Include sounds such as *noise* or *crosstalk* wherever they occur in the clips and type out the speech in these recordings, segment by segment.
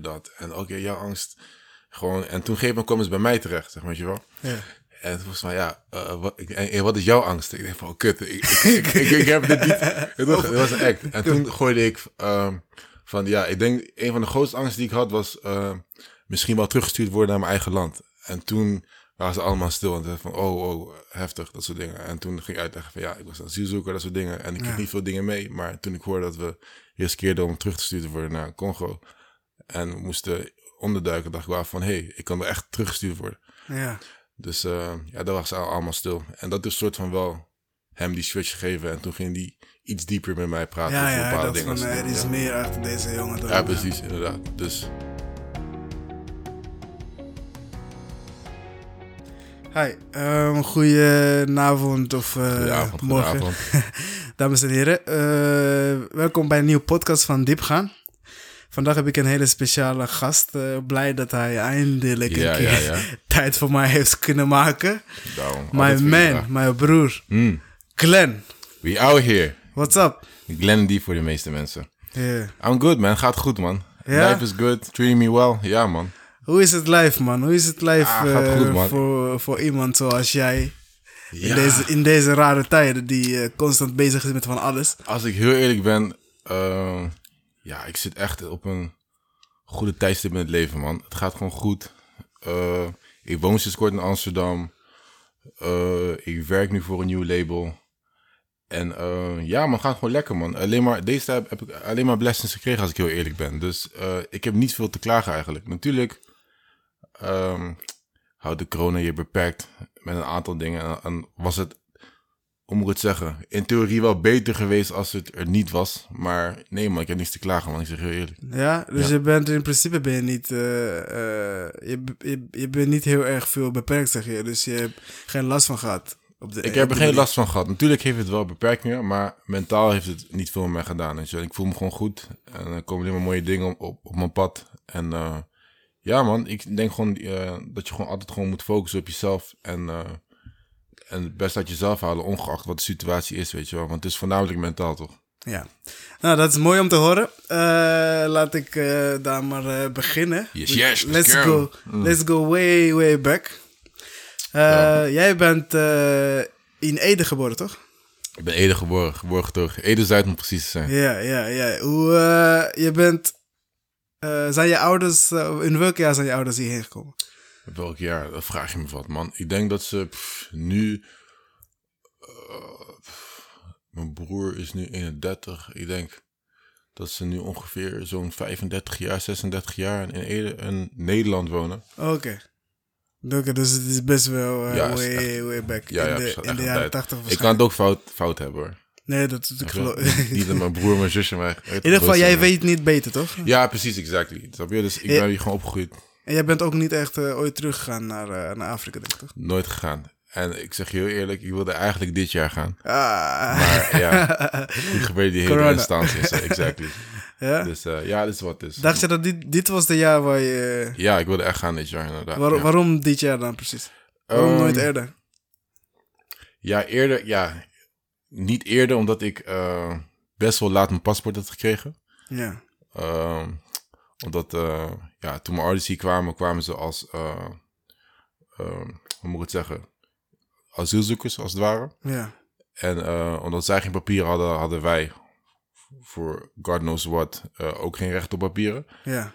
dat. En oké, jouw angst. Gewoon, en toen geef me kwam ze bij mij terecht, zeg maar, weet je wel. Ja. En toen was van, ja, eh, wat, ik, en, en wat is jouw angst? Ik denk van, oh, kut, ik, ik, ik, *laughs* ik, ik heb dit niet. Het was, het was een act. En toen gooide ik ehm, van, ja, ik denk, een van de grootste angsten die ik had was eh, misschien wel teruggestuurd worden naar mijn eigen land. En toen waren ze allemaal stil en zeiden van, oh, oh, heftig, dat soort dingen. En toen ging ik uitleggen van, ja, ik was een asielzoeker, dat soort dingen. En ik kreeg Ja. niet veel dingen mee. Maar toen ik hoorde dat we riskeerden om terug te sturen worden naar Congo. En we moesten onderduiken, dacht ik wel van, hé, hey, ik kan wel echt teruggestuurd worden. Ja. Dus eh, ja, daar was allemaal stil. En dat is soort van wel hem die switch gegeven. En toen ging hij iets dieper met mij praten Ja, over ja, bepaalde dat dingen. van, er is ja. meer achter deze jongen dan... ja, precies, inderdaad. Dus Hi, um, goedenavond of Goedenavond, morgen. goedenavond. *laughs* Dames en heren, eh, welkom bij een nieuwe podcast van Diepgaan. Vandaag heb ik een hele speciale gast. eh, blij dat hij eindelijk Ja, een keer ja, ja. *laughs* tijd voor mij heeft kunnen maken. Daarom, je man, mijn broer, Mm, Glenn. we out here. What's up? Glenn die voor de meeste mensen. Yeah. I'm good, man. Gaat goed, man. Life is good. Treating me well. Ja, man. Hoe is het live, man? Hoe is het live Ah, eh, voor, voor iemand zoals jij? In, Ja. deze, in deze rare tijden die eh, constant bezig is met van alles. Als ik heel eerlijk ben, ja, ik zit echt op een goede tijdstip in het leven, man. Het gaat gewoon goed. Eh, ik woon sinds kort in Amsterdam. Eh, ik werk nu voor een nieuw label. En eh, ja, man, gaat gewoon lekker, man. Alleen maar, deze tijd heb ik alleen maar blessings gekregen, als ik heel eerlijk ben. Dus ik heb niet veel te klagen eigenlijk. Natuurlijk ehm, houdt de corona je beperkt met een aantal dingen. En, en was het hoe moet ik het zeggen? In theorie wel beter geweest als het er niet was. Maar nee man, ik heb niks te klagen man, ik zeg heel eerlijk. Ja, dus Ja. je bent in principe ben je niet, eh, eh, je, je, je bent niet heel erg veel beperkt, zeg je. Dus je hebt geen last van gehad. Op de, Ik heb er geen last van gehad. Natuurlijk heeft het wel beperkingen, maar mentaal heeft het niet veel met mij gedaan. Wel. Ik voel me gewoon goed. En er komen alleen maar mooie dingen op, op, op mijn pad. En eh, ja man, ik denk gewoon dat je gewoon altijd gewoon moet focussen op jezelf. En, en best uit jezelf halen, ongeacht wat de situatie is, weet je wel. Want het is voornamelijk mentaal toch? Ja. Nou, dat is mooi om te horen. Eh, laat ik eh, daar maar eh, beginnen. Yes, yes, let's let's go. Let's go way, way back. Ja. Jij bent in Ede geboren, toch? Ik ben Ede geboren, geboren getogen. Ede-Zuid om precies te zijn. Ja, ja, ja. Hoe, je bent... zijn je ouders... in welk jaar zijn je ouders hierheen gekomen? Welk jaar? Dat vraag je me wat, man. Ik denk dat ze pff, nu. eh, pff, mijn broer is nu 31. Ik denk dat ze nu ongeveer zo'n 35 jaar, 36 jaar in, Ede, in Nederland wonen. Oké. Oké, dus het is best wel eh, Ja, is way, echt- way back. Ja, in ja, de, in de jaren een tijd. 80 Ik kan het ook fout, fout hebben hoor. Nee, dat, ik geloof... Niet dat mijn broer, mijn zusje mij. *laughs* In ieder geval, jij weet niet beter, toch? Ja, precies, exactly. Snap je? Dus ik ben hier gewoon opgegroeid. En jij bent ook niet echt eh, ooit teruggegaan naar, eh, naar Afrika, denk ik, toch? Nooit gegaan. En ik zeg je heel eerlijk, ik wilde eigenlijk dit jaar gaan. Ah. Maar ja, *laughs* toen gebeurde die hele instantie. Exactly. *laughs* ja? Dus eh, ja, dit is wat is. Dacht je dat dit, dit was de jaar waar je... Ja, ik wilde echt gaan dit jaar inderdaad. waar- ja. Waarom dit jaar dan precies? Waarom Ehm, nooit eerder? Ja, eerder, ja. Niet eerder, omdat ik best wel laat mijn paspoort had gekregen. Ja. Ehm, omdat, eh, ja, toen mijn ouders hier kwamen, kwamen ze als, eh, ehm, hoe moet ik het zeggen, asielzoekers als het ware. Ja. En eh, omdat zij geen papieren hadden, hadden wij voor God knows what eh, ook geen recht op papieren. Ja.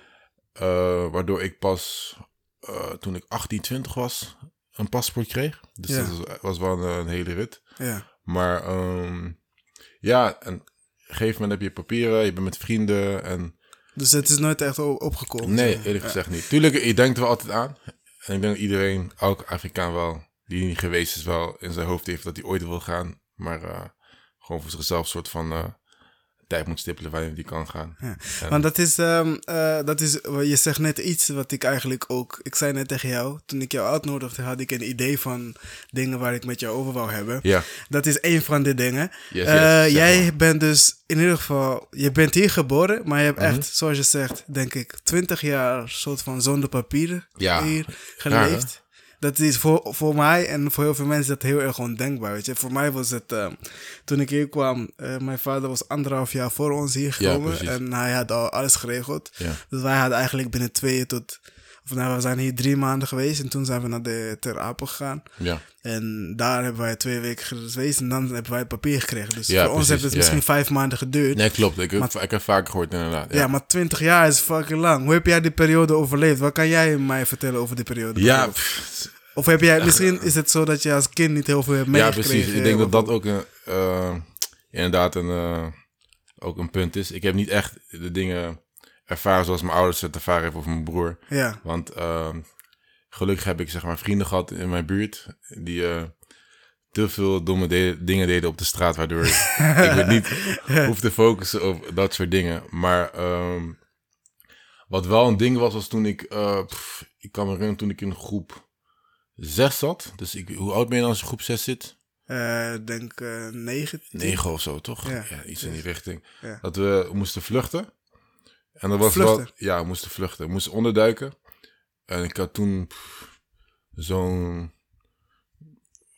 Eh, waardoor ik pas eh, toen ik 18, 20 was, een paspoort kreeg. Dus Ja. dat was, was wel een, een hele rit. Ja. Maar ehm, ja, en op een gegeven moment heb je papieren, je bent met vrienden. En Dus het is nooit echt opgekomen. nee, eerlijk gezegd niet. Tuurlijk, je denkt er wel altijd aan. En ik denk dat iedereen, elke Afrikaan wel, die niet geweest is, wel in zijn hoofd heeft dat hij ooit wil gaan. Maar eh, gewoon voor zichzelf een soort van eh, tijd moet stippelen waarin die kan gaan. Ja. Want dat is, ehm, eh, dat is, je zegt net iets wat ik eigenlijk ook, ik zei net tegen jou, toen ik jou uitnodigde, had ik een idee van dingen waar ik met jou over wou hebben. Ja, Dat is een van de dingen. Yes, Eh, yes, jij maar. bent dus in ieder geval, je bent hier geboren, maar je hebt Mhm. echt, zoals je zegt, denk ik, 20 jaar soort van zonder papieren Ja, hier geleefd. Dat is voor, voor mij en voor heel veel mensen dat heel erg ondenkbaar, weet je. Voor mij was het, eh, toen ik hier kwam, eh, mijn vader was anderhalf jaar voor ons hier gekomen. en hij had al alles geregeld. Ja. Dus wij hadden eigenlijk binnen twee tot, of nou, we zijn hier drie maanden geweest. En toen zijn we naar de Ter Apel gegaan. Ja. En daar hebben wij twee weken geweest en dan hebben wij het papier gekregen. Dus Ja, voor ons heeft het ja. misschien vijf maanden geduurd. Nee, klopt. Ik, heb- ik heb vaker gehoord inderdaad. Ja. maar 20 jaar is fucking lang. Hoe heb jij die periode overleefd? Wat kan jij mij vertellen over die periode? Ja, Of heb jij, misschien is het zo dat je als kind niet heel veel hebt ja, meegekregen. precies. Ik denk dat dat ook een, eh, inderdaad een, eh, ook een punt is. Ik heb niet echt de dingen ervaren zoals mijn ouders het ervaren hebben of mijn broer. Ja, Want ehm, gelukkig heb ik zeg maar vrienden gehad in mijn buurt die eh, te veel domme de- dingen deden op de straat, waardoor ik *laughs* me niet hoef te focussen op dat soort dingen. Maar ehm, wat wel een ding was, was toen ik, eh, pff, ik kan me herinneren toen ik in groep 6 zat. Dus ik, hoe oud ben je dan als je groep 6 zit? Ik denk eh 9. 9 of zo, toch? Ja. Ja, iets in die richting. Ja. Dat we moesten vluchten. En dat was Vluchten? wel... Ja, we moesten vluchten. We moesten onderduiken. En ik had toen zo'n...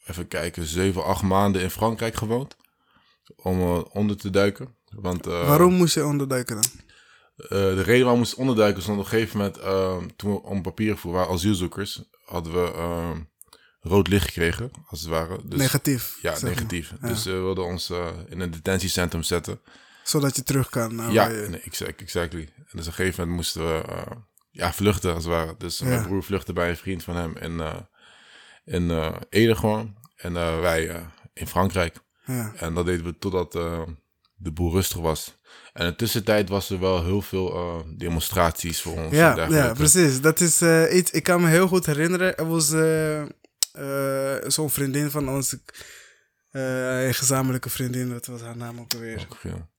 Even kijken, 7, 8 maanden in Frankrijk gewoond. Om eh, onder te duiken. Want, eh, Waarom moest je onderduiken dan? eh, de reden waarom we moesten onderduiken was dat op een gegeven moment... toen we om papieren voeren, waren asielzoekers... hadden we rood licht gekregen, als het ware. Dus, negatief. Ja, maar. negatief. Ja. Dus eh, we wilden ons in een detentiecentrum zetten. Zodat je terug kan. naar Ja, waar je- nee, exact, exactly. En dus op een gegeven moment moesten we eh, ja, vluchten, als het ware. Dus mijn broer vluchtte bij een vriend van hem in, eh in eh, Ede gewoon. En wij in Frankrijk. ja. En dat deden we totdat de boel rustig was. En in de tussentijd was er wel heel veel demonstraties voor ons. Ja, ja, precies. Dat is iets. Ik kan me heel goed herinneren. Er was zo'n vriendin van ons. een gezamenlijke vriendin. Wat was haar naam ook alweer? Ook, ja.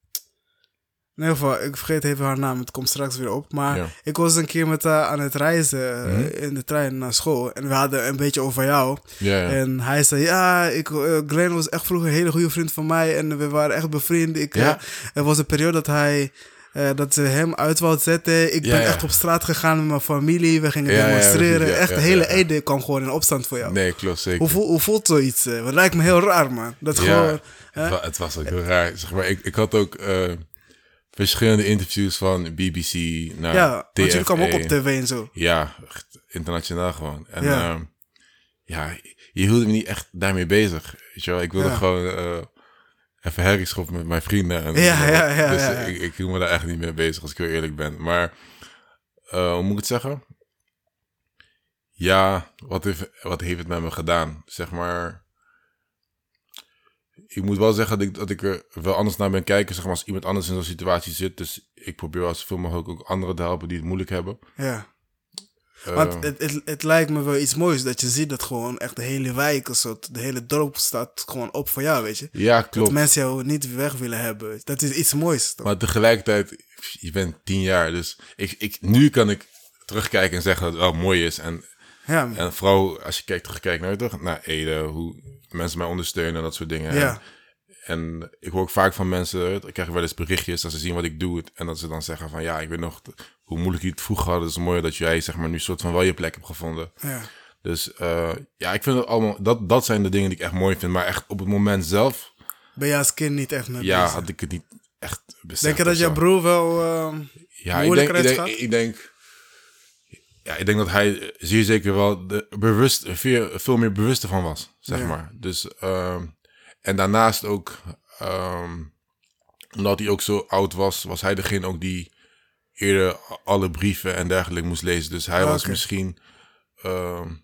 In ieder geval, ik vergeet even haar naam. Het komt straks weer op. Maar Ja. ik was een keer met haar aan het reizen eh, Mhm. in de trein naar school. En we hadden een beetje over jou. Ja, ja. En hij zei, ja, ik, eh, Glenn was echt vroeger een hele goede vriend van mij. En we waren echt bevriend. Ik, eh, er was een periode dat hij... dat ze hem uit wou zetten. Ik Ja, ben ja. echt op straat gegaan met mijn familie. We gingen Ja, demonstreren. echt, de hele. Ede kwam gewoon in opstand voor jou. Nee, klopt zeker. Hoe, hoe voelt zoiets? Het lijkt me heel raar, man. Dat gewoon... het, wa- het was ook heel raar. Zeg maar, ik, ik had ook verschillende interviews van BBC naar ja, want TFA. jullie kwamen ook op tv en zo. Ja, internationaal gewoon. En Ja. ja, ja je hield me niet echt daarmee bezig. Weet je wel, ik wilde Ja. gewoon eh, even herrie schoppen met mijn vrienden. En, Ja, ja, ja, Dus ja, ja. Ik, ik hield me daar echt niet mee bezig, als ik heel eerlijk ben. Maar, eh, hoe moet ik het zeggen? Ja, wat heeft, wat heeft het met me gedaan? Zeg maar... Ik moet wel zeggen dat ik, dat ik er wel anders naar ben kijken, zeg maar, als iemand anders in zo'n situatie zit. Dus ik probeer wel zoveel mogelijk ook anderen te helpen die het moeilijk hebben. Ja. Want het, het, het lijkt me wel iets moois dat je ziet dat gewoon echt de hele wijk, of zo, de hele dorp staat gewoon op voor jou, weet je. ja, Dat klopt. mensen jou niet weg willen hebben. Dat is iets moois. toch? Maar tegelijkertijd, je bent tien jaar, dus ik, ik, nu kan ik terugkijken en zeggen dat het wel mooi is. En, Ja, en vooral als je kijkt, terugkijkt naar, naar Ede, hoe mensen mij ondersteunen en dat soort dingen. Ja. En, en ik hoor ook vaak van mensen, ik krijg wel eens berichtjes als ze zien wat ik doe. En dat ze dan zeggen van, ja, ik weet nog hoe moeilijk je het vroeger had. Het is mooi dat jij, zeg maar, nu soort van wel je plek hebt gevonden. ja. Dus eh, ja, ik vind het allemaal, dat, dat zijn de dingen die ik echt mooi vind. Maar echt op het moment zelf, Ben je als kind niet echt mee ja, bezig? had ik het niet echt beseft. Denk je dat jouw broer wel... ehm, Ja, ik moeilijk denk, ik denk, ja, ik denk dat hij eh, zeer zeker wel de bewust, veel, veel meer bewust ervan was, zeg Ja. maar. Dus, ehm, en daarnaast ook, ehm, omdat hij ook zo oud was, was hij degene ook die eerder alle brieven en dergelijke moest lezen. Dus hij Ah, was misschien ehm,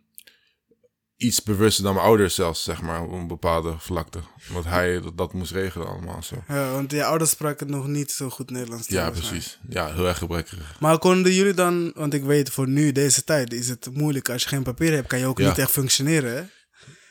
iets bewuster dan mijn ouders zelfs, zeg maar, op een bepaalde vlakte. Omdat hij dat, dat moest regelen allemaal zo. ja, want je ouders spraken nog niet zo goed Nederlands. Ja, maar- precies. Ja, heel erg gebrekkig. Maar konden jullie dan... Want ik weet, voor nu, deze tijd, is het moeilijk. Als je geen papier hebt, kan je ook Ja. niet echt functioneren, hè?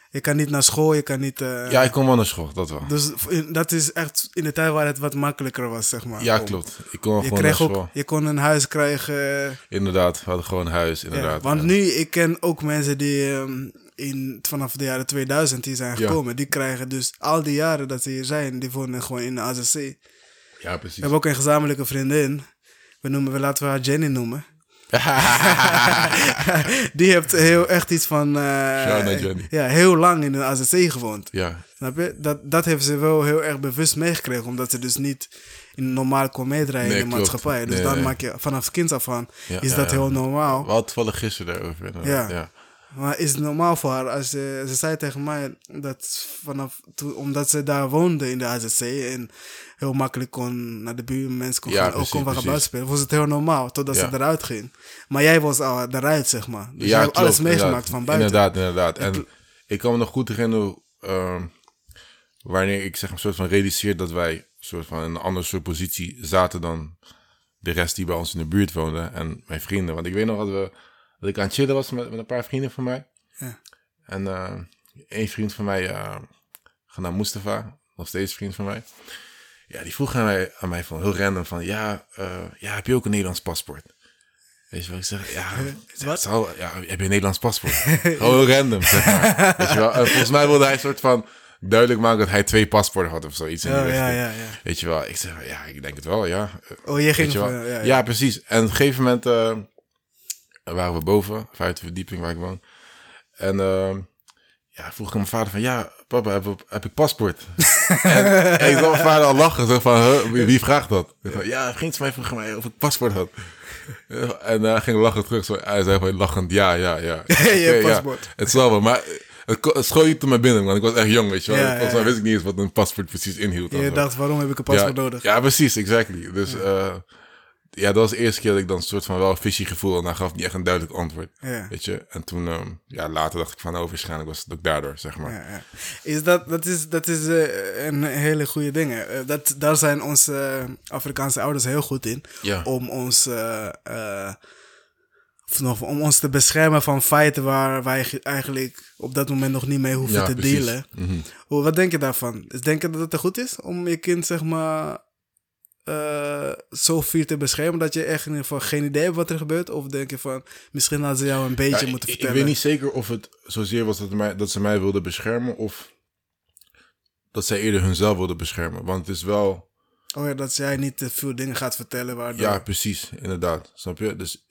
Je kan niet naar school, je kan niet... eh, Ja, ik kom wel naar school, dat wel. Dus dat is echt in de tijd waar het wat makkelijker was, zeg maar. Ja, om- klopt. Ik kon Je, gewoon naar kreeg school. ook, je kon een huis krijgen. Inderdaad, we hadden gewoon een huis, ja. inderdaad. Want nu, ik ken ook mensen die ehm, in, vanaf de jaren 2000 die zijn Ja. gekomen. Die krijgen dus al die jaren dat ze hier zijn, die wonen gewoon in de AZC. Ja, precies. We hebben ook een gezamenlijke vriendin. We, noemen, we laten we haar Jenny noemen. *laughs* die heeft heel echt iets van... eh, ja, heel lang in de AZC gewoond. ja, Snap je? Dat, dat heeft ze wel heel erg bewust meegekregen. Omdat ze dus niet in normaal kon meedraaien Nee, in de klopt. maatschappij. Dus Nee, dan nee. maak je vanaf kind af aan, Ja, is ja, dat heel normaal. we hadden toevallig gisteren daarover. Ja. ja. Maar is het normaal voor haar? Als ze, ze zei tegen mij dat vanaf toen, omdat ze daar woonde in de AZC en heel makkelijk kon naar de buurt, mensen kon Ja, gaan, ook kon gaan buiten spelen, was het heel normaal totdat Ja. ze eruit ging. Maar jij was al eruit, zeg maar. Dus Ja, je hebt alles meegemaakt inderdaad. van buiten. Inderdaad, inderdaad. En ik kan me nog goed herinneren ehm, wanneer ik zeg maar soort van realiseer dat wij soort van in een andere soort positie zaten dan de rest die bij ons in de buurt woonde en mijn vrienden. Want ik weet nog dat, we, dat ik aan het chillen was met, met een paar vrienden van mij. Ja. En eh één vriend van mij, uh, genaamd Mustafa, nog steeds vriend van mij. Ja, die vroeg aan mij, aan mij van heel random van, ja, eh, ja, heb je ook een Nederlands paspoort? Weet je wat ik zeg? Ja, *laughs* Wat? het zal- ja, heb je een Nederlands paspoort? *laughs* Gewoon heel random, zeg maar. Weet je wel? En volgens mij wilde hij een soort van duidelijk maken dat hij twee paspoorten had of zoiets. in die Ja, ja, ja. Weet je wel? Ik zeg, ja, ik denk het wel, ja. Oh, je ging je wel? van, ja, ja, ja. precies. En op een gegeven moment eh, waren we boven, vijfde verdieping waar ik woon. En eh, ja, vroeg ik aan mijn vader van, ja, papa, heb, heb ik paspoort? en, *laughs* en ik zag mijn vader al lachen, zo van, huh, wie, wie vraagt dat? Ik ja, vriend van mij vroeg mij of ik paspoort had. en hij ging lachen terug, zo, hij zei gewoon lachend, ja, ja, ja. *laughs* Je hebt Oké, paspoort. het zal wel, maar het, schoot me binnen, want ik was echt jong, weet je wel. Ja, ja, ja. wist ik niet eens wat een paspoort precies inhield. en Je dacht, waarom heb ik een paspoort ja, nodig? Ja, precies, exactly. Dus ja. Ja, dat was de eerste keer dat ik dan een soort van wel een fishy gevoel en hij gaf niet echt een duidelijk antwoord. Ja. Weet je? En toen, ehm, ja, later dacht ik van, oh, waarschijnlijk was het ook daardoor, zeg maar. Ja, ja. Is dat, dat is, dat is eh, een hele goede ding. Eh, dat, daar zijn onze eh, Afrikaanse ouders heel goed in. Om ons, nog, om ons te beschermen van feiten waar wij ge- eigenlijk op dat moment nog niet mee hoeven Ja, te precies. dealen. Mhm. Hoe, wat denk je daarvan? Is denk je dat het er goed is om je kind, zeg maar, eh, zo vier te beschermen dat je echt in ieder geval geen idee hebt wat er gebeurt? Of denk je van, misschien hadden ze jou een beetje Ja, moeten ik, ik vertellen? weet niet zeker of het zozeer was dat, mij, dat ze mij wilden beschermen of dat zij eerder hunzelf wilden beschermen. Want het is wel, Oh ja, dat jij niet te veel dingen gaat vertellen waardoor... ja, precies, inderdaad. Snap je? Dus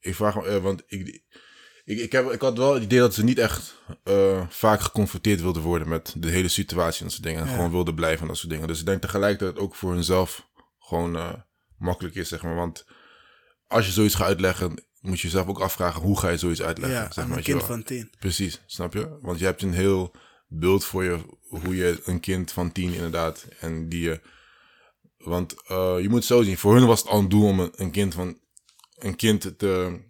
ik vraag me, eh, want ik, ik, ik, heb, ik had wel het idee dat ze niet echt eh, vaak geconfronteerd wilden worden met de hele situatie en dat soort dingen. En Ja. gewoon wilden blijven en dat soort dingen. Dus ik denk tegelijk dat het ook voor hunzelf gewoon eh, makkelijk is, zeg maar. Want als je zoiets gaat uitleggen, moet je jezelf ook afvragen, hoe ga je zoiets uitleggen? Ja, zeg maar, een kind van tien. Precies, snap je? Want je hebt een heel beeld voor je hoe je een kind van tien inderdaad en die je. Want eh, je moet het zo zien, voor hun was het al een doel om een, een kind van een kind te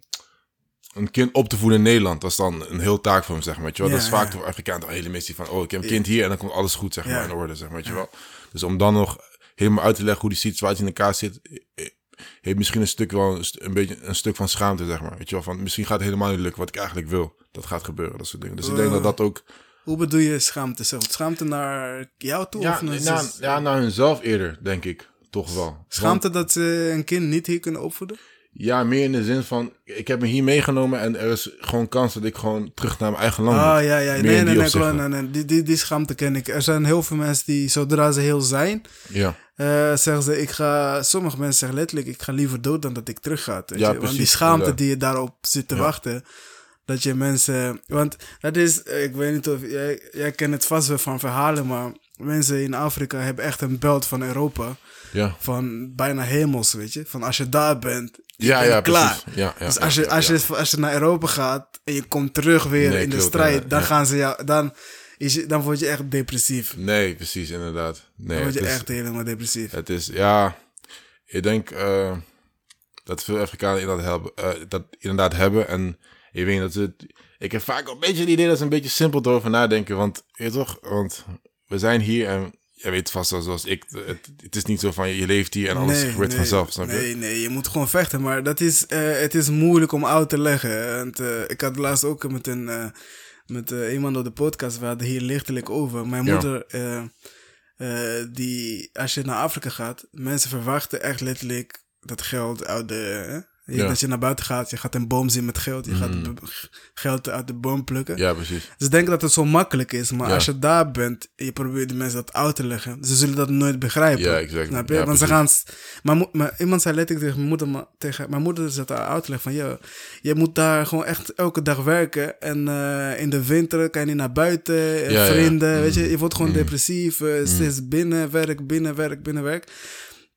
een kind op te voeden in Nederland. Dat is dan een heel taak voor hem, zeg maar. Weet je wel? Ja, dat is vaak ja. voor Afrikaan een hele missie van, oh, ik heb een kind hier en dan komt alles goed, zeg maar, in orde, zeg maar, weet je wel. Dus om dan nog helemaal uit te leggen hoe die situatie in elkaar zit, eh, heeft misschien een stuk wel een, beetje een stuk van schaamte, zeg maar. Weet je wel, van misschien gaat het helemaal niet lukken wat ik eigenlijk wil. Dat gaat gebeuren, dat soort dingen. Dus ik denk dat dat ook... Hoe bedoel je schaamte? Schaamte naar jou toe? Ja, of naar na, ja, naar hunzelf eerder, denk ik. Toch wel. Want- Schaamte dat ze een kind niet hier kunnen opvoeden? Ja, meer in de zin van, ik heb me hier meegenomen en er is gewoon kans dat ik gewoon terug naar mijn eigen land Ah, moet. ja, ja. Meer Nee, nee, die nee, klopt. opzichten. nee, nee. Die, die, die schaamte ken ik. Er zijn heel veel mensen die, zodra ze heel zijn, Ja, eh, zeggen ze, ik ga... Sommige mensen zeggen letterlijk, ik ga liever dood dan dat ik terug ga. Weet Ja, je? Want die schaamte die je daarop zit te Ja. wachten, dat je mensen... Want dat is, ik weet niet of... Jij, jij kent het vast wel van verhalen, maar mensen in Afrika hebben echt een belt van Europa. Ja. Van bijna hemels, weet je. Van als je daar bent, je Ja, bent ja, klaar. Ja, ja, dus als je, als, je, als je naar Europa gaat en je komt terug weer Nee, in de strijd, dan gaan ze jou, dan, is je, dan word je echt depressief. Nee, precies, inderdaad. Nee, Dan word je is, echt helemaal depressief. Het is, ja, ik denk eh, dat veel Afrikanen inderdaad hebben, eh, dat inderdaad hebben. En ik weet dat het, ik heb vaak een beetje het idee dat ze een beetje simpel erover nadenken. Want, je toch, want we zijn hier en je weet vast wel zoals ik, het, het is niet zo van je leeft hier en alles gebeurt vanzelf, snap je? Nee, nee, je moet gewoon vechten. Maar dat is, eh, het is moeilijk om uit te leggen. Want, eh, ik had laatst ook met een eh, met iemand op de podcast, we hadden hier lichtelijk over. Mijn Ja. moeder, die, als je naar Afrika gaat, mensen verwachten echt letterlijk dat geld uit de, Ja. Dat je naar buiten gaat, je gaat een boom zien met geld. Je gaat b- geld uit de boom plukken. Ja, precies. Ze denken dat het zo makkelijk is, maar Ja. als je daar bent en je probeert die mensen dat uit te leggen, ze zullen dat nooit begrijpen. Ja, exact. Snap je? Ja, Want ze gaan. Maar, iemand zei letterlijk tegen mijn moeder, maar tegen mijn moeder zat daar uit te leggen van, yo, je moet daar gewoon echt elke dag werken en eh, in de winter kan je niet naar buiten, eh, vrienden, weet je, Mm. je wordt gewoon Mm. depressief, eh, steeds binnen werk, binnen werk, binnen werk.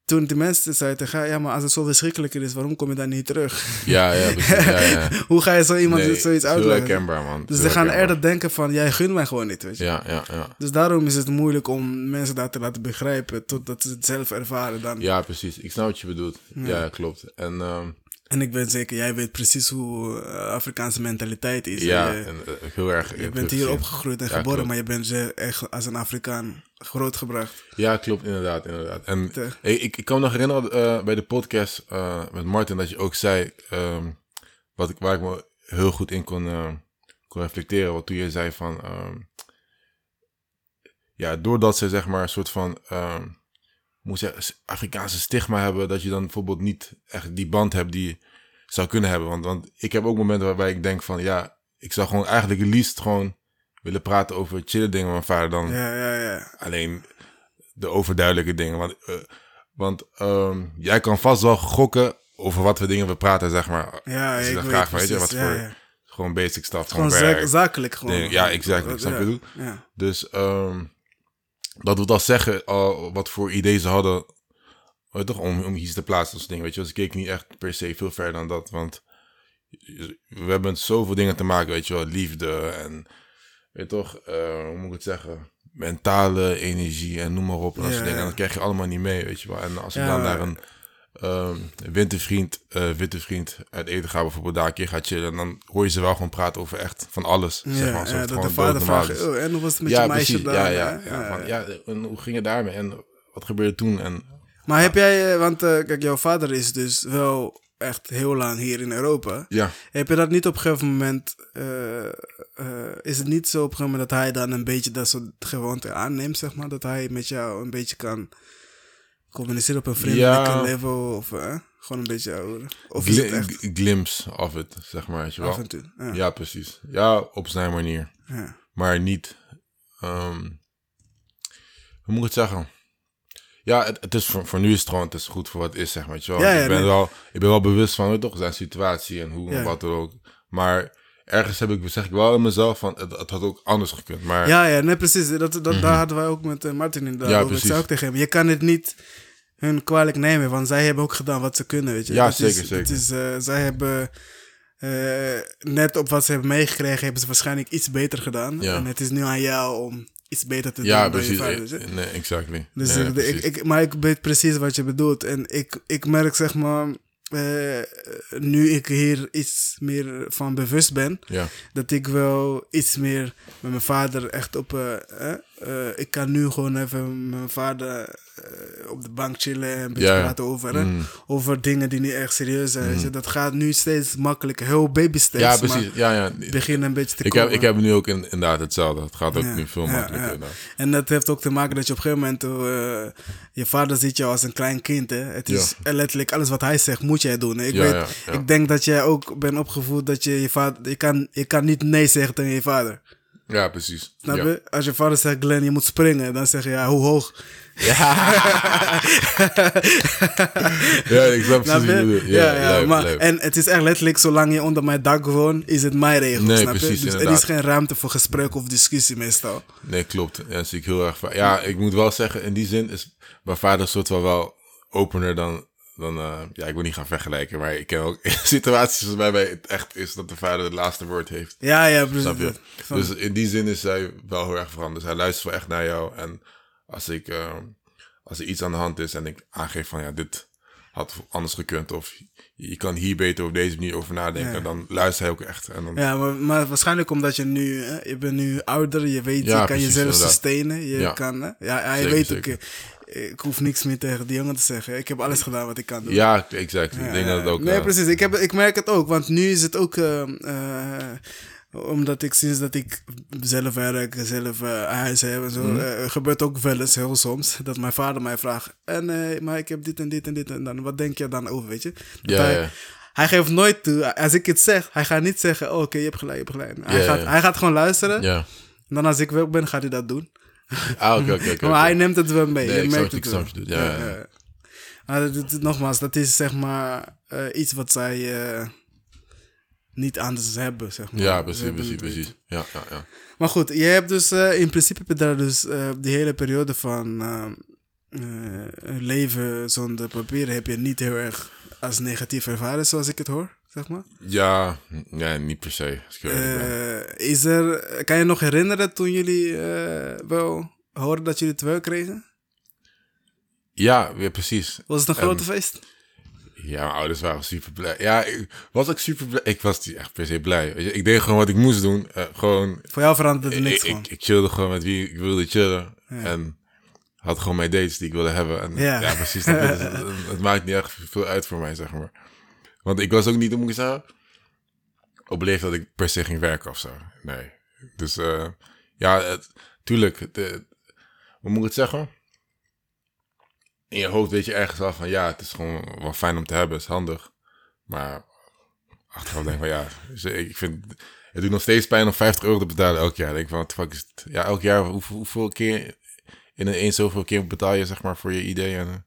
Toen die mensen zeiden ja, maar als het zo verschrikkelijker is, waarom kom je dan niet terug? Ja, ja, *laughs* precies. Ja, ja. Hoe ga je zo iemand Nee, zoiets uitleggen? herkenbaar, man. Dus ze gaan eerder denken van, jij gunt mij gewoon niet, weet je. Ja, ja, ja. Dus daarom is het moeilijk om mensen dat te laten begrijpen, totdat ze het zelf ervaren dan. Ja, precies. Ik snap wat je bedoelt. Ja, klopt. En ehm, En ik weet zeker, jij weet precies hoe eh, Afrikaanse mentaliteit is. ja, je, en, eh, heel erg. je bent hier opgegroeid en Ja, geboren, klopt. maar je bent ze echt als een Afrikaan grootgebracht. Ja, klopt, inderdaad, inderdaad. En ik, ik, kan me nog herinneren eh, bij de podcast met Martin dat je ook zei, ehm, wat ik, waar ik me heel goed in kon, kon reflecteren, wat toen je zei van, ehm, ja, doordat ze zeg maar een soort van, ehm moet je Afrikaanse stigma hebben, dat je dan bijvoorbeeld niet echt die band hebt die je zou kunnen hebben. Want, want ik heb ook momenten waarbij ik denk van, ja, ik zou gewoon eigenlijk het liefst gewoon willen praten over chille dingen met mijn vader dan Ja, ja, ja. alleen de overduidelijke dingen. Want, eh, want ehm, jij kan vast wel gokken over wat voor dingen we praten, zeg maar. Ja, Als je ik dan weet je, wat ja, voor ja. gewoon basic stuff, Gewoon gewoon, werk. zakelijk gewoon. dingen. Ja, exact. Ik. Dus ehm, dat wil al zeggen al wat voor idee ze hadden, toch, om, om iets te plaatsen als ding, weet je. Dus ik keek niet echt per se veel verder dan dat, want we hebben zoveel dingen te maken, weet je wel, liefde en, weet je toch, eh, hoe moet ik het zeggen, mentale energie en noem maar op. En dat Ja, soort dingen. En dat krijg je allemaal niet mee, weet je wel. En als ik Ja, dan naar een ehm wintervriend, eh wintervriend uit eten ga, bijvoorbeeld daar een keer gaat chillen, dan hoor je ze wel gewoon praten over echt van alles, Ja, zeg maar. ja, dat de vader vraagt, oh, en hoe was het met ja, je meisje precies. daar? Ja, ja, ja, van, ja, en hoe ging het daarmee? En wat gebeurde toen? En Maar heb jij, eh, want eh, kijk, jouw vader is dus wel echt heel lang hier in Europa. ja, Heb je dat niet op een gegeven moment, is het niet zo op een gegeven moment dat hij dan een beetje dat soort gewoonte aanneemt, zeg maar? Dat hij met jou een beetje kan communiceren op een vriendelijke Ja. level of eh, gewoon een beetje ouder? Of is echt glimpse of het, zeg maar. Weet je wel. af en toe? Ja. Ja, precies. Ja, op zijn manier. ja. Maar niet, ehm, hoe moet ik het zeggen? Ja, het, het is voor, voor nu is het gewoon, het is goed voor wat het is, zeg maar. Weet je wel. Ik, ben nee. wel, ik ben wel bewust van, toch, zijn situatie en hoe en wat dan ook. Maar ergens heb ik, zeg ik wel in mezelf van, het, het had ook anders gekund. Maar Ja, ja, nee, precies. Dat, dat, Daar hadden wij ook met eh, Martin inderdaad Mhm. Ja, over. Ik precies. zei ook tegen hem, je kan het niet hun kwalijk nemen, want zij hebben ook gedaan wat ze kunnen, weet je. Ja, Dat is- zeker, zeker. dat is, eh, zij hebben, eh, net op wat ze hebben meegekregen, hebben ze waarschijnlijk iets beter gedaan. Ja. En het is nu aan jou om iets beter te ja, doen dan je precies. vader, weet je. Eh, Nee, exactly. Dus Nee, ik, precies. ik, ik, maar ik weet precies wat je bedoelt. En ik, ik merk, zeg maar, eh, nu ik hier iets meer van bewust ben, ja. dat ik wel iets meer met mijn vader echt op. eh, ik kan nu gewoon even mijn vader eh, op de bank chillen en een beetje praten over, hè, Mm. over dingen die niet echt serieus zijn. weet je. Dat gaat nu steeds makkelijker, heel baby steps. Ja, precies. Ja, ja. begin een beetje te Ik heb, ik heb nu ook in, inderdaad hetzelfde. Het gaat ook Ja, nu veel makkelijker. ja. En dat heeft ook te maken dat je op een gegeven moment, eh, je vader ziet jou als een klein kind. Hè? Het is letterlijk alles wat hij zegt, moet jij doen. Ik, weet, ik denk dat jij ook bent opgevoed dat je je vader, je kan, je kan niet nee zeggen tegen je vader. Ja, precies. Snap je? Als je vader zegt, Glenn, je moet springen, dan zeg je, ja, hoe hoog? *laughs* Ja, ik snap precies je? je. Ja, ja, maar, en het is echt letterlijk, zolang je onder mijn dak woont, is het mijn regel, Nee, snap je? precies, Dus er inderdaad. is geen ruimte voor gesprek of discussie meestal. Nee, klopt. Ja, dat zie ik heel erg vaak. Ja, ik moet wel zeggen, in die zin is mijn vader soort van wel opener dan... dan eh, ja, ik wil niet gaan vergelijken, maar ik ken ook *laughs* situaties waarbij het echt is dat de vader het laatste woord heeft. Ja, ja, precies. Snap je? Dus in die zin is hij wel heel erg veranderd. Hij luistert wel echt naar jou. En als, ik, eh, als er iets aan de hand is en ik aangeef van ja, dit had anders gekund. Of je kan hier beter op deze manier over nadenken. Ja. Dan luistert hij ook echt. En dan, Ja, maar, maar waarschijnlijk omdat je nu, hè, je bent nu ouder, je weet, Ja, je kan jezelf sustainen. Je Ja. kan, hè? ja, hij Zeker, weet ook, eh, ik hoef niks meer tegen die jongen te zeggen. Ik heb alles gedaan wat ik kan doen. ja, exact. Ik denk dat het ook... Nee, eh, precies. Ik, heb, ik merk het ook, want nu is het ook, omdat ik sinds dat ik zelf werk, zelf eh, huis heb en zo, Mhm. eh, gebeurt ook wel eens heel soms dat mijn vader mij vraagt, en, eh, maar ik heb dit en dit en dit en dan, wat denk je dan over, weet je? Ja, hij, ja. hij geeft nooit toe. Als ik iets zeg, hij gaat niet zeggen, oh, oké, je hebt gelijk, je hebt gelijk. Hij, Ja, gaat, hij gaat gewoon luisteren. Ja. En dan als ik weg ben, gaat hij dat doen. Ah, oké, oké, *laughs* maar hij neemt het wel mee. Nee, ik merkt het wel. Ja. Maar nogmaals, dat is zeg maar iets wat zij niet anders hebben, zeg maar. Ja, precies, precies. Ja, ja, ja. Maar goed, je hebt dus eh, in principe heb je daar dus eh, die hele periode van een leven zonder papieren heb je niet heel erg als negatief ervaren, zoals ik het hoor, zeg maar. Ja, nee, niet per se. Is er, kan je nog herinneren toen jullie wel hoorden dat jullie het wel kregen? ja, weer precies. Was het een grote feest? Ja, mijn ouders waren super blij. Ja, ik, was ik super blij? Ik was niet echt per se blij. Ik deed gewoon wat ik moest doen. Eh, gewoon, Voor jou veranderde er ik, niks ik, gewoon. ik chillde gewoon met wie ik wilde chillen. En had gewoon mijn dates die ik wilde hebben. En, Ja. ja. precies. Dat, het, het, het maakt niet echt veel uit voor mij, zeg maar. Want ik was ook niet, moet ik zeggen, op leeftijd dat ik per se ging werken of zo. Nee. Dus eh, ja, het, tuurlijk. Het, hoe moet ik het zeggen? In je hoofd weet je ergens al van ja, het is gewoon wel fijn om te hebben, is handig. Maar achteraf denk ik van ja, dus ik vind het doet nog steeds pijn om 50 euro te betalen elk jaar. Ik denk van wat de fuck is het? Ja, elk jaar hoeveel, hoeveel keer in een eens zoveel keer betaal je zeg maar voor je idee en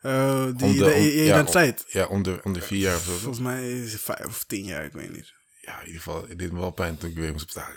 Eh, die, om de- de, om- je ja, identiteit. ja, onder, onder vier jaar of zo. Volgens mij is het vijf of tien jaar, ik weet niet. Ja, in ieder geval, het deed me wel pijn toen ik weer moest betalen.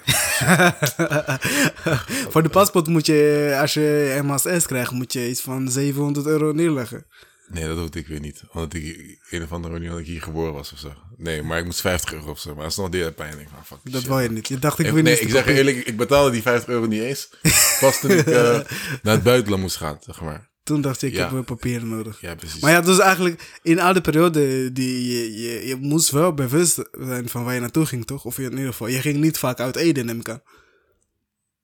*laughs* Voor de paspoort moet je, als je MSS krijgt, moet je iets van 700 euro neerleggen. Nee, dat hoefde ik weer niet. Omdat ik een of andere manier dat ik hier geboren was of zo. Nee, maar ik moest 50 euro of zo. Maar dat is nog deed pijn. Ik fuck Dat shit. wou je niet. Je dacht, ik wil nee, niet. ik zeg eerlijk, ik betaalde die 50 euro niet eens. *laughs* Pas toen ik eh, naar het buitenland moest gaan, zeg maar. Toen dacht ik, ik heb wel papieren nodig. Ja, precies. Maar ja, dus eigenlijk in oude periode, die, je, je, je moest wel bewust zijn van waar je naartoe ging, toch? Of in ieder geval, je ging niet vaak uit Ede, neem ik aan.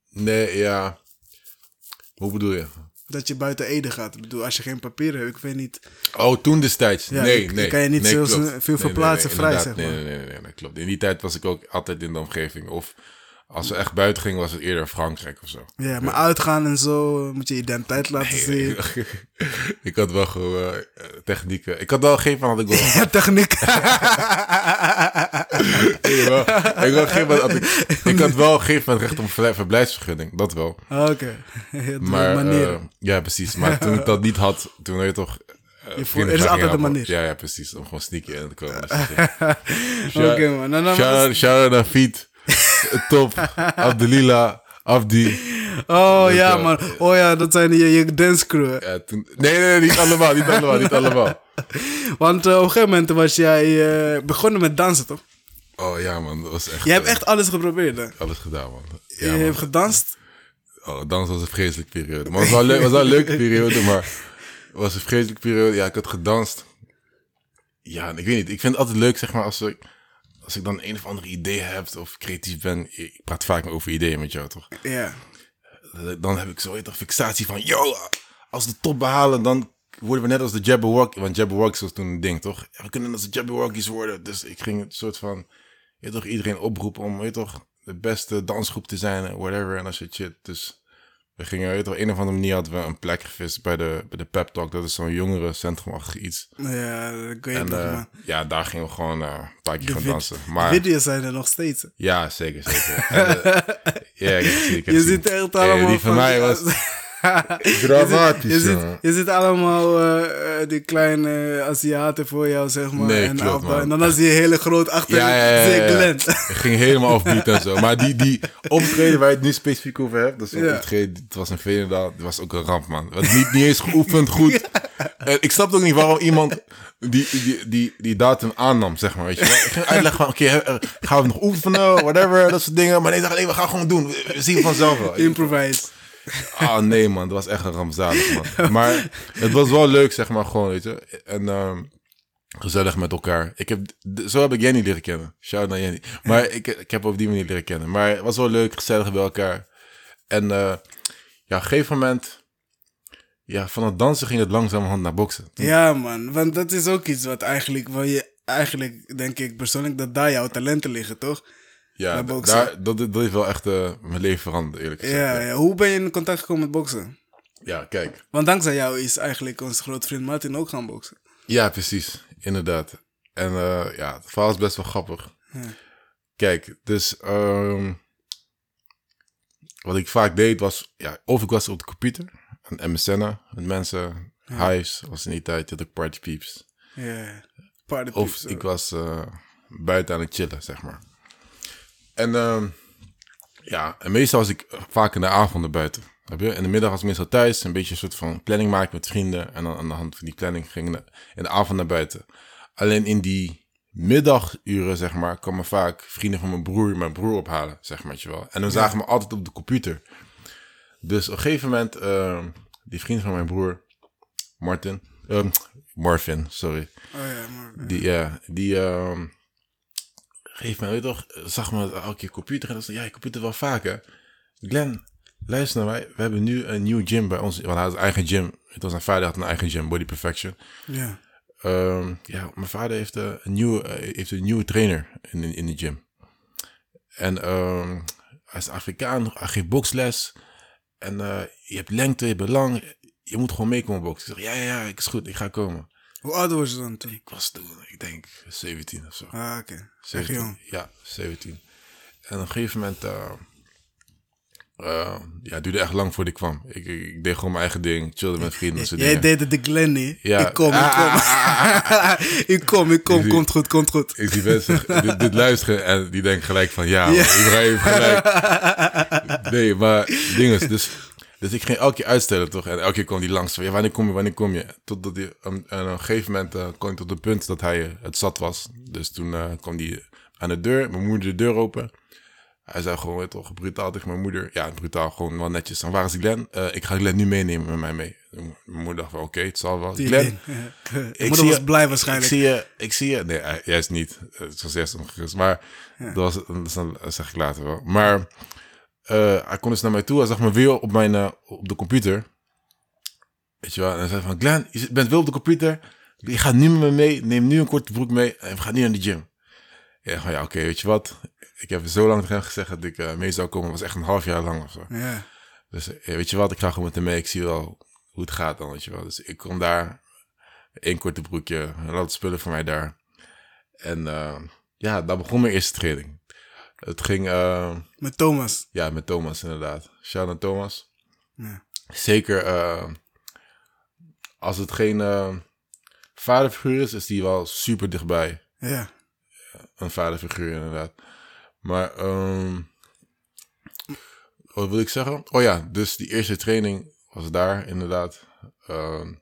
Nee, ja. Hoe bedoel je? Dat je buiten Ede gaat. Ik bedoel, als je geen papieren hebt, ik weet niet. Oh, toen destijds. Ja, nee, dan nee. kan je niet nee, veel- verplaatsen nee, vrij, zeg maar. Nee, nee, nee, nee, dat klopt. In die tijd was ik ook altijd in de omgeving. Of als we echt buiten gingen, was het eerder Frankrijk of zo. Ja, maar uitgaan en zo, moet je identiteit laten zien. *laughs* ik had wel gewoon eh, technieken. Ik had wel geen van had ik wel. *laughs* Ja, techniek. *laughs* ik, wel, ik, wel geen van had ik, ik had wel geen van recht op verblijfsvergunning. Dat wel. Oké. Ja, Maar eh, ja, precies. Maar toen ik dat niet had, toen weet je toch. eh, Je voelt- er is altijd een manier. Ja, ja, precies. Om gewoon sneaky in te komen. Dus, ja. Oké, man. Nou, nou, Shout shout out naar Fiet. Top. Abdelila. Abdi. Oh ja, man. Oh ja, dat zijn je, je dance crew. Ja, toen, nee, nee, niet allemaal. Niet allemaal. Niet allemaal. *laughs* Want eh, op een gegeven moment was jij eh, begonnen met dansen, toch? Oh ja, man. Dat was echt. Je hebt eh, echt alles geprobeerd, hè? alles gedaan, man. je Ja, man. hebt gedanst. Oh, dans was een vreselijke periode. Maar het was wel, leuk, was wel een leuke *laughs* periode, maar het was een vreselijke periode. Ja, ik had gedanst. Ja, en ik weet niet. Ik vind het altijd leuk, zeg maar, als ik, als ik dan een of andere idee heb of creatief ben. Ik praat vaak over ideeën met jou, toch? Ja. Dan heb ik zo een fixatie van, yo, als we de top behalen, dan worden we net als de Jabberwocky. Want Jabberwockies was toen een ding, toch? We kunnen als de Jabberwockies worden. Dus ik ging het soort van, je toch, iedereen oproepen om, weet toch, de beste dansgroep te zijn whatever. En dat soort shit. Dus we gingen, toch, op een of andere manier hadden we een plek gevist bij de, bij de Pep Talk. Dat is zo'n jongerencentrumachtig iets. Ja, ik weet En nog, eh, ja, daar gingen we gewoon eh, een paar keer De gaan dansen. De Maar video's zijn er nog steeds. ja, zeker, zeker. *laughs* En, eh, ja, ik ik Je ziet echt allemaal... die van mij was *laughs* dramatisch, je, ziet allemaal eh, eh, die kleine Aziaten voor jou, zeg maar. Nee, en, klopt, en dan zie je hele groot achter Ja, ja, ja, ja. Het ging helemaal offbeat en zo. Maar die, die optreden waar je het nu specifiek over hebt, dat is een Ja. optreden, het was een Veenendaal, dat was ook een ramp, man. Het was niet, niet eens geoefend goed. *laughs* En ik snapte ook niet waarom iemand die, die, die, die datum aannam, zeg maar. Weet je. Ik ging uitleggen van, oké, eh, gaan we nog oefenen, whatever, dat soort dingen. Maar nee, dacht, nee, we gaan gewoon doen. We, zien vanzelf wel. Improvise. Ah, nee, man. Dat was echt een rampzalig, man. Maar het was wel leuk, zeg maar, gewoon, weet je. En ehm, gezellig met elkaar. Ik heb, zo heb ik Jenny leren kennen. Shout naar Jenny. Maar ik, ik heb op die manier leren kennen. Maar het was wel leuk, gezellig bij elkaar. En eh, ja, op een gegeven moment... Ja, van het dansen ging het langzamerhand naar boksen. Ja, man. Want dat is ook iets wat eigenlijk... Waar je, eigenlijk denk ik persoonlijk dat daar jouw talenten liggen, toch? Ja, Naar d- boksen. daar, dat, dat heeft wel echt eh, mijn leven veranderd, eerlijk gezegd. Ja, ja. Hoe ben je in contact gekomen met boksen? ja, kijk. Want dankzij jou is eigenlijk onze grote vriend Martin ook gaan boksen. Ja, precies. Inderdaad. En eh, ja, het verhaal is best wel grappig. Ja. Kijk, dus ehm, wat ik vaak deed was, ja, of ik was op de computer, aan MSN'en, met mensen, hives, was in die tijd, had ik party peeps. Ja. Party Of ik was eh, buiten aan het chillen, zeg maar. En ehm, ja, en meestal was ik vaak in de avonden buiten. Heb je? In de middag was ik meestal thuis, een beetje een soort van planning maken met vrienden. En dan aan de hand van die planning ging ik in de avond naar buiten. Alleen in die middaguren, zeg maar, kwamen vaak vrienden van mijn broer mijn broer ophalen, zeg maar, je wel. En dan zagen we altijd op de computer. Dus op een gegeven moment, ehm, die vriend van mijn broer, Martin, ehm, Marvin, sorry. Oh ja, maar... Die, ja, die geeft mij, weet toch, zag me elke keer computer en dan zei ja, je computer wel vaker. Glenn, luister naar mij, we hebben nu een nieuw gym bij ons, want hij had een eigen gym. Het was zijn vader had een eigen gym, Body Perfection. Ja. Ehm, ja, mijn vader heeft, eh, een, nieuwe, eh, heeft een nieuwe trainer in, in, in de gym. En ehm, hij is Afrikaan, hij geeft boksles. En eh, je hebt lengte, je hebt lang. Je moet gewoon meekomen boksen. Ik zeg, ja, ja, ja, ik is goed, ik ga komen. Hoe oud was je dan toen? Ik was toen, ik denk, 17 of zo. Ah, oké. 17. jong. Ja, 17. En op een gegeven moment, eh, eh, ja, het duurde echt lang voordat ik kwam. Ik, ik, ik deed gewoon mijn eigen ding, chillde met vrienden. Jij dingen. deed het de Glenn niet. Ja. Ik kom, ik kom. Ah, *laughs* ik kom, ik kom. Komt goed, komt goed. Ik zie mensen *laughs* dit, dit luisteren en die denken gelijk van, ja, Ja. Heeft gelijk. *laughs* Nee, maar ding is, dus, dus ik ging elke keer uitstellen, toch? En elke keer kwam die langs van, ja, wanneer kom je, wanneer kom je? Totdat hij, um, en op een gegeven moment kwam ik tot het punt dat hij eh, het zat was. Dus toen eh, kwam hij aan de deur, mijn moeder de deur open. Hij zei gewoon, weet toch, brutaal tegen mijn moeder. Ja, brutaal, gewoon wel netjes. Dan waar is Glenn? Ik ga Glenn nu meenemen met mij mee. Mijn moeder dacht van, oké, het zal wel. Die Glenn, *laughs* ik moeder zie was je- blij ik waarschijnlijk. zie je, ik zie je. Nee, juist niet. Het was eerst ongerust. Maar dat, was, dat zeg ik later wel. Maar eh, hij kon dus naar mij toe. Hij zag me weer op, mijn, eh, op de computer. Weet je wel. En hij zei van, Glenn, je bent weer op de computer. Je gaat nu met me mee. Neem nu een korte broek mee. En we gaan nu naar de gym. Ja, van, ja oké, weet je wat. Ik heb zo lang tegen hem gezegd dat ik eh, mee zou komen. Was echt een half jaar lang of zo. Dus weet je wat, ik ga gewoon met hem mee. Ik zie wel hoe het gaat dan, weet je wel. Dus ik kom daar, één korte broekje, een spullen voor mij daar. En ja, daar begon mijn eerste training. Het ging, eh, Met Thomas. ja, met Thomas inderdaad. Shout out Thomas. Ja. Zeker, eh, als het geen eh, vaderfiguur is, is die wel super dichtbij Ja. een vaderfiguur inderdaad. Maar, ehm wat wil ik zeggen? Oh ja, dus die eerste training was daar inderdaad. Ehm,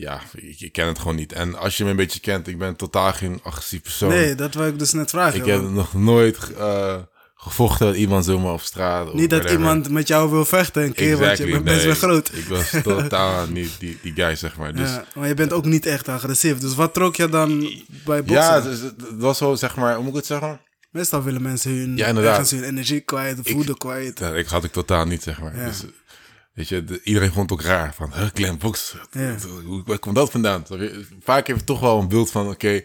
ja, ik, ik ken het gewoon niet. En als je me een beetje kent, ik ben totaal geen agressief persoon. Nee, dat wou ik dus net vragen. ik heb nog nooit eh, gevochten met iemand zomaar op straat. of Niet dat whatever. iemand met jou wil vechten een keer, want je bent best wel groot. Ik was totaal *laughs* niet die, die guy, zeg maar. Dus Ja, maar je bent ook niet echt agressief. Dus wat trok je dan bij boksen? ja, dus, het was zo, zeg maar, hoe moet ik het zeggen? Meestal willen mensen hun, Ja, hun energie kwijt, voeden kwijt. Ja, ik had ik totaal niet, zeg maar. Ja. Dus, weet je, de- iedereen vond het ook raar. Van, huh, Glenn Ja. hoe, waar komt dat vandaan? Vaak heb je toch wel een beeld van, oké,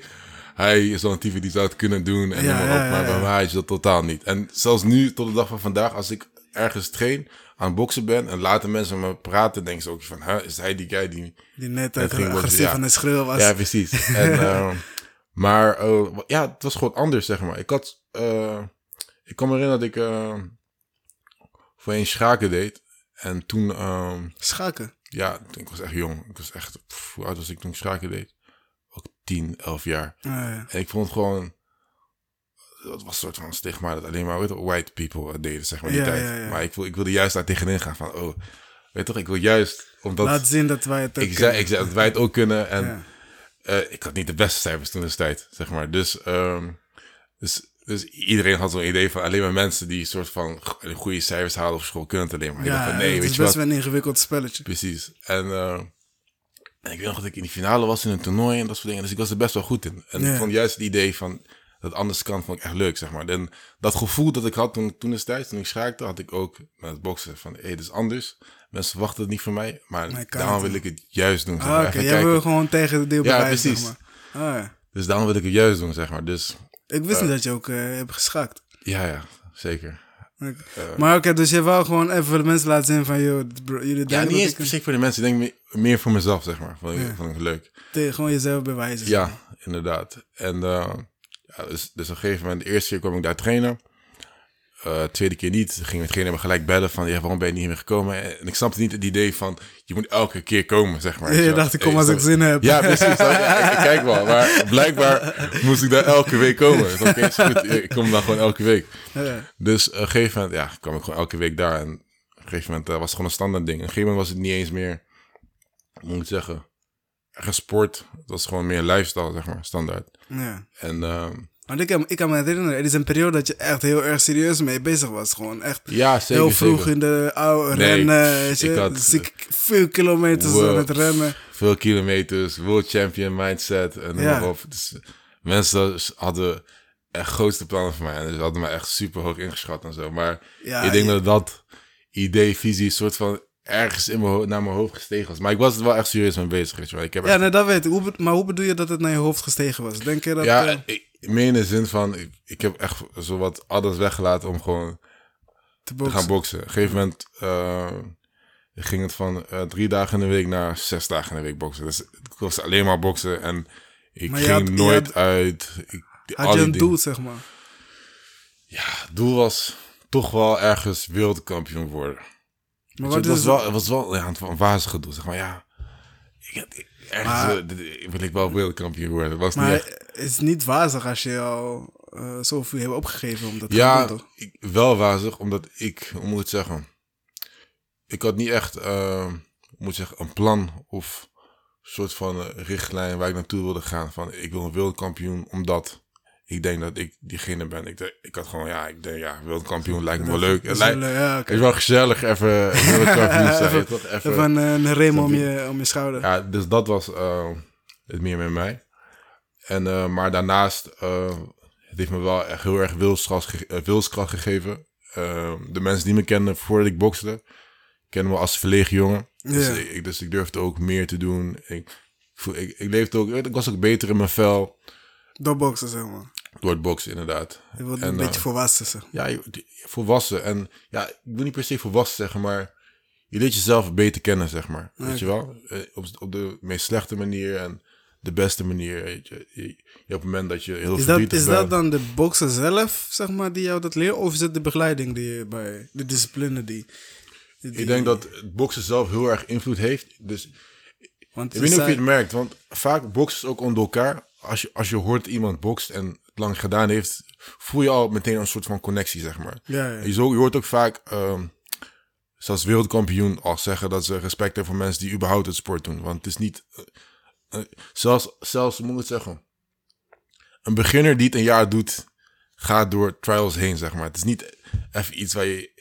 hij is wel een type die zou het kunnen doen. En Ja, maar op, maar bij mij is dat totaal niet. En zelfs nu, tot de dag van vandaag, als ik ergens train, aan het boksen ben en later mensen met me praten, denken ze ook van, huh, is hij die guy die Die net, Het eh, ging agressief worden, ja. aan het schreeuwen was. ja, precies. *laughs* En, ehm, maar eh, ja, het was gewoon anders, zeg maar. Ik had, eh, ik kan me herinneren dat ik eh voorheen schaken deed. En toen, ehm, Schaken. ja, ik was echt jong. Ik was echt, pff, hoe oud was ik toen ik schaken deed? Ook 10, 11 jaar. Ah, ja. En ik vond het gewoon, dat was een soort van stigma dat alleen maar white people het deden, zeg maar, die Ja, tijd. ja. Maar ik, wil, ik wilde juist daar tegenin gaan van, oh, weet toch, ik wil juist, omdat... Laat zien dat wij het ook ik, zei, ik zei dat wij het ook kunnen. En eh, ik had niet de beste cijfers toen de tijd, zeg maar. Dus, ehm, dus, dus iedereen had zo'n idee van alleen maar mensen die soort van go- goede cijfers halen op school kunnen het alleen maar. ik dacht Ja, van, nee, het weet is je best wel een ingewikkeld spelletje. Precies. En, eh, en ik weet nog dat ik in die finale was in een toernooi en dat soort dingen. Dus ik was er best wel goed in. En Ja. ik vond juist het idee van dat anders kan, vond ik echt leuk, zeg maar. En dat gevoel dat ik had toen, toen destijds, toen ik schaakte, had ik ook met het boksen. Van, hé, hey, dit is anders. Mensen verwachten het niet van mij, maar kan daarom wil ik het juist doen. zeg Ah, maar. oké. Even Jij wil gewoon tegen de deel Ja, precies. zeg maar. Ah, ja. Dus daarom wil ik het juist doen, zeg maar. Dus Ik wist niet dat je ook eh, hebt geschaakt. ja, ja, zeker. Maar oké, dus je wou gewoon even voor de mensen laten zien van, joh, bro, jullie Ja, niet eens ik per se voor de mensen. Ik denk me- meer voor mezelf, zeg maar. Vond ik, Ja. vond ik leuk. een- gewoon jezelf bewijzen. Ja, inderdaad. En eh, ja, dus, dus op een gegeven moment, de eerste keer kwam ik daar trainen. Eh, tweede keer niet. Ging me gelijk bellen van, ja, waarom ben je niet meer gekomen? En ik snapte niet het idee van, je moet elke keer komen, zeg maar. Je dacht, ik kom als ik zin heb. Ja, precies. Ja, ik, kijk wel. Maar blijkbaar moest ik daar elke week komen. Dus is goed. Ik kom dan gewoon elke week. Ja. Dus op een gegeven moment, ja, kwam ik gewoon elke week daar. En op een gegeven moment eh, was het gewoon een standaard ding. Op een gegeven moment was het niet eens meer, moet ik zeggen, echt sport. Het was gewoon meer lifestyle, zeg maar, standaard. ja. En ehm, Want ik kan, ik kan me herinneren, er is een periode dat je echt heel erg serieus mee bezig was. Gewoon echt ja, zeker. heel vroeg zeker. in de oude Nee, rennen. weet je. ik had- Ziek veel kilometers Wow. aan het rennen. Veel kilometers, world champion mindset en Ja. op. Dus mensen hadden echt grootste plannen voor mij. En ze hadden me echt super hoog ingeschat en zo. Maar Ja, ik denk dat dat idee, visie, soort van ergens in mijn naar mijn hoofd gestegen was. Maar ik was er wel echt serieus mee bezig. Weet je wel. Ik heb Ja, nee, dat weet ik. Hoe, maar hoe bedoel je dat het naar je hoofd gestegen was? Denk je dat... ja, eh, ik, meer in de zin van, ik, ik heb echt zo wat alles weggelaten om gewoon te te boksen? gaan boksen. Op een gegeven moment eh, ging het van eh, drie dagen in de week naar zes dagen in de week boksen. Dus het was alleen maar boksen en ik Maar ging had- nooit had- uit. Ik, Had je een dingen. doel, zeg maar? Ja, het doel was toch wel ergens wereldkampioen worden. Maar je, wat het, is was wel, het was wel ja, een wazige doel, zeg maar. Ja, ik, ik- ergens Maar- eh, wil ik wel wereldkampioen worden. Het was niet Maar echt... het is niet wazig als je al eh, zoveel hebt opgegeven om dat te Ja, doen, toch? ik, wel wazig, omdat ik, hoe moet ik zeggen? Ik had niet echt, eh, moet zeggen, een plan of soort van richtlijn waar ik naartoe wilde gaan. Van ik wil een wereldkampioen, omdat ik denk dat ik diegene ben. Ik, ik had gewoon, ja, ik denk, ja, wereldkampioen lijkt me wel leuk. Het lijkt, ja, oké. is wel gezellig, even *laughs* een wereldkampioen zijn. Even-? Even, Even een, rem om je, om je schouder. ja, dus dat was eh, het meer met mij. En, eh, maar daarnaast, eh, het heeft me wel echt heel erg wilskracht, ge- wilskracht gegeven. De mensen die me kenden voordat ik bokste, kennen me als verlegen jongen. Dus, ik, dus ik durfde ook meer te doen. Ik, voel- ik, ik leefde ook, ik was ook beter in mijn vel Door boksen, zeg maar. Door het boksen inderdaad. Je wordt En, een eh, beetje volwassen, zeg maar. Ja, volwassen. En ja, ik wil niet per se volwassen zeggen, maar je leert jezelf beter kennen, zeg maar. Weet je wel? Eh, Op, op de meest slechte manier en de beste manier. Weet je, je, je- op het moment dat je heel Is dat, is bent. dat dan de bokser zelf, zeg maar, die jou dat leert? Of is het de begeleiding die je bij, de discipline die... die Ik denk dat het boksen zelf heel erg invloed heeft. Dus Want ik weet niet of je het merkt, want vaak boksen is ook onder elkaar. Als je, als je hoort iemand bokst en lang gedaan heeft, voel je al meteen een soort van connectie, zeg maar. Ja, ja. Je, zo, je hoort ook vaak, ehm, zelfs wereldkampioen, al zeggen dat ze respect hebben voor mensen die überhaupt het sport doen. Want het is niet, eh, eh, zelfs, zelfs, moet ik het zeggen, een beginner die het een jaar doet, gaat door trials heen, zeg maar. Het is niet even iets waar je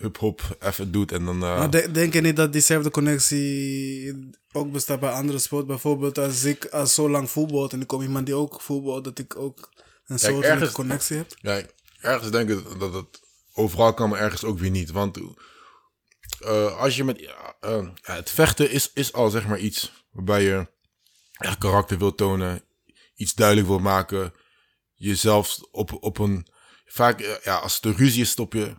hup hop even doet en dan... eh, Maar de- denk je niet dat diezelfde connectie ook bestaat bij andere sporten? Bijvoorbeeld als ik als zo lang voetbal en er komt iemand die ook voetbal, dat ik ook een soort ergens- connectie heb? Ja, ergens denk ik dat het overal kan, maar ergens ook weer niet. Want eh, als je met ja, eh, ja, het vechten is, is al zeg maar iets waarbij je echt karakter wil tonen, iets duidelijk wil maken, jezelf op, op een vaak ja, als het een ruzie is, stop je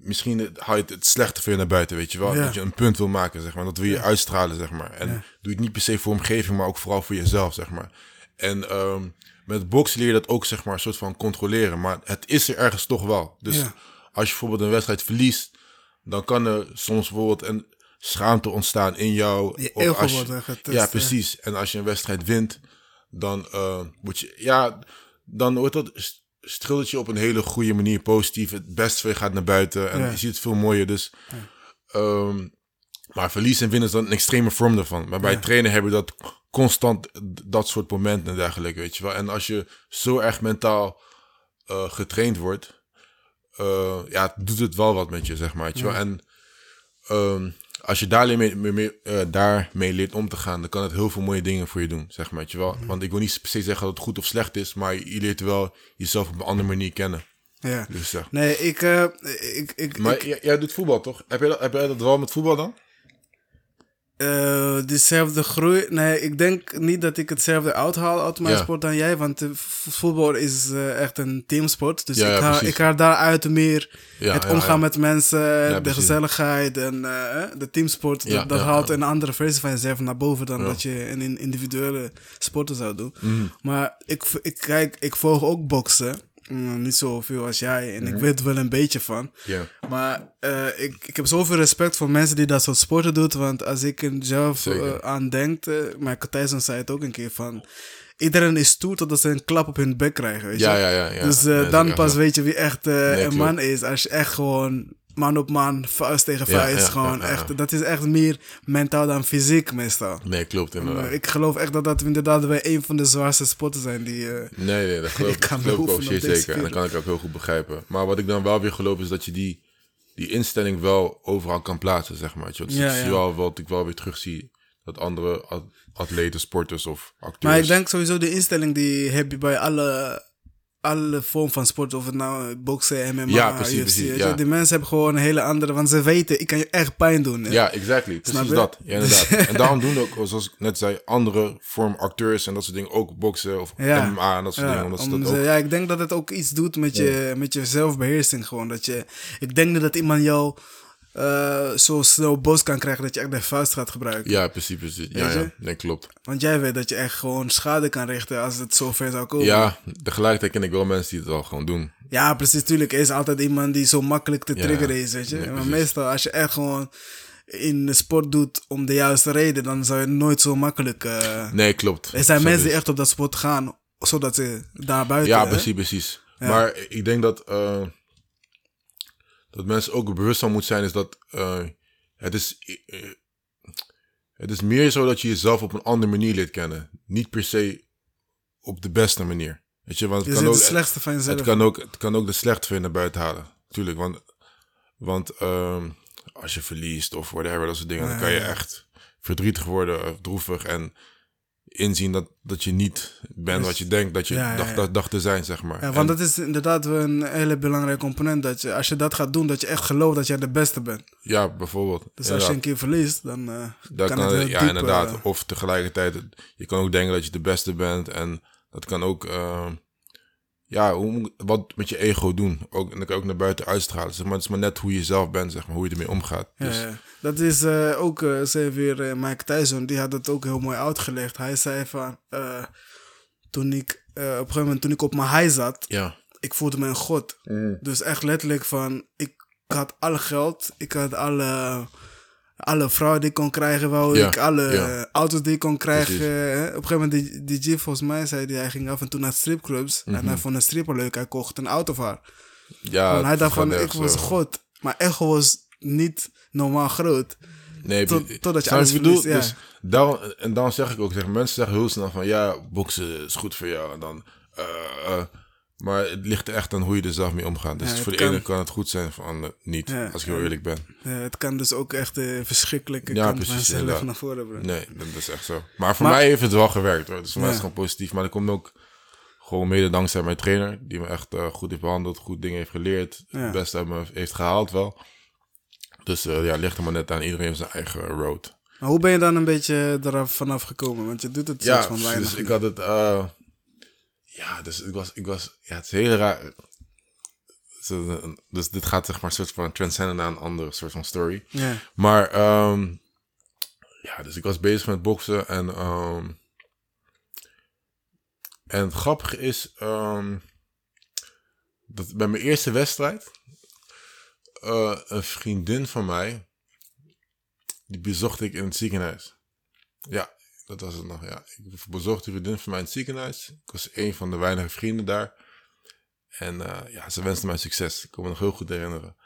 misschien haal je het, het slechte veel naar buiten, weet je wel, Ja. dat je een punt wil maken, zeg maar, dat wil je uitstralen, zeg maar. En doe je het niet per se voor omgeving, maar ook vooral voor jezelf, zeg maar. En ehm, met boksen leer je dat ook, zeg maar, een soort van controleren. Maar het is er ergens toch wel. Dus als je bijvoorbeeld een wedstrijd verliest, dan kan er soms bijvoorbeeld een schaamte ontstaan in jou. Je Of als je- wordt getest, Ja, precies. En als je een wedstrijd wint, dan eh, moet je, ja, dan wordt dat strildert je op een hele goede manier positief. Het beste van je gaat naar buiten en Ja. je ziet het veel mooier. Dus, ehm, maar verlies en winnen is dan een extreme vorm daarvan. Maar bij Ja. trainen hebben we dat constant, dat soort momenten en dergelijke, weet je wel. En als je zo erg mentaal eh, getraind wordt, eh, ja, doet het wel wat met je, zeg maar. Weet je wel. En ehm, als je daarmee, mee, mee, mee, eh, daarmee leert om te gaan, dan kan het heel veel mooie dingen voor je doen, zeg maar. Weet je wel. Want ik wil niet per se zeggen dat het goed of slecht is, maar je, leert wel jezelf op een andere manier kennen. Ja. Dus ja. Nee, ik, eh, ik, ik, Maar ik- jij, jij doet voetbal, toch? Heb jij, dat, heb jij dat wel met voetbal dan? Eh, dezelfde groei. Nee, ik denk niet dat ik hetzelfde uithaal uit mijn Ja. sport dan jij. Want eh, voetbal is eh, echt een teamsport. Dus Ja, ik, haal, ik haal daaruit meer het omgaan met mensen, de precies. gezelligheid en de teamsport. Dat dat haalt een andere versie van jezelf naar boven dan dat je in in individuele sporten zou doen. Mhm. Maar ik, ik, kijk, ik volg ook boksen. Mm, niet zoveel als jij. En ik weet er wel een beetje van. Ja. Maar eh, ik, ik heb zoveel respect voor mensen die dat soort sporten doen. Want als ik er zelf eh, aan denk, uh, Michael Tyson zei het ook een keer van... Iedereen is stoer totdat ze een klap op hun bek krijgen, weet je? Ja, ja, ja, ja. Dus eh, dan pas weet je wie echt eh, Nee, een man is. Als je echt gewoon man op man, vuist tegen vuist. ja, gewoon echt, dat is echt meer mentaal dan fysiek meestal. Nee, klopt inderdaad. Maar ik geloof echt dat dat inderdaad wel een van de zwaarste sporten zijn die... eh, Nee, nee, dat *laughs* geloof Ik kan dat geloof ik me ook zeer zeker. En dat kan ik ook heel goed begrijpen. Maar wat ik dan wel weer geloof is dat je die, die instelling wel overal kan plaatsen, zeg maar. Dus Ja, zie wel wat ik wel weer terugzie. Dat andere at- atleten, sporters of acteurs... Maar ik denk sowieso de instelling die heb je bij alle, alle vormen van sport. Of het nou boksen, MMA, Ja, precies, UFC. precies, ja. Die mensen hebben gewoon een hele andere... Want ze weten, ik kan je echt pijn doen. hè. Ja, exactly. Precies dat. Ja, inderdaad. *laughs* en daarom doen ook, zoals ik net zei, andere vorm acteurs en dat soort dingen ook boksen of Ja. MMA en dat soort dingen. Omdat ze dat ook... ja, ik denk dat het ook iets doet met je, met je zelfbeheersing gewoon. Dat je, ik denk dat iemand jou eh, zo snel boos kan krijgen dat je echt de vuist gaat gebruiken. Ja, precies, precies. Ja, ja. Nee, klopt. Want jij weet dat je echt gewoon schade kan richten als het zo ver zou komen. Ja, tegelijkertijd ken ik wel mensen die het wel gewoon doen. Ja, precies. Tuurlijk er is altijd iemand die zo makkelijk te Ja, triggeren is, weet je. nee, maar meestal als je echt gewoon in de sport doet om de juiste reden, dan zou je nooit zo makkelijk... eh, Nee, klopt. er zijn Zo mensen is. die echt op dat sport gaan, zodat ze daar buiten... Ja, hè? precies, precies. Ja. Maar ik denk dat, eh, dat mensen ook bewust van moeten zijn, is dat eh, het is. eh, het is meer zo dat je jezelf op een andere manier leert kennen. Niet per se op de beste manier. Weet je, want het kan, ook, slechtste van jezelf. het, kan ook, het kan ook de je naar buiten halen. Tuurlijk, want, want ehm, als je verliest of whatever, dat soort dingen, dan kan je echt verdrietig worden, droevig en inzien dat, dat je niet bent wat je denkt dat je Ja, dacht, dacht, dacht te zijn, zeg maar. Ja, En- want dat is inderdaad wel een hele belangrijke component. Dat je, als je dat gaat doen, dat je echt gelooft dat jij de beste bent. Ja, bijvoorbeeld. Dus als je een keer verliest, dan eh, Dat kan, kan, het ja, diep, inderdaad. eh, Of tegelijkertijd, je kan ook denken dat je de beste bent. En dat kan ook, eh, ja, hoe, wat met je ego doen. Ook, en dat kan ook naar buiten uitstralen. Zeg maar, het is maar net hoe je zelf bent, zeg maar, hoe je ermee omgaat. Dus, ja. Dat is eh, ook, eh zei weer eh, Mike Tyson, die had het ook heel mooi uitgelegd. Hij zei van, toen ik, op een gegeven moment toen ik op mijn high zat, ja. ik voelde me een god. Dus echt letterlijk van, ik had alle geld, ik had alle, alle vrouwen die ik kon krijgen, wou Ja, ik, alle ja. auto's die ik kon krijgen. Hè. Op een gegeven moment, die, die G volgens mij zei, die, hij ging af en toe naar stripclubs. En Mhm. hij vond een stripper leuk, hij kocht een auto voor haar. ja Want hij dacht van, ik was god. Maar ego was niet normaal groot. Nee, Tot- totdat je alles bedoel? verliest, Dus daarom, en dan zeg ik ook, zeg, mensen zeggen heel snel van, ja, boksen is goed voor jou. En dan, eh, eh, maar het ligt er echt aan hoe je er zelf mee omgaat. Dus Ja, voor de kan- ene kan het goed zijn, voor de ander niet. Ja, als ik heel eerlijk ben. Ja, het kan dus ook echt een verschrikkelijke Ja, kant precies, van inderdaad. naar voren brengen. Nee, dat is echt zo. Maar voor Maar- mij heeft het wel gewerkt hoor. Dus voor mij is het gewoon positief. Maar dat komt ook gewoon mede dankzij mijn trainer. Die me echt eh, goed heeft behandeld, goed dingen heeft geleerd. Het beste uit me heeft gehaald wel. Dus eh, ja, het ligt er maar net aan. Iedereen heeft zijn eigen road. Maar hoe ben je dan een beetje eraf vanaf gekomen? Want je doet het Ja, van weinig. dus ik had het... eh, ja, dus ik was... Ik was ja, het is heel raar. Dus dit gaat zeg maar een soort van transcenden naar een andere soort van story. Ja, Maar ehm, ja, dus ik was bezig met boksen en ehm, en het grappige is ehm, dat bij mijn eerste wedstrijd eh, een vriendin van mij die bezocht ik in het ziekenhuis. Ja, dat was het nog. Ja, ik bezocht een vriendin van mij in het ziekenhuis. Ik was een van de weinige vrienden daar. En eh, ja, ze wenste mij succes. Ik kan me nog heel goed herinneren.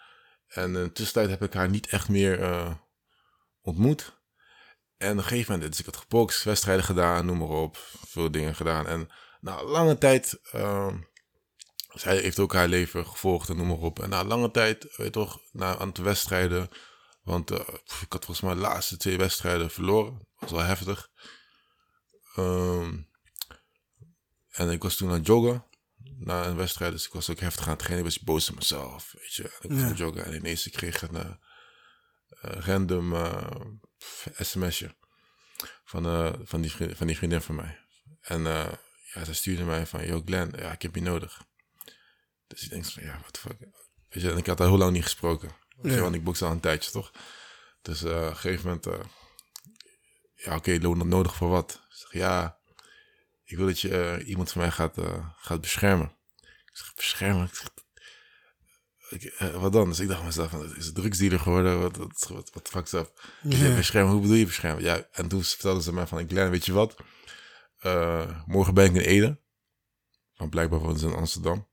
En in de tussentijd heb ik haar niet echt meer eh, ontmoet. En op een gegeven moment, dus ik had gebokst, wedstrijden gedaan, noem maar op. Veel dingen gedaan. En na lange tijd, ehm, zij heeft ook haar leven gevolgd en noem maar op. En na lange tijd, weet je toch, na een aantal wedstrijden. Want eh, pff, ik had volgens mij de laatste twee wedstrijden verloren. Dat was wel heftig. Ehm, en ik was toen aan het joggen na een wedstrijd. Dus ik was ook heftig aan het trainen. Ik was boos op mezelf. Weet je. Ik was Ja. aan het joggen en ineens ik kreeg een, eh, eh, random sms'je van, van, die vriendin, van die vriendin van mij. En ja, ze stuurde mij van, yo Glenn, ja, ik heb je nodig. Dus ik denk van, ja, wat fuck. Weet je, en ik had al heel lang niet gesproken. Ja. Want ik bokste al een tijdje, toch? Dus eh, op een gegeven moment, eh, ja, oké, loon dat nodig voor wat? Ik zeg, ja, ik wil dat je eh, iemand van mij gaat, gaat beschermen. Ik zeg, beschermen? Ik zeg, ik, wat dan? Dus ik dacht mezelf, van, is het drugsdealer geworden? Wat, wat, wat, wat fuck's up? Ik zeg, Ja. beschermen, hoe bedoel je beschermen? Ja, en toen vertelden ze mij van, Glenn, weet je wat? Morgen ben ik in Ede. Want blijkbaar wonen ze in Amsterdam.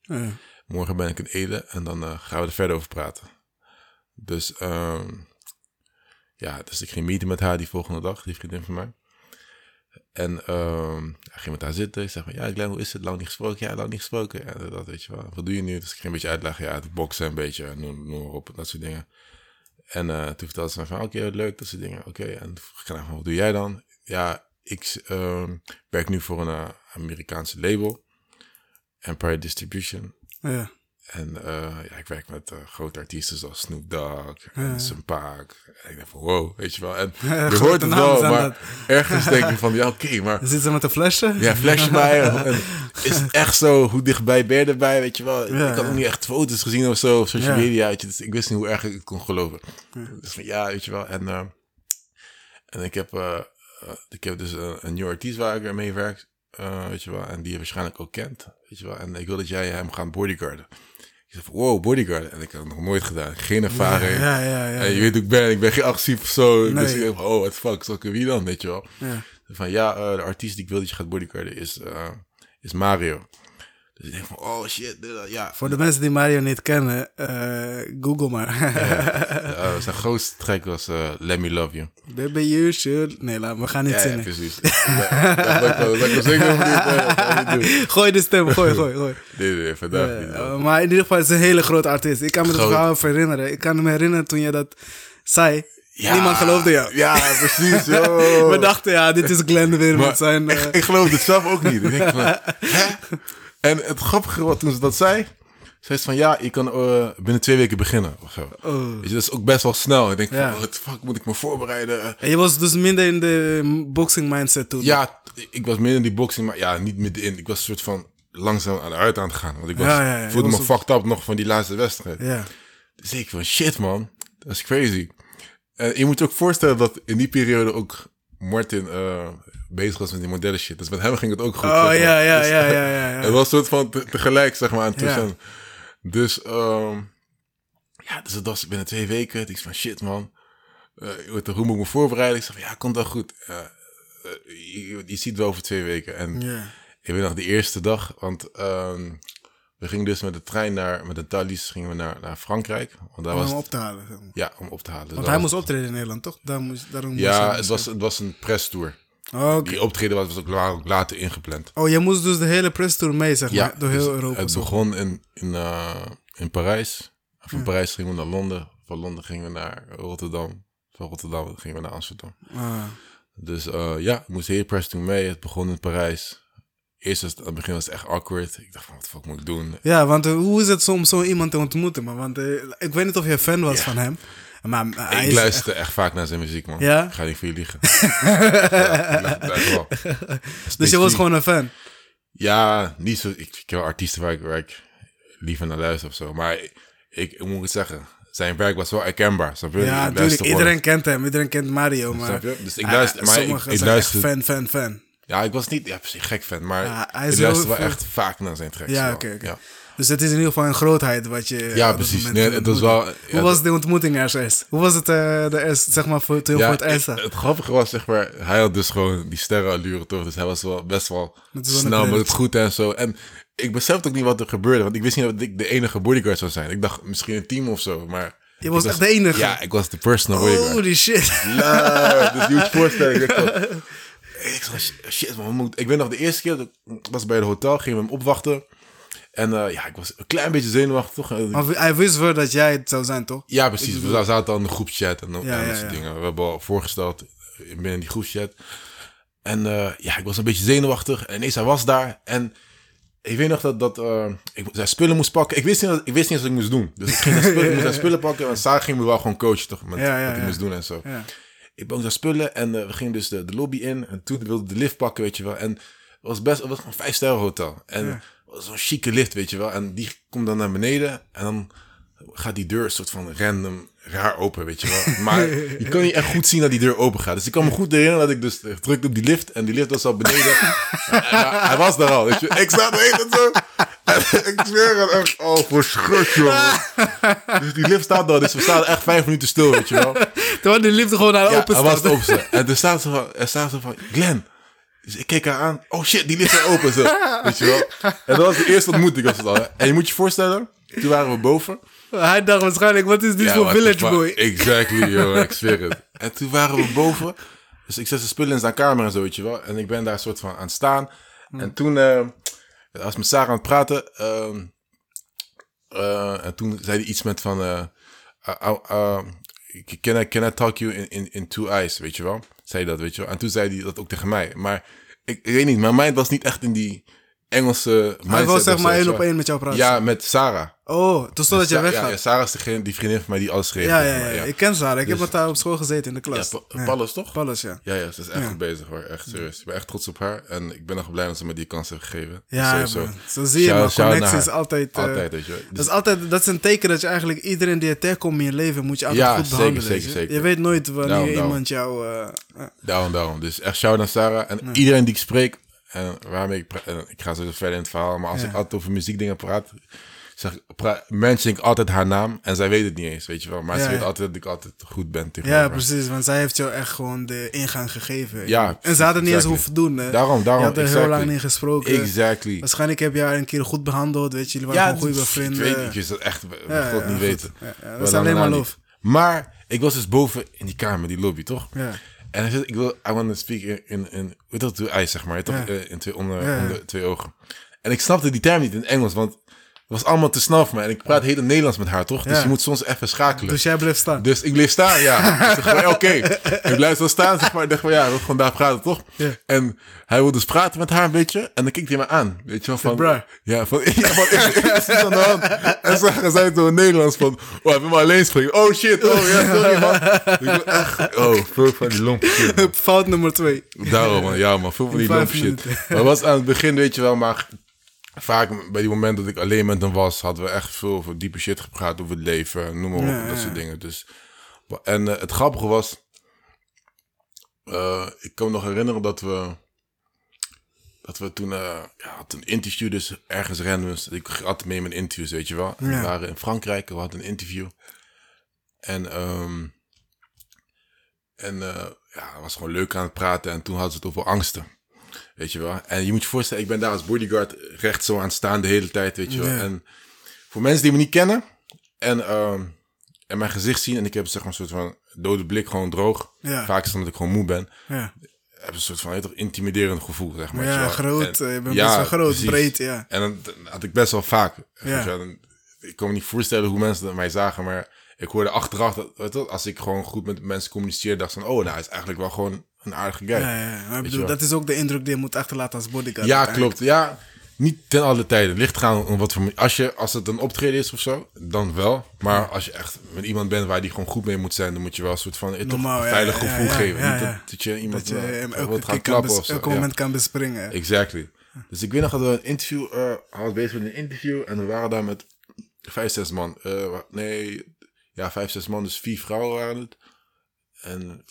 Ja. Morgen ben ik in Ede en dan gaan we er verder over praten. Dus, ehm, ja, dus ik ging meeten met haar die volgende dag, die vriendin van mij. En ik ging met haar zitten. Ik zeg van, ja Glenn, hoe is het? Lang niet gesproken? Ja, lang niet gesproken. Ja, dat weet je wel. Wat doe je nu? Dus ik ging een beetje uitleggen. Ja, het boksen een beetje, noem, noem maar op, dat soort dingen. En eh, toen vertelde ze mij van, oké, leuk, dat soort dingen. Oké, en toen vroeg ik van, wat doe jij dan? Ja, ik ehm, werk nu voor een eh, Amerikaanse label. Empire Distribution. Ja. En eh, ja, ik werk met eh, grote artiesten zoals Snoop Dogg en Sumpac. En ik dacht van, wow, weet je wel. En *laughs* je hoort het wel, maar dat. ergens denk je *laughs* van, ja, oké, maar... Zit ze met een flesje? Ja, mij. *laughs* En is het echt zo? Hoe dichtbij ben je erbij? Weet je wel? Ja, ik had ja. ook niet echt foto's gezien of zo op social Ja. media. Weet je, dus ik wist niet hoe erg ik het kon geloven. Dus van ja, weet je wel. En, eh, en ik heb, ik heb dus een, een nieuwe artiest waar ik mee werk. weet je wel. En die je waarschijnlijk ook kent. Weet je wel. En ik wil dat jij hem gaat bodyguarden. Ik wow, bodyguarden. En ik had het nog nooit gedaan. Geen ervaring. Ja, ja, ja. En je weet hoe ik ben. Ik ben geen agressief persoon. Dus ik denk oh, what the fuck. Zal ik wie dan? Weet je wel. Ja. Van ja, eh, de artiest die ik wil dat je gaat bodyguarden is, eh, is Mario. Dus ik denk van, oh shit, ja. Voor de mensen die Mario niet kennen, eh, google maar. *laughs* Eh, zijn grootste track was eh, Let Me Love You. Baby, you should... Nee, laat, we gaan niet Ja, ja, zingen. precies. Ja, ik wel zingen? Eh, *laughs* gooi de stem, gooi, gooi, gooi. Nee, nee, vandaag Ja, niet. maar in ieder geval, het is een hele grote artiest. Ik kan me het verhaal herinneren. Ik kan me herinneren toen je dat zei. Ja, Niemand geloofde jou. Ja, precies. *laughs* We dachten, ja, dit is Glenn weer Maar met zijn... ik, ik geloofde het zelf ook niet. Ik denk van, hè? En het grappige was toen ze dat zei, zei ze van ja, je kan eh, binnen twee weken beginnen of zo. oh. Weet je, dat is ook best wel snel. Ik denk Ja. van, wat fuck moet ik me voorbereiden? En je was dus minder in de boxing mindset toen. Ja, ik was midden in die boxing, maar ja, niet middenin. Ik was een soort van langzaam aan de uit aan het gaan. Want ik was, Ja, ja, ja. voelde me fucked up nog van die laatste wedstrijd. Ja. Dus ik van shit man, dat is crazy. En je moet je ook voorstellen dat in die periode ook Martin eh, bezig was met die modellen shit. Dus met hem ging het ook goed. Oh, zeg maar. ja, ja, Dus, ja, ja, ja. Het ja. was een soort van te- tegelijk, zeg maar, aan het. Dus, ehm, ja, dus dat was binnen twee weken. Ik dacht van, shit man, uh, hoe moet ik me voorbereiden? Ik zei van, ja, komt wel goed. Eh, je, je ziet wel over twee weken. En ik weet nog de eerste dag, want ehm, we gingen dus met de trein naar, met de Thalys gingen we naar, naar Frankrijk. Want daar Om was hem het- op te halen. zeg maar. ja, om op te halen. Dus Want hij moest optreden in Nederland, toch? Daarom moest, daarom moest ja, het was, het was een presstour. Die optreden was, was ook la- later ingepland. Oh, je moest dus de hele presstour mee, zeg maar. Door heel dus Europa. Het zo. begon in, in, eh, in Parijs. Van Parijs gingen we naar Londen. Van Londen gingen we naar Rotterdam. Van Rotterdam gingen we naar Amsterdam. Ah. Dus eh, ja, ik moest de hele press mee. Het begon in Parijs. Eerst was het, aan het begin was het echt awkward. Ik dacht van, wat fuck moet ik doen? Ja, want eh, hoe is het soms zo iemand te ontmoeten, man? Want ik weet niet of je fan was van hem. Maar hij ik is luisterde echt... vaak naar zijn muziek, man. Ja? Ik ga niet voor je liegen. *laughs* ja, wel. dus je was gewoon een fan. Ja, niet zo. Ik, ik heb artiesten waar ik, waar ik liever naar luister of zo. Maar ik, moet het zeggen? Zijn werk was wel herkenbaar. Snap je? Ja, natuurlijk. luister Iedereen kent hem. Iedereen kent Mario. Maar? Dus ik Ah, luister, maar ik, luister. fan, fan, fan. Ja, ik was niet ja, gek fan, maar hij ik luister wel echt vaak naar zijn tracks. Ja, oké. Ja, Dus het is in ieder geval een grootheid wat je... Ja, precies. Nee, het was Hoe was de ontmoeting eerst? Hoe was het eh, de zeg maar, voor, Ja, voor het zag? het grappige was, zeg maar, hij had dus gewoon die sterrenallure toch, dus hij was wel best wel snel met het goed en zo. En ik besefte ook niet wat er gebeurde, want ik wist niet dat ik de enige bodyguard zou zijn. Ik dacht misschien een team of zo, maar... Je was echt de enige? Ja, ik was de personal bodyguard. Holy shit. Ja, dus je moet voorstellen. Ik, dacht shit man, ik weet nog de eerste keer, dat ik was bij het hotel, gingen we hem opwachten. En eh, ja, ik was een klein beetje zenuwachtig. Toch? Maar hij wist wel dat jij het zou zijn, toch? Ja, precies. We zaten al in de groepschat en, en Ja, dat soort dingen. We hebben al voorgesteld binnen die groepschat. En eh, ja, ik was een beetje zenuwachtig. En ineens hij was daar. En ik weet nog dat, dat uh, ik zijn spullen moest pakken. Ik wist, niet dat, ik wist niet wat ik moest doen. Dus ik ging naar spullen, moest zijn spullen *laughs* pakken. En Sarah ging me wel gewoon coachen, toch? Met Ja, wat ik moest doen en zo. Ja. Ik bood zijn spullen en eh, we gingen dus de, de lobby in. En toen wilde ik de lift pakken, weet je wel. En het was best, het was een vijf sterren hotel. En zo'n chique lift, weet je wel. En die komt dan naar beneden. En dan gaat die deur een soort van random raar open, weet je wel. *laughs* Maar je kan niet echt goed zien dat die deur open gaat. Dus ik kan me goed herinneren dat ik dus drukte op die lift. En die lift was al beneden. *laughs* En hij, hij was daar al, weet je. Ik sta er zo. En ik zweer het echt. Oh, voor schut, jongen. Dus die lift staat daar. Dus we staan echt vijf minuten stil, weet je wel. *laughs* Terwijl die liefde gewoon naar Ja, open hij was. En er staat zo van, er staat zo van, Glenn. Dus ik keek haar aan. Oh shit, die ligt er open. Zo. *laughs* Weet je wel. En dat was de eerste ontmoeting. Was het al, hè. En je moet je voorstellen, toen waren we boven. Hij dacht waarschijnlijk, wat is dit voor village boy? Exactly, *laughs* joh. Ik zweer het. En toen waren we boven. Dus ik zet zijn spullen in zijn kamer en zo, weet je wel. En ik ben daar soort van aan staan. En toen, eh als met Sarah aan het praten. ehm, eh, en toen zei hij iets met van... eh uh, uh, uh, can, I, can I talk you in, in, in two eyes, weet je wel? Zei dat, weet je wel. En toen zei hij dat ook tegen mij. Maar ik, ik weet niet, mijn mind was niet echt in die Engelse mindset. Hij wil zeg maar één op één met jou praten. Ja, met Sarah. Oh, toen stond dat je weggaat. Ja, ja, Sarah is degene, die vriendin van mij die alles geregeld Ja, ja, ja, Ik ken Sarah. Ik heb Dus- met haar op school gezeten in de Ja, klas. Pa- Pallas, toch? Pallas, ja. Ja, ja, ze is echt Ja. goed bezig hoor. Echt serieus. Ik ben echt trots op haar. En ik ben nog blij dat ze me die kans heeft gegeven. Ja, Sowieso. man. zo zie je, maar connectie is altijd... eh, Altijd, weet je. Dus- Dat is altijd, dat is een teken dat je eigenlijk iedereen die je tegenkomt in je leven moet je altijd Ja, goed zeker, behandelen. zeker, weet je. zeker. Je weet nooit wanneer iemand jou. eh, Daarom, daarom. Dus echt shout naar Sarah. En iedereen die ik spreek, en waarmee ik, ik ga zo verder in het verhaal, maar als Ja. ik altijd over muziekdingen praat, zeg, mention ik altijd haar naam en zij weet het niet eens, weet je wel. Maar Ja, ze weet ja. altijd dat ik altijd goed ben tegenover ja, haar. precies. Want zij heeft jou echt gewoon de ingang gegeven. Ja, en ze had het niet eens exactly. hoeven doen. Hè. Daarom, daarom, Je had er heel exactly. lang niet gesproken. Exactly. Waarschijnlijk heb je haar een keer goed behandeld. Weet je, jullie waren gewoon goede ik vrienden. weet niet, ik dat echt, we Ja, God ja, niet weten. Ja, ja, dat is alleen maar lof. niet. Maar ik was dus boven in die kamer, die lobby, toch? Ja. En hij zegt, ik wil, I want to speak in, in, in weet dat, eyes, zeg maar. Toch? Ja. Eh, in twee, onder, Ja, ja. onder twee ogen. En ik snapte die term niet in het Engels, want was allemaal te snel voor mij. En ik praat heel Nederlands met haar, toch? Dus Ja. je moet soms even schakelen. Dus Dus, jij bleef staan. ik bleef staan, ja. Van, oké. Ik blijf zo staan, zeg maar. Ik dacht van, ja, we gewoon daar praten, toch? En hij wilde dus praten met haar een beetje. En dan keek hij me aan, weet je wel, van... Ja, van, ja, van, is er aan de hand? En ze zei het zo in Nederlands van, oh, hij wil maar alleen spreken. Oh, shit, oh, ja, sorry, man. Echt, oh, veel van die lompe shit. Fout nummer twee. Daarom, man. Ja, man. Veel van die lompe shit. Maar was aan het begin, weet je wel, maar vaak bij die moment dat ik alleen met hem was, hadden we echt veel over diepe shit gepraat over het leven, noem maar op, Ja, dat soort dingen. Dus, en eh, het grappige was, eh, ik kan me nog herinneren dat we, dat we toen, eh ja, had een interview dus ergens randoms. Ik had mee met interviews, weet je wel. Ja. We waren in Frankrijk, we hadden een interview. En, ehm en ja, het was gewoon leuk aan het praten. En toen hadden ze het over angsten. Weet je wel. En je moet je voorstellen, ik ben daar als bodyguard recht zo aan het staan de hele tijd, weet je wel. Ja. En voor mensen die me niet kennen en, ehm, en mijn gezicht zien, en ik heb zeg maar een soort van dode blik, gewoon droog. Ja. Vaak is het omdat ik gewoon moe ben. Ja, Heb een soort van je toch, intimiderend gevoel, zeg maar. ja je groot. En- eh, je bent ja, best wel groot, precies. breed, ja. En dat, had ik best wel vaak. Ja. je. Dan- ik kon me niet voorstellen hoe mensen dat mij zagen, maar ik hoorde achteraf dat, je als ik gewoon goed met mensen communiceerde, dacht van, oh, nou, hij is eigenlijk wel gewoon een aardige guy. Ja, ja. Maar ik bedoel, dat is ook de indruk die je moet achterlaten als bodyguard. Ja, klopt. Ja, niet ten alle tijden. Ligt gaan om wat voor... Als, je, als het een optreden is of zo, dan wel. Maar als je echt met iemand bent waar die gewoon goed mee moet zijn, dan moet je wel een soort van eh, toch Normaal, een veilig ja, gevoel ja, geven. ja, niet ja. Dat, dat je iemand Dat je eh, hem elke, keer kan klappen bes- of zo. elke Ja. moment kan bespringen. Exactly. Dus ik weet nog dat we een interview, hij was bezig met een interview en we waren daar met vijf, zes man. Nee, ja, vijf, zes man, dus vier vrouwen waren het. En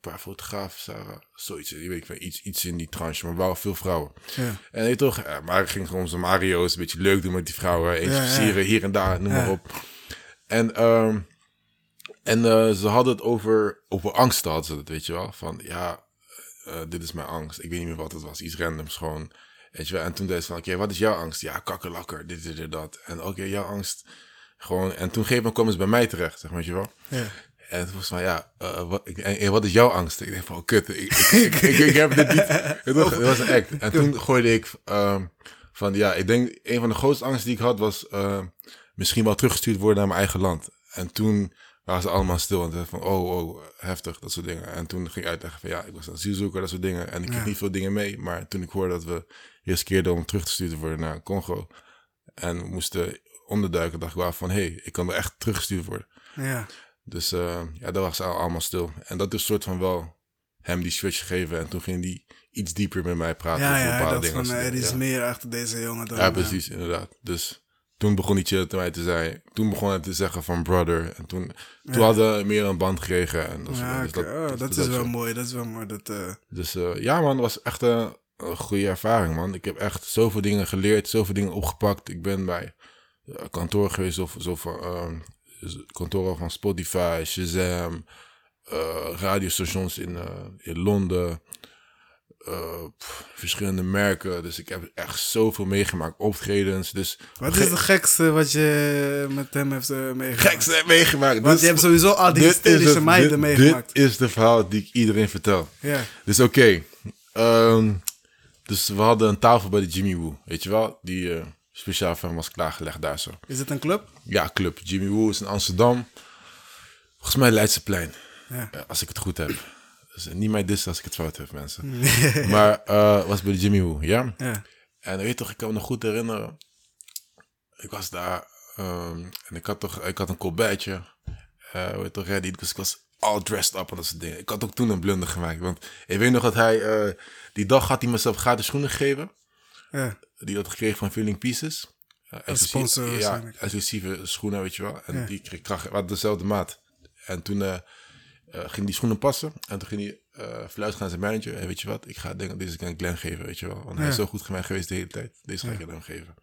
paar fotografen, Sarah, zoiets, je weet ik wel, iets, iets in die tranche, maar wel veel vrouwen. Ja. En weet toch, eh, maar het ging gewoon zo'n Mario's, een beetje leuk doen met die vrouwen, Ja, ja. versieren hier en daar, noem maar op. En, ehm, en eh, ze hadden het over, over angst, hadden ze het, weet je wel, van ja, eh, dit is mijn angst. Ik weet niet meer wat het was, iets randoms gewoon. Weet je wel, en toen deed ze van, oké, wat is jouw angst? Ja, kakkerlakker, dit, dit, dit, dat. En oké, jouw angst, gewoon. En toen geef kwam ze bij mij terecht, zeg maar, weet je wel. Ja. En toen was van, ja, eh, wat, en, wat is jouw angst? Ik denk van, oh, kut, ik, ik, ik, heb dit niet. *laughs* Het was, het was een act. En toen gooide ik ehm, van, ja, ik denk, een van de grootste angsten die ik had was eh, misschien wel teruggestuurd worden naar mijn eigen land. En toen waren ze allemaal stil en zeiden van, oh, oh, heftig, dat soort dingen. En toen ging ik uitleggen van, ja, ik was een asielzoeker, dat soort dingen. En ik kreeg Ja. niet veel dingen mee, maar toen ik hoorde dat we riskeerden om terug te sturen worden naar Congo en moesten onderduiken, dacht ik wel van, hé, hey, ik kan er echt teruggestuurd worden. Ja. Dus eh, ja, dat was al- allemaal stil. En dat is soort van wel hem die switch gegeven. En toen ging hij iets dieper met mij praten Ja, over ja, bepaalde dat dingen. van, eh, er is ja. meer achter deze jongen dan... Ja, eh, precies, inderdaad. Dus toen begon hij chill tegen mij te zijn. Toen begon hij te zeggen van brother. En toen, toen hadden we meer een band gekregen. En dat, Ja. Dus. Oh, dat is wel mooi, dat is wel mooi. Dat, Dus ja man, dat was echt een, een goede ervaring man. Ik heb echt zoveel dingen geleerd, zoveel dingen opgepakt. Ik ben bij kantoor geweest, of, zo van, ehm, kantoren van Spotify, Shazam, eh, radiostations in, eh, in Londen. eh, pff, verschillende merken. Dus ik heb echt zoveel meegemaakt. Optredens. Dus wat is het gekste wat je met hem eh, meegemaakt? gekste meegemaakt. Want Dus je hebt sowieso al die hysterische meiden dit- meegemaakt. Dit is de verhaal die ik iedereen vertel. Ja. Dus oké. ehm, dus we hadden een tafel bij de Jimmy Woo. Weet je wel? Die speciaal voor hem was klaargelegd daar zo. Is het een club? Ja, club. Jimmy Woo is in Amsterdam. Volgens mij Leidseplein. Ja. Als ik het goed heb. Dus eh, niet mijn dis als ik het fout heb, mensen. *laughs* maar eh was bij Jimmy Woo, ja? Ja. En weet toch, ik kan me nog goed herinneren. Ik was daar ehm, en ik had toch ik had een colbertje. eh weet toch, ready. Dus ik was all dressed up en dat soort dingen. Ik had ook toen een blunder gemaakt. Want ik weet nog dat hij, die dag had hij mezelf gratis schoenen gegeven. Ja. Die had gekregen van Feeling Pieces. Uh, exclusief- sponsor Ja, exclusieve schoenen, weet je wel. En Ja. die kreeg kracht, we hadden dezelfde maat. En toen eh, eh, ging die schoenen passen. En toen ging hij eh fluisteren aan zijn manager. En weet je wat, ik ga denk, deze kan ik Glenn geven, weet je wel. Want hij is zo goed voor mij geweest de hele tijd. Deze ga ik hem geven.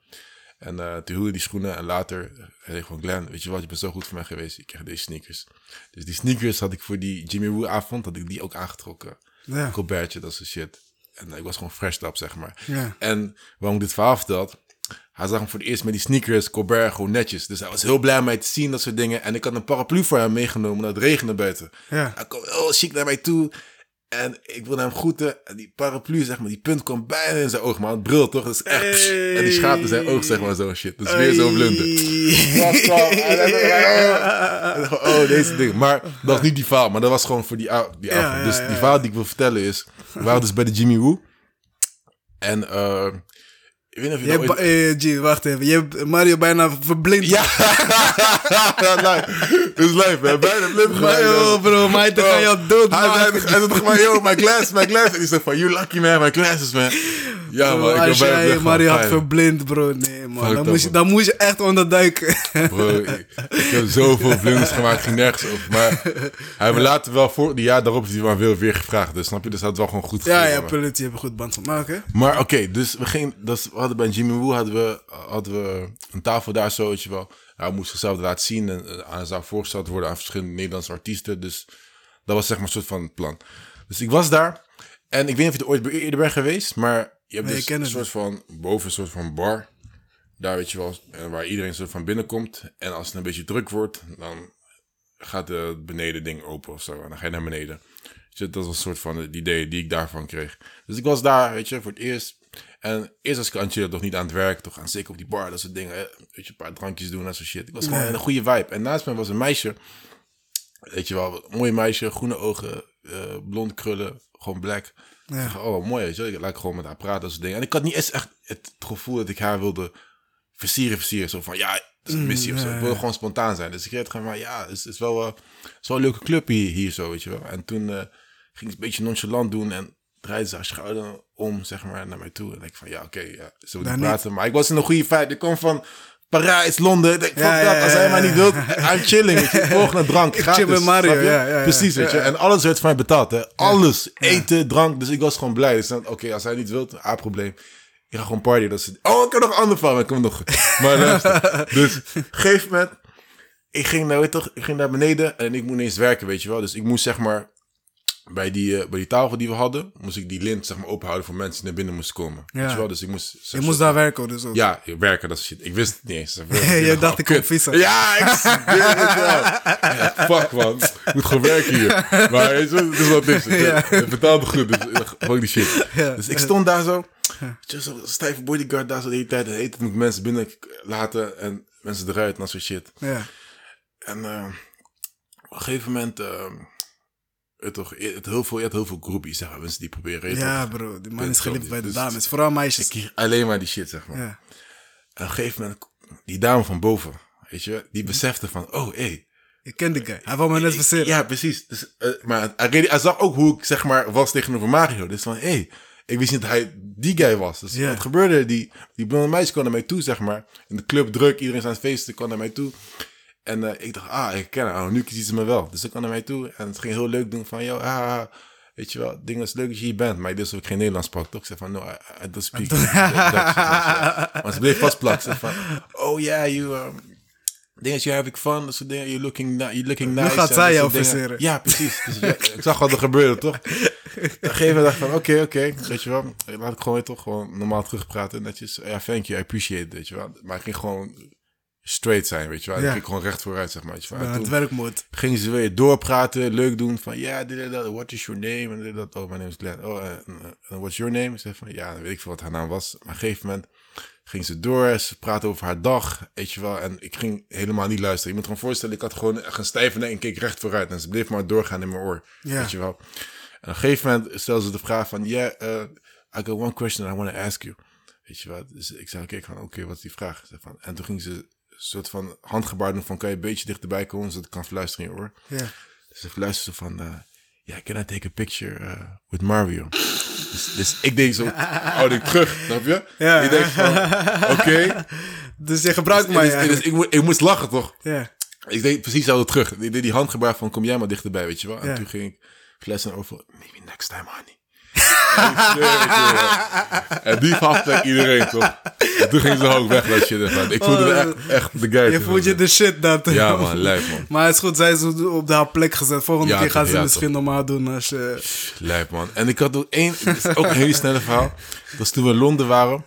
En eh toen huurde die schoenen en later eh, zei ik gewoon Glenn, weet je wat, je bent zo goed voor mij geweest. Ik krijg deze sneakers. Dus die sneakers had ik voor die Jimmy Woo avond, had ik die ook aangetrokken. Ja. Colbertje, dat soort shit. En ik was gewoon fresh up, zeg maar. Ja. En waarom ik dit verhaal verteld, hij zag hem voor het eerst met die sneakers, Colbert, gewoon netjes. Dus hij was heel blij mij te zien, dat soort dingen. En ik had een paraplu voor hem meegenomen, naar het regende buiten. Ja. Hij kwam heel chic naar mij toe. En ik wilde hem groeten. En die paraplu, zeg maar, die punt kwam bijna in zijn oog, man. Het bril toch? Dat is echt... En die schaapte zijn oog, zeg maar, zo shit. Dat is weer zo'n blunder. *laughs* Oh. Deze ding. Maar dat was niet die verhaal, maar dat was gewoon voor die, die avond. ja, dus die verhaal die ik wil vertellen is... We waren dus bij de Jimmy Woo. En eh ik weet niet of je Je dat ooit... eh, G, wacht even. Je hebt Mario bijna verblind. Ja, *laughs* live. Dat is live, hè. Bijna blind Maar gemaakt. joh, bro, maar hij kan jou dood Hij zei, maken. toch maar, yo, my glass, my glass. En die zei van, you lucky man, my glasses, man. Ja, man, ik als jij Mario had gaan. verblind, bro. Nee, man. Dan dat, moest, je, dan moest je echt onderduiken. Bro, ik, ik heb zoveel blunders gemaakt, ging nergens over. Maar hij me later wel voor, jaar daarop is hij maar weer, weer gevraagd. Dus snap je, dus dat had wel gewoon goed ja, ja, man. Pullet, je hebt een goed band van. Maar oké. Maar oké, dus we gingen, dus we hadden bij Jimmy Woo hadden we, hadden we een tafel daar zo, weet je wel. Hij moest zichzelf laten zien en hij zou voorgesteld worden aan verschillende Nederlandse artiesten. Dus dat was zeg maar een soort van plan. Dus ik was daar en ik weet niet of je er ooit eerder bent geweest, maar je hebt Nee, dus een soort van, boven een soort van bar. Daar weet je wel, waar iedereen soort van binnenkomt. En als het een beetje druk wordt, dan gaat het beneden ding open of zo. En dan ga je naar beneden. Dus dat was een soort van het idee die ik daarvan kreeg. Dus ik was daar, weet je, voor het eerst. En eerst was ik het chillen, toch niet aan het werk, toch aan zeker op die bar, dat soort dingen. Weet je, een paar drankjes doen en zo shit. Ik was gewoon Nee. een goede vibe. En naast mij was een meisje, weet je wel, een mooi meisje, groene ogen, eh, blond krullen, gewoon black. Ja. oh, mooi, weet je wel. Ik laat gewoon met haar praten, dat soort dingen. En ik had niet eens echt het gevoel dat ik haar wilde versieren, versieren. Zo van, ja, het is een missie of zo. Ik wilde gewoon spontaan zijn. Dus ik kreeg gewoon van, ja, het is, het is wel, het is wel een leuke club hier, hier zo, weet je wel. En toen eh, ging ik een beetje nonchalant doen en draaide ze haar schouder om, zeg maar, naar mij toe. En ik van, ja, oké, ja, we Daar niet praten? Maar ik was in een goede feit. Ik kom van Parijs, Londen. Ik denk, Ja, dat, als hij mij niet wilt, I'm chilling. weet je. Volgende drank, Ik gratis. chill met Mario, ja. Precies, weet je. En alles werd van mij betaald, hè. Alles. Eten, drank. Dus ik was gewoon blij. Dus dan, oké, als hij niet wilt, haar probleem. Ik ga gewoon partyen. Dat is, oh, ik heb nog een ander van. Ik kom nog. *laughs* Maar luister. dus, geef moment. Ik ging, nou, weet toch, ik ging naar beneden en ik moet ineens werken, weet je wel. Dus ik moest zeg maar, bij die, eh, bij die tafel die we hadden, moest ik die lint zeg maar openhouden voor mensen die naar binnen moesten komen. Weet Ja. je wel, dus ik moest... Je moest daar werken, dus ook. Ja, werken, dat is shit. Ik wist het niet eens. *laughs* Je dacht, ik kom vissen. Ja, ik weet het wel. Ja, fuck man, ik moet gewoon werken hier. Maar weet je, het is wat is. Ja. Het betaalt me goed, dus fuck die shit. Ja. Dus ik stond daar zo, zo stijve bodyguard daar zo de hele tijd. En moet mensen binnen laten en mensen eruit en dat soort shit. Ja. En eh, Op een gegeven moment... ehm, toch, het heel veel, je had heel veel groepjes, zeg maar. Mensen die proberen... Ja, toch, bro. Die man is geliefd bij de dus- dames. Vooral meisjes. Ik alleen maar die shit, zeg maar. Ja. En op een gegeven moment, die dame van boven, weet je, die Mhm. besefte van, oh, hé. Hey, Ik ken die guy. Hij wou me net verseren. Ja, precies. Dus, eh, maar hij, zag ook hoe ik, zeg maar, was tegenover Mario. Dus van, hé, hey, ik wist niet dat hij die guy was. Dus wat gebeurde? Die, die blonde meisje kwam naar mij toe, zeg maar. In de club druk, iedereen is aan het feesten, kwam naar mij toe. En eh, ik dacht, ah, ik ken haar. Oh, nu ziet ze me wel. Dus ze kwam naar mij toe en het ging heel leuk doen van, yo, ah, weet je wel, ding is leuk dat je hier bent. Maar ik wist dat ik geen Nederlands sprak, toch? Ik zei van, no, I, I don't speak *laughs* Dutch. Maar ze bleef vastplakken. Ze van, oh yeah, you, um, dingen, you having fun. Dat soort dingen, you're looking, you're looking nice. gaat en zij jou verseren. Ja, precies. Dus ja, ik zag wat er gebeurde, toch? Op een gegeven moment dacht ik van, oké, oké, weet je wel. Laat ik gewoon, toch, gewoon normaal terugpraten. Netjes, ja, thank you, I appreciate it, weet je wel. Maar ik ging gewoon straight zijn, weet je wel. Ja. Ik gewoon recht vooruit, zeg maar. Weet je wel. Ja, het toen werkmoed. gingen ze weer doorpraten, leuk doen. Van, ja, dit en dat, what is your name? En dit dat, oh, my name is Glenn. Oh, uh, what's your name? Zei van, ja, dan weet ik veel wat haar naam was. Maar op een gegeven moment ging ze door, ze praatte over haar dag, weet je wel. En ik ging helemaal niet luisteren. Je moet gewoon voorstellen, ik had gewoon echt een stijve nek en keek recht vooruit. En ze bleef maar doorgaan in mijn oor, Ja. weet je wel. En op een gegeven moment stelde ze de vraag van, yeah, uh, I got one question I want to ask you. Weet je wel. Dus ik zei, oké, van, oké, wat is die vraag? Ze van, en toen ging ze soort van handgebaar doen van, kan je een beetje dichterbij komen, zodat ik kan fluisteren in je oor. Ja. Dus ze fluisterde van, eh ja, can I take a picture uh, with Mario? dus, dus ik denk zo, *laughs* houd ik terug, snap je? Ja. Ik denk van, oké. *laughs* Dus je gebruikt Dus, mij dus, dus eigenlijk. ik, mo- ik moest lachen, toch? Ja. Ik deed precies zo terug. Ik deed die handgebaar van, kom jij maar dichterbij, weet je wel? En Ja. toen ging ik flessen over, maybe next time, honey. *laughs* Ik zweer. En die gaf ik iedereen, toch? *laughs* En toen ging ze ook weg, dat shit. ervan. Ik voelde me echt, echt de guy. Je voelt je de shit dat. Ja, man, lijf, man. Maar het is goed, zij is op haar plek gezet. Volgende Ja, keer gaan ze ja, misschien normaal doen als je... Lijp, man. En ik had ook één, is ook een hele snelle verhaal. Dat was toen we in Londen waren.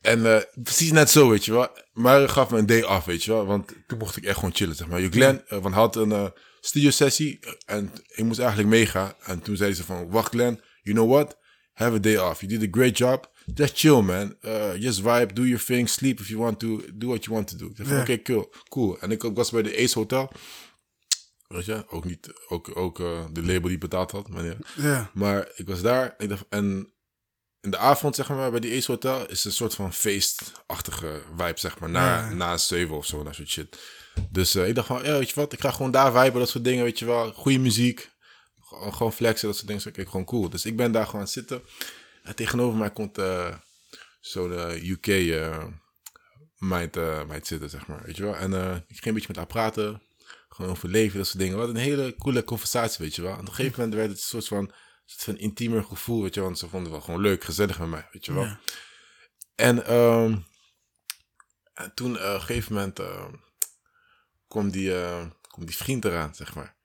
En eh, precies net zo, weet je wel. Maar gaf me een day af, weet je wel. Want toen mocht ik echt gewoon chillen, zeg maar. Glenn, want hij had een eh studio sessie. En ik moest eigenlijk meegaan. En toen zei ze van, wacht Glenn, you know what? Have a day off. You did a great job. Just chill, man. Uh, just vibe, do your thing, sleep if you want to. Do what you want to do. Ik oké, cool, cool. En ik was bij de Ace Hotel. Weet je, ook niet, ook, ook eh, de label die betaald had. Maar ja. Maar ik was daar ik dacht, en in de avond, zeg maar, bij die Ace Hotel is een soort van feestachtige vibe, zeg maar, na, na zeven of zo, dat soort shit. Dus eh, ik dacht van, ja, weet je wat, ik ga gewoon daar viben, dat soort dingen, weet je wel. Goede muziek, gewoon flexen, dat soort dingen. Dus ik gewoon cool. Dus ik ben daar gewoon zitten. En tegenover mij komt eh zo'n eh, UK eh meid, meid zitten, zeg maar, weet je wel. En ik ging een beetje met haar praten, gewoon over leven, dat soort dingen. Wat een hele coole conversatie, weet je wel. En op een gegeven moment werd het een soort van, een soort van intiemer gevoel, weet je wel. Want ze vonden het wel gewoon leuk, gezellig met mij, weet je wel. Ja. En, ehm, en toen op een gegeven moment kwam, die, kwam die vriend eraan, zeg maar.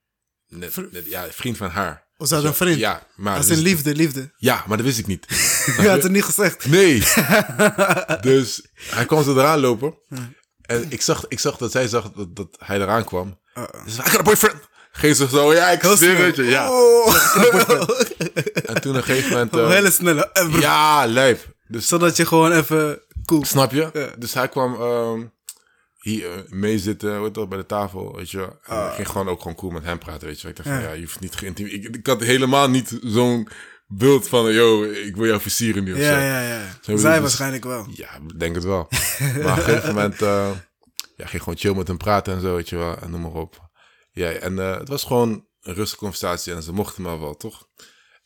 Net, Vri- net- ja, vriend van haar. Was dat een vriend? Ja, maar, dat in wist- liefde, liefde. ja, maar dat wist ik niet. *laughs* Je had het niet gezegd. Nee. *laughs* dus hij kwam ze eraan lopen. En ik zag, ik zag dat zij zag dat, dat hij eraan kwam. Uh-uh. Dus I got a boyfriend. Ging ze zo, ja, ik het je. Ja. Oh. *laughs* En toen op een gegeven moment... Een eh, hele snelle. ja, lijp. Dus Zodat je gewoon even cool. Snap je? Ja. Dus hij kwam ehm, hier eh, mee zitten, weet je wel, bij de tafel, weet je ik ging gewoon ook gewoon cool met hem praten, weet je. Ik dacht van, Ah. Ja. ja, je hoeft niet geïntimideerd. Ik, ik had helemaal niet zo'n beeld van, yo, ik wil jou versieren nu of zo. Ja, ja, ja. Zij dus- waarschijnlijk wel. Ja, denk het wel. maar op een gegeven *laughs* moment, eh ja, ging gewoon chill met hem praten en zo, weet je wel. En noem maar op. Ja, en eh, het was gewoon een rustige conversatie en ze mochten me wel, toch?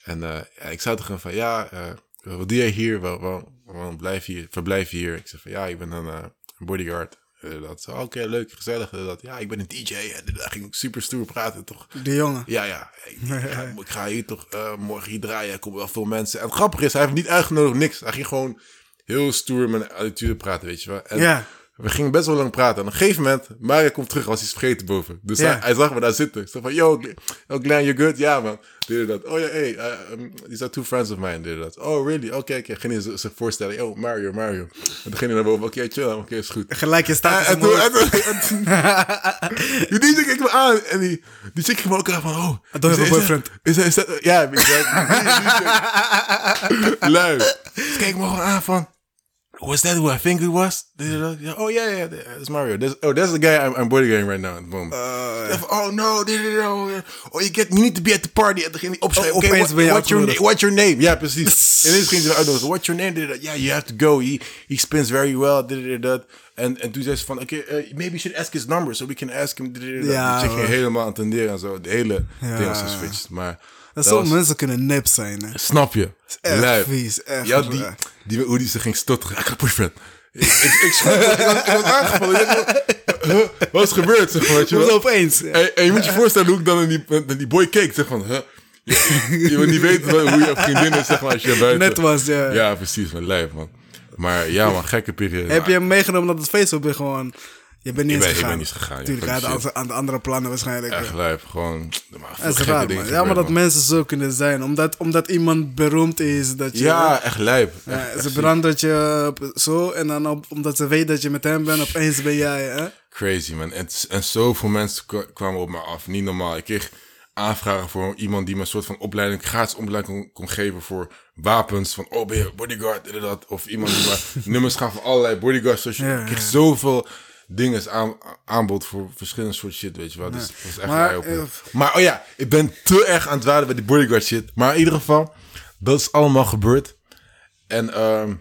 En eh, ja, ik zei tegen hem van, ja, wat doe jij hier? Waar, waar, waarom blijf je hier? Verblijf je hier? Ik zei van, ja, ik ben een bodyguard. Eh, dat zo, oké, leuk, gezellig. Dat, ja, ik ben een DJ. En daar ging ik super stoer praten, toch? Die jongen. Ja, ja. Ik, ik *laughs* ga, ik ga hier toch eh, morgen hier draaien. Er komen wel veel mensen. En het grappige is, hij heeft niet uitgenodigd, niks. Hij ging gewoon heel stoer met een attitude praten, weet je wel. En Ja. We gingen best wel lang praten. En op een gegeven moment, Mario komt terug, was iets vergeten boven. Dus hij, hij zag me daar zitten. Ik zei van, yo, oh, Glenn, you good? Ja, man. En dat. Oh ja, hey, uh, um, these are two friends of mine. En dat. Oh, really? Oké, oké. Ging hij zich voorstellen. Yo, Mario, Mario. En toen ging hij naar boven. Oké, chill. Oké, is goed. Gelijk je staat. En, en toen, en toen, en toen- die keek me aan en die, die chick ging me ook aan van, oh. I don't have is- is boyfriend. Is, dat- is dat, ja, exactly. Lui. Dus keek me gewoon aan van, was that who I think it was? Oh yeah, yeah, it's Mario. That's, oh, that's the guy I'm, I'm bodyguarding right now moment. Uh, oh no, dit, dit, oh, you get, you need to be at the party. En dan ging hij opschrijven. Oh, Okay, what- what's, your, uitgenodigd. na- what's your name? Ja, precies. *laughs* en ineens ging hij uitnodigen. What's your name? Dit, dit, Yeah, you have to go. He, he spins very well. Dit, dit, dat. En, en toen zei ze van, okay, uh, maybe you should ask his number so we can ask him. Dit, dit, dat. Ja, Die chick ging helemaal aan tenderen en zo. De hele Ja. was geswitcht. Maar dat dat sommige mensen kunnen nep zijn, hè. Snap je? echt vies, echt Ja, die. Die, hoe die ze ging stotteren. Ik ga pushpad. Ik, ik, ik, schrok, ik, ik aangevallen. Huh, wat is gebeurd? Zeg maar, weet je wel? opeens? En, en je moet je voorstellen hoe ik dan naar die, naar die boy keek. Zeg van, huh? je, je wil niet weten hoe je vriendin is, zeg maar, als je buiten... Net was, ja. Ja, precies, mijn lijf, man. Maar ja, man, gekke periode. Heb je hem meegenomen naar het feest of ben je gewoon... Je bent niet Ik ben- ik gegaan? ben niet gegaan, Tuurlijk, hij had aan, de andere plannen waarschijnlijk. Echt ja. lijf, gewoon... Dat is gekke raar, dingen man. Ja, maar dat mensen zo kunnen zijn. Omdat, omdat iemand beroemd is. Dat je, Ja, echt lijp. Ja, Echt- echt ze verandert je zo. En dan op, omdat ze weet dat je met hem bent, opeens ben jij. Hè? Crazy, man. En, en zoveel mensen kwa- kwamen op me af. Niet normaal. Ik kreeg aanvragen voor iemand die me een soort van opleiding, gratis opleiding kon, kon geven voor wapens. Van, oh, ben je bodyguard. Of iemand die me *laughs* nummers gaf van allerlei bodyguards. Dus Ja, ik kreeg ja. zoveel dingen aan, aanbod voor verschillende soort shit, weet je wel. Dus dat was echt Maar, eh, maar oh ja, ik ben te erg aan het waden bij die bodyguard shit. Maar in ieder geval, dat is allemaal gebeurd. En ehm,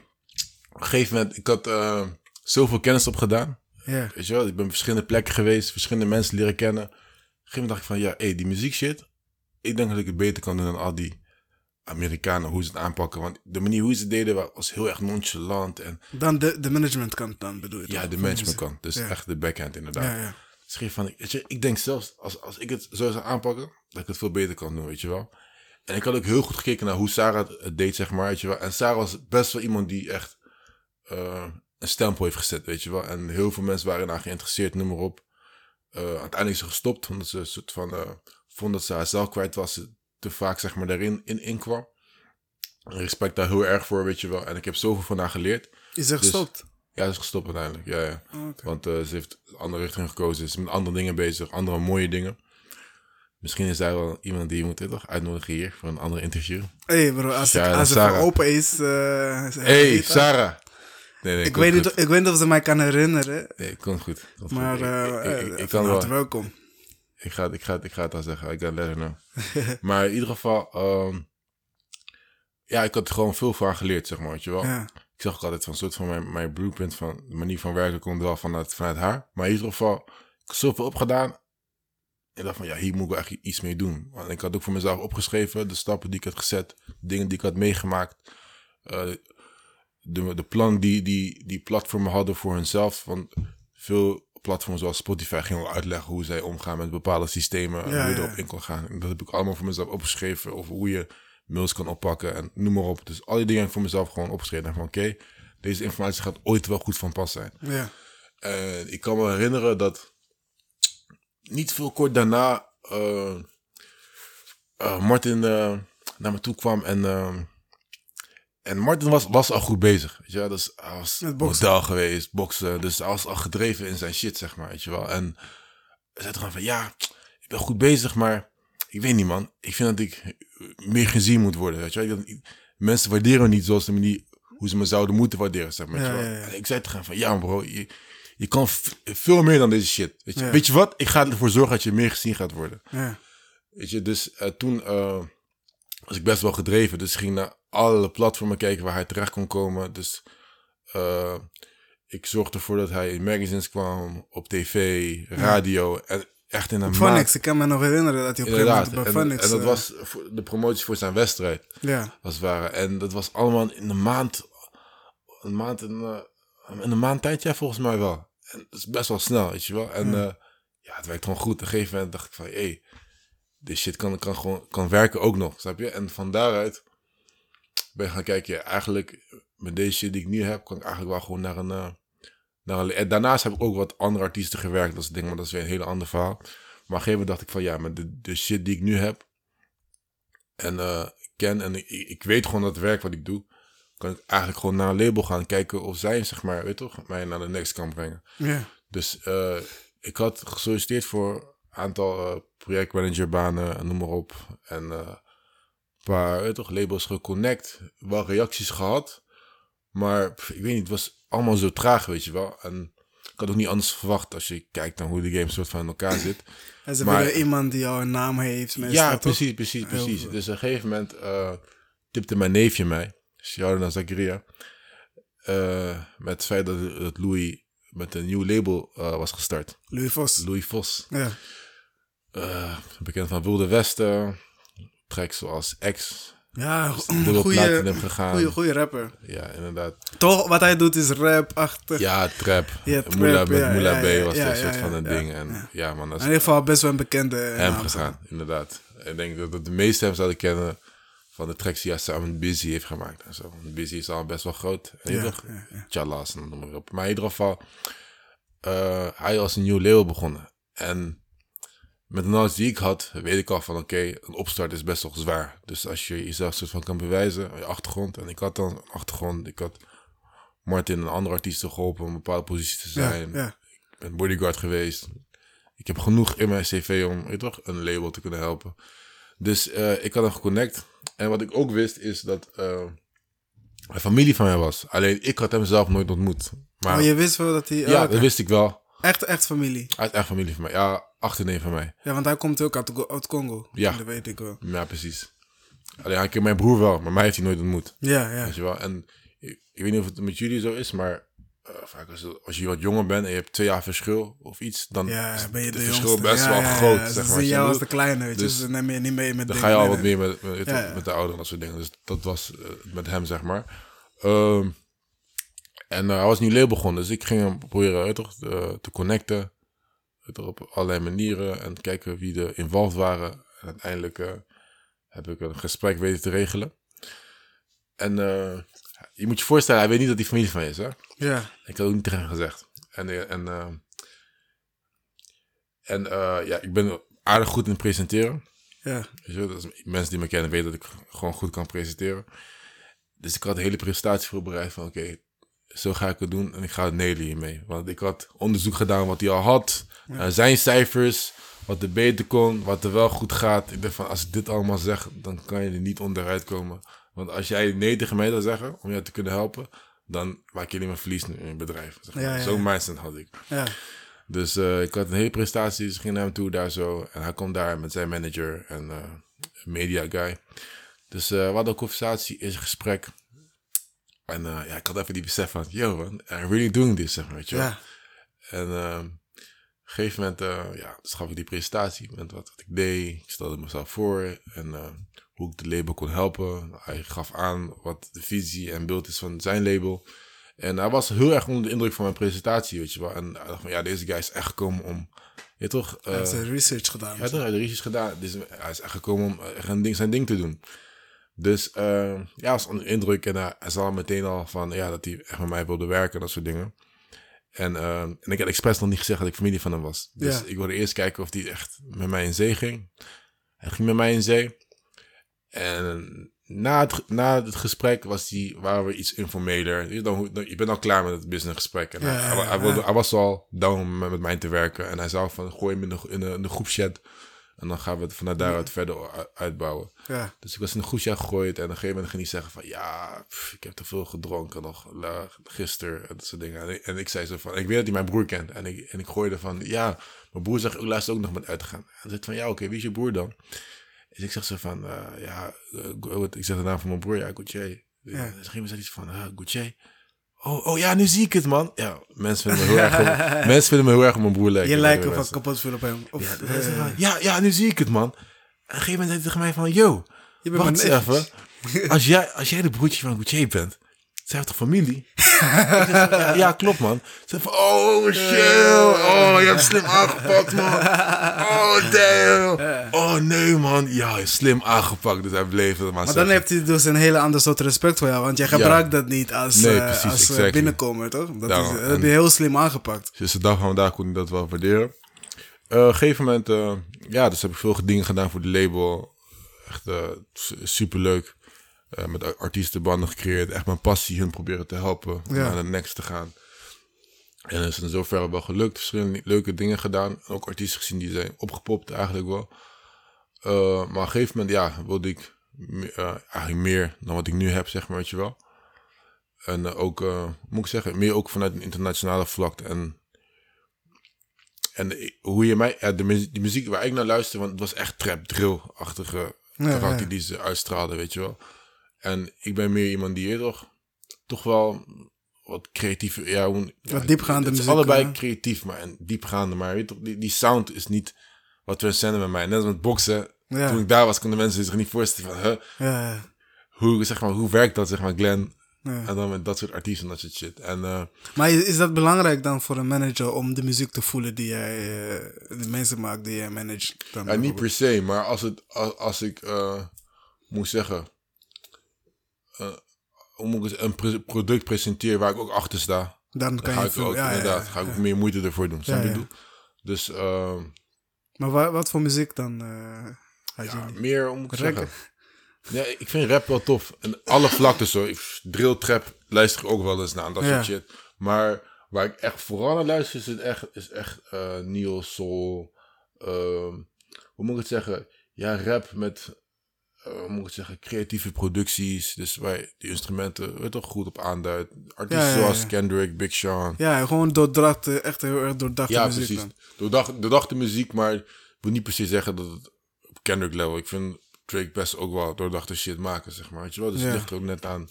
op een gegeven moment, ik had eh, zoveel kennis opgedaan. Ja. Weet je wel, ik ben op verschillende plekken geweest, verschillende mensen leren kennen. Op een gegeven moment dacht ik van, ja, hé, die muziek shit. Ik denk dat ik het beter kan doen dan al die Amerikanen, hoe ze het aanpakken. Want de manier hoe ze het deden wa- was heel erg nonchalant. En Dan de, de managementkant dan bedoel je? ja, toch? de Van management muziek. kant. Dus Ja. echt de backhand inderdaad. Ja, ja. Dus ik van, weet je, ik denk zelfs, als, als ik het zo zou aanpakken, dat ik het veel beter kan doen, weet je wel. En ik had ook heel goed gekeken naar hoe Sarah het- deed, zeg maar, weet je wel. En Sarah was best wel iemand die echt eh, een stempel heeft gezet, weet je wel. En heel veel mensen waren daar geïnteresseerd, noem maar op. Eh, uiteindelijk is ze gestopt, omdat ze een soort van, eh, vond dat ze haarzelf kwijt was, ze te vaak, zeg maar, daarin in, in kwam. Respect daar heel erg voor, weet je wel. En ik heb zoveel van haar geleerd. Is er Dus- gestopt? Ja, ze is gestopt uiteindelijk, ja, ja. Oh. Want eh, ze heeft een andere richting gekozen. Ze is met andere dingen bezig, andere mooie dingen. Misschien is daar wel iemand die je moet eh, toch uitnodigen hier voor een andere interview. hey bro, als, Ja, ik, als het Sarah. open is... eh, is- Hey, Sarah! Nee, nee, Ik weet, niet, ik weet niet of ze mij kan herinneren. Nee, komt goed. Komt Maar goed. Ik- eh ik, ik, ik, eh, kan wel. welkom. Ik ga, het- ik, ga, ik ga het al zeggen. Ik ga let know. *laughs* maar in ieder geval, ehm, ja, ik had er gewoon veel van geleerd, zeg maar, weet je wel. Ja. Ik zag ook altijd van soort van mijn, mijn blueprint van de manier van werken komt wel vanuit, vanuit haar. Maar in ieder geval, ik heb zoveel opgedaan. Ik dacht van, ja, hier moet ik echt iets mee doen. Want ik had ook voor mezelf opgeschreven, de stappen die ik had gezet, dingen die ik had meegemaakt. eh, de, de plannen die, die, die platformen hadden voor hunzelf. Want veel platforms zoals Spotify gingen wel uitleggen hoe zij omgaan met bepaalde systemen. en Ja, hoe je erop in kan gaan. En dat heb ik allemaal voor mezelf opgeschreven. Of hoe je mails kan oppakken en noem maar op. Dus al die dingen heb ik voor mezelf gewoon opgeschreven. En van oké, deze informatie gaat ooit wel goed van pas zijn. Ja. En ik kan me herinneren dat niet veel kort daarna eh, Martin eh, naar me toe kwam en, en Martin was, was al goed bezig. Weet je wel? Dus hij was model geweest, boksen. Dus hij was al gedreven in zijn shit, zeg maar. Weet je wel? En hij zei gewoon van ja, ik ben goed bezig, maar ik weet niet man. Ik vind dat ik meer gezien moet worden. Weet je wel? Ik- Mensen waarderen me niet zoals de manier hoe ze me zouden moeten waarderen, zeg maar. Ja, ja, ja. Ik zei tegen hem van ja bro, je, je kan veel meer dan deze shit. Weet je, weet je wat? Ik ga ervoor zorgen dat je meer gezien gaat worden. Ja. Weet je, dus eh, toen eh, was ik best wel gedreven. Dus ik ging naar alle platformen kijken waar hij terecht kon komen. Dus eh, ik zorgde ervoor dat hij in magazines kwam, op tv, radio. En echt in een maand. ik kan me nog herinneren dat hij op een gegeven moment bij En, dat eh, was de promotie voor zijn wedstrijd, Ja. als het ware. En dat was allemaal in een maand, een maand, in, eh, in een maand tijd, ja, volgens mij wel. En dat is best wel snel, weet je wel. En Ja. ja, ja het werkt gewoon goed. Op een gegeven moment dacht ik van, hé, hey, dit shit kan, kan gewoon kan werken ook nog, snap je? En van daaruit ben ik gaan kijken, ja, eigenlijk met deze shit die ik nu heb, kan ik eigenlijk wel gewoon naar een... eh, naar een en daarnaast heb ik ook wat andere artiesten gewerkt, dat is ding, maar dat is weer een hele ander verhaal. Maar op een gegeven moment dacht ik van, ja, met de, de shit die ik nu heb en eh, ken en ik, ik weet gewoon dat het werk wat ik doe, kan ik eigenlijk gewoon naar een label gaan kijken of zij, zeg maar, weet toch, mij naar de next kan brengen. Ja. Dus eh, ik had gesolliciteerd voor een aantal projectmanagerbanen, en noem maar op. En paar je toch, labels geconnect, wel reacties gehad. Maar pff, ik weet niet, het was allemaal zo traag, weet je wel. En ik had ook niet anders verwacht als je kijkt naar hoe de game soort van in elkaar *clears throat* zit. En ze Maar- willen iemand die een naam heeft. Ja, precies, precies, Heel precies. Dus op een gegeven moment eh, tipte mijn neefje mij, naar Zakaria, eh, met het feit dat, dat Louis met een nieuw label eh, was gestart. Louis Vos. Louis Vos, Ja. eh, bekend van Wilde Westen, tracks zoals X, Ja, dubbel goede, gegaan. goede, goede rapper. Ja, inderdaad. Toch, wat hij doet is rap-achtig. Ja, trap. Ja, trap, Moula met ja, Moula ja, B was dat soort van een ding. En ja, man, dat In ieder geval best wel een bekende hem naam. gegaan, inderdaad. Ik denk dat, dat de meeste hem zouden kennen van de tracks die hij samen met Busy heeft gemaakt. En zo. Busy is al best wel groot. En Ja, toch? Chalas en noem maar op. Maar in ieder geval, eh, hij was een nieuw leeuw begonnen. En met de knowledge die ik had, weet ik al van oké, een opstart is best wel zwaar. Dus als je jezelf soort van kan bewijzen, je achtergrond. En ik had dan een achtergrond, ik had Martin en andere artiesten geholpen om een bepaalde positie te Ja, zijn. ja. Ik ben bodyguard geweest. Ik heb genoeg in mijn cv om weet toch, een label te kunnen helpen. Dus eh, ik had hem geconnect. En wat ik ook wist is dat eh hij familie van mij was. Alleen ik had hem zelf nooit ontmoet. Maar Oh, je wist wel dat hij... ja, oh, oké. dat wist ik wel. Echt, echt familie. Hij is echt familie van mij. Ja, achterneef van mij. Ja, want hij komt ook uit, uit Congo. Ja. Dat weet ik wel. Ja, precies. Alleen hij kent mijn broer wel, maar mij heeft hij nooit ontmoet. Ja, ja. Weet je wel? En ik, ik weet niet of het met jullie zo is, maar eh, vaak als, als je wat jonger bent en je hebt twee jaar verschil of iets, dan Ja, is ben je het de verschil jongste. best Ja, wel ja, ja. groot. Ze zeg maar. zien Als jou de kleine, weet je. Dus Dus ze nemen je niet mee met dan ga je al wat meer met, met, de ouderen en dat soort dingen. Dus dat was eh, met hem, zeg maar. Ehm, en eh, hij was nu label begonnen, dus ik ging hem proberen toch, te connecten. Toch, op allerlei manieren en kijken wie er involved waren. En uiteindelijk eh, heb ik een gesprek weten te regelen. En eh, je moet je voorstellen, hij weet niet dat hij familie van je is, hè? Ja, Ik had ook niet tegen hem gezegd. En, eh, en, en ja, ik ben aardig goed in het presenteren. ja. Weet je, dat is, mensen die me kennen weten dat ik gewoon goed kan presenteren. Dus ik had de hele presentatie voorbereid van oké, zo ga ik het doen en ik ga het nailen hiermee. Want ik had onderzoek gedaan wat hij al had, naar zijn cijfers, wat er beter kon, wat er wel goed gaat. Ik dacht van als ik dit allemaal zeg, dan kan je er niet onderuit komen. Want als jij nee tegen mij zou zeggen om jou te kunnen helpen, dan maak je alleen maar verlies in je bedrijf. Zeg maar. Ja, ja, Zo'n mindset had ik. ja. Dus eh, ik had een hele prestatie, dus ging naar hem toe daar zo. En hij komt daar met zijn manager en eh, media guy. Dus eh we hadden een conversatie, eerst een gesprek. En ja, ik had even die besef van, yo man, I'm really doing this, zeg maar, weet je En eh, op een gegeven moment, eh, ja, dus gaf ik die presentatie met wat, wat ik deed. Ik stelde mezelf voor en eh, hoe ik de label kon helpen. Hij gaf aan wat de visie en beeld is van zijn label. En hij was heel erg onder de indruk van mijn presentatie, weet je wel. En hij dacht van, ja, deze guy is echt gekomen om, je toch... hij heeft eh, zijn research gedaan. hij had er research gedaan. Dus hij is echt gekomen om echt ding, zijn ding te doen. Dus ja, hij was onder de indruk. En hij, hij zag meteen al van ja, dat hij echt met mij wilde werken en dat soort dingen. En, eh, en ik had expres nog niet gezegd dat ik familie van hem was. Dus Ja. ik wilde eerst kijken of hij echt met mij in zee ging. Hij ging met mij in zee. En na het, na het gesprek was die, waren we iets informeler. Je, dan, je bent al klaar met het businessgesprek. En Ja, hij, ja, hij, hij ja. wilde, hij was al down om met, met mij te werken. En hij zou van, gooi hem in de, in de, in de groepchat. En dan gaan we het vanuit daaruit verder uitbouwen. Ja, Dus ik was in een groepchat gegooid. En op een gegeven moment ging hij zeggen van... Ja, pff, ik heb te veel gedronken nog la- gisteren. En dat soort dingen. En ik, en ik zei zo van... Ik weet dat hij mijn broer kent. En ik, en ik gooide van... Ja, mijn broer zegt ook laatst ook nog met uitgaan. En hij zegt van... Ja, oké, wie is je broer dan? Dus ik zeg zo van... eh, ja, eh, ik zeg de naam van mijn broer. Ja, Gauthier. Ja. Dus op een gegeven moment zei hij van... Uh, Gauthier. Oh, oh ja, nu zie ik het, man. Ja, mensen vinden me heel erg... op- *laughs* mensen vinden me heel erg op mijn broer lijken. je lijkt Mensen. van kapot op hem. Of, Ja, eh, van, ja, ja, nu zie ik het, man. En op een gegeven moment zei hij tegen mij van... Yo, je bent wacht even. Als jij, als jij de broertje van Gauthier bent... Zijn we toch familie? Ja, ja, klopt, man. Ze van... Oh, shit. Oh, je hebt slim aangepakt, man. Oh, damn. Oh, nee, man. Ja, slim aangepakt. Dus hij bleef het maar Maar dan zeggen. heeft hij dus een hele ander soort respect voor jou. Want jij gebruikt dat niet als, Nee, eh, precies, als eh, exactly. binnenkomer, toch? Dat, Daarom, is, dat heb je heel slim aangepakt. Dus de dag van vandaag kon ik dat wel waarderen. Eh, op een gegeven moment, ja, dus heb ik veel dingen gedaan voor de label. Echt eh, super leuk. met artiestenbanden gecreëerd. Echt mijn passie hun proberen te helpen om naar de next te gaan. En dat is in zoverre wel gelukt. Verschillende leuke dingen gedaan. Ook artiesten gezien die zijn opgepopt eigenlijk wel. Eh, maar op een gegeven moment, ja, wilde ik eh, eigenlijk meer dan wat ik nu heb, zeg maar, weet je wel. En eh, ook, eh, moet ik zeggen, meer ook vanuit een internationale vlakte. En, en hoe je mij, ja, de muziek, die muziek waar ik naar luister, want het was echt trap, drill-achtige Ja, karakter ja. die ze uitstraalde, weet je wel. En ik ben meer iemand die je toch, toch wel wat creatief, ja, hoe, ja, diepgaande muziek, allebei creatief, maar en diepgaande, maar weet toch, die, die sound is niet wat transcenden bij mij. Net als met boksen, Ja. toen ik daar was, konden mensen zich niet voorstellen van, huh, Ja, hoe, zeg maar, hoe werkt dat, zeg maar, Glenn? En dan met dat soort artiesten en dat soort shit. En eh, Maar is is dat belangrijk dan voor een manager om de muziek te voelen die jij, eh, de mensen maakt die jij? Dan ja, niet per se, maar als, het, als, als ik eh, moet zeggen, hoe moet ik het, een pre- product presenteer waar ik ook achter sta, dan dan kan ga je ik ook, Ja, inderdaad, ja, ga ik ook meer moeite ervoor doen. Snap je bedoel? Dus eh, Maar wa- wat voor muziek dan? eh ja, meer, ik Rap. zeggen? Ja, ik vind rap wel tof. En alle vlakten zo. Ik- Drill, trap luister ik ook wel eens naar. en Dat soort shit. Maar waar ik echt vooral naar luister is het echt, is echt eh neo soul. ehm, hoe moet ik het zeggen? Ja, rap met, hoe moet ik zeggen, creatieve producties. Dus waar die instrumenten je toch goed op aanduidt. Artiesten Ja, ja, ja. zoals Kendrick, Big Sean. Ja, gewoon doordachte, echt heel erg doordachte Ja, muziek precies. dan. Doordacht, doordachte muziek, maar ik wil niet per se zeggen dat het op Kendrick level. Ik vind Drake best ook wel doordachte shit maken, zeg maar. Weet je wel? Dus Ja. het ligt er ook net aan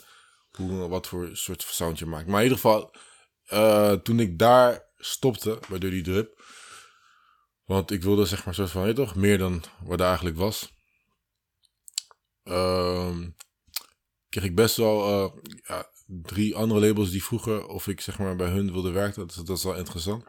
hoe, wat voor soort sound je maakt. Maar in ieder geval, eh, toen ik daar stopte bij Dirty Drip, want ik wilde zeg maar soort van, weet toch, meer dan wat er eigenlijk was. Ehm, kreeg ik best wel eh, ja, drie andere labels die vroegen of ik zeg maar bij hun wilde werken. Dat, dat is wel interessant.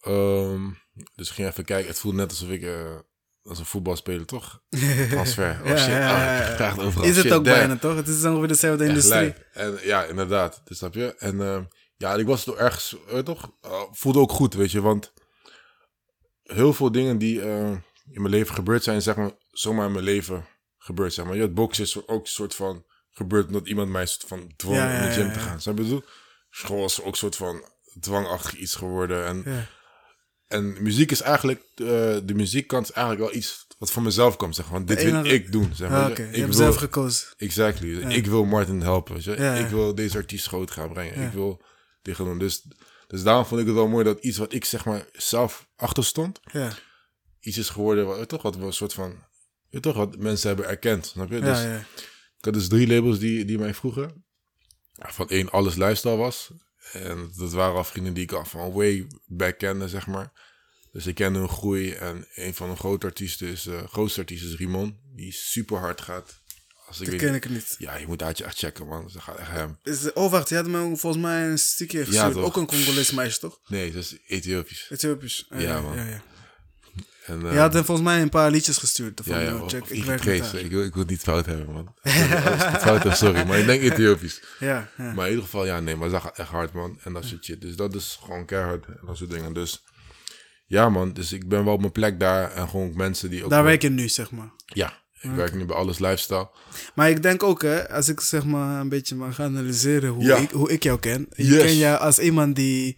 Ehm, dus ik ging even kijken. Het voelde net alsof ik eh, als een voetbalspeler toch *laughs* transfer. Oh Ja, shit, ja, ja, oh, overal. Is het Shit, ook damn. bijna, toch? Het is ongeveer dezelfde industrie. lijp. En ja, inderdaad. Dus snap je? En ehm, ja, ik was toch ergens, je toch? eh, voelde ook goed, weet je. Want heel veel dingen die eh, in mijn leven gebeurd zijn, zeg maar, zomaar in mijn leven gebeurd, zeg maar. Ja, het boksen is ook een soort van gebeurd omdat iemand mij soort van dwong Ja, ja, in de gym te gaan. Snap je ik bedoel? School is ook een soort van dwangachtig iets geworden. En, en muziek is eigenlijk, eh, de muziekkant is eigenlijk wel iets wat van mezelf komt, zeg maar. Want dit wil ik doen, zeg maar. Je Ik wil- zelf gekozen. Exactly. Ik wil Martin helpen. Weet je? Ik wil deze artiest groot gaan brengen. Ik wil dit gaan doen. Dus, dus daarom vond ik het wel mooi dat iets wat ik zeg maar zelf achter stond, Ja, iets is geworden wat, toch, wat we een soort van, weet toch, wat mensen hebben erkend. Snap je? Dus, ja, ja. Ik had dus drie labels die, die mij vroegen. Van één, alles lifestyle was. En dat waren al vrienden die ik al van way back kende, zeg maar. Dus ik kende hun groei. En een van hun grote artiesten is, eh grootste artiest is Rimon. Die super hard gaat. Als ik Dat weet, ken ik niet. ja, je moet Aatje echt checken, man. Ze gaat echt hem. Is, oh, wacht. Je had me volgens mij een stukje gestuurd. toch. ook een Congolese meisje, toch? Nee, dat is Ethiopisch. Ethiopisch. Ah, Ja, man. Ja, ja. En, eh, Je had hem volgens mij een paar liedjes gestuurd. Van, ja, ja, of- check, of ik werk ik, wil, ik wil het niet fout hebben, man. Als ik het fout heb, sorry. Maar ik denk Ethiopisch. Ja, ja. Maar in ieder geval, ja, nee, maar dat gaat echt hard, man. En dat soort shit. Dus dat is gewoon keihard en dat soort dingen. Dus ja, man. Dus ik ben wel op mijn plek daar. En gewoon mensen die ook... Daar werk je nu, zeg maar. Ja, ik werk nu bij Alles Lifestyle. Maar ik denk ook, hè, als ik zeg maar een beetje mag analyseren hoe, ik, hoe ik jou ken. Je Yes. ken jou als iemand die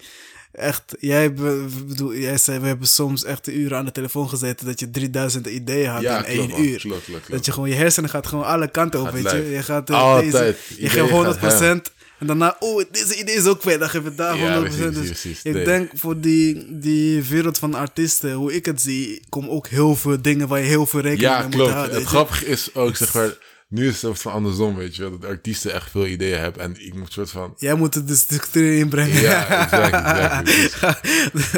echt, jij, be- bedoel, jij zei, we hebben soms echt uren aan de telefoon gezeten dat je 3000 ideeën had Ja, in klopt, één man. uur. Klopt, klopt, klopt. Dat je gewoon, je hersenen gaat gewoon alle kanten op, Gaat weet je. lijf. Je gaat Altijd. deze, je geeft 100% gaat en daarna, oh, deze idee is ook vet, dan geef je daar 100%. Ja, precies, dus precies. ik Nee. denk voor die, die wereld van artiesten, hoe ik het zie, komen ook heel veel dingen waar je heel veel rekening Ja, mee moet houden. Het grappige is ook, zeg maar... Nu is het van andersom, weet je wel. Dat artiesten echt veel ideeën hebben. En ik moet soort van... Jij moet er de structuur inbrengen. Ja, exactly, exactly. Dus,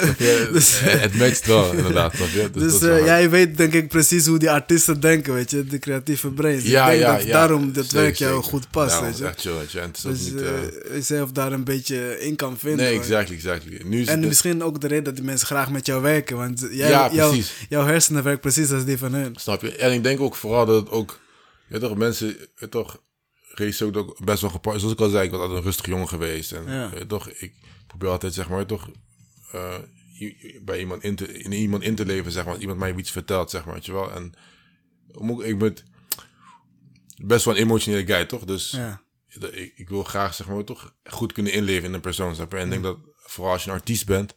Dus- eh, het matcht wel, inderdaad. Je? Dus, Dus eh, jij weet denk ik precies hoe die artiesten denken, weet je, de creatieve brains. Ja, ik denk ja, dat ja. daarom dat Zeker, werk jou zeker. goed past, Ja, weet je. echt chill, weet je. En het is Dus niet... eh daar een beetje in kan vinden. nee, hoor. exactly, exactly. Nu is En het... misschien ook de reden dat die mensen graag met jou werken, want jij, Ja, jouw, precies. jouw hersenen werken precies als die van hun. Snap je? En ik denk ook vooral dat het ook... Weet toch, mensen... Weet toch, Rees ook ook best wel gepast. Zoals ik al zei, ik was altijd een rustig jongen geweest. En Ja. toch, ik probeer altijd, zeg maar, toch... eh, bij iemand in, te, in iemand in te leven, zeg maar. Iemand mij iets vertelt, zeg maar, weet je wel. En ik- ben best wel een emotionele guy, toch? Dus Ja. ik, ik wil graag, zeg maar, toch goed kunnen inleven in een persoon, snap je? En ik denk dat, vooral als je een artiest bent,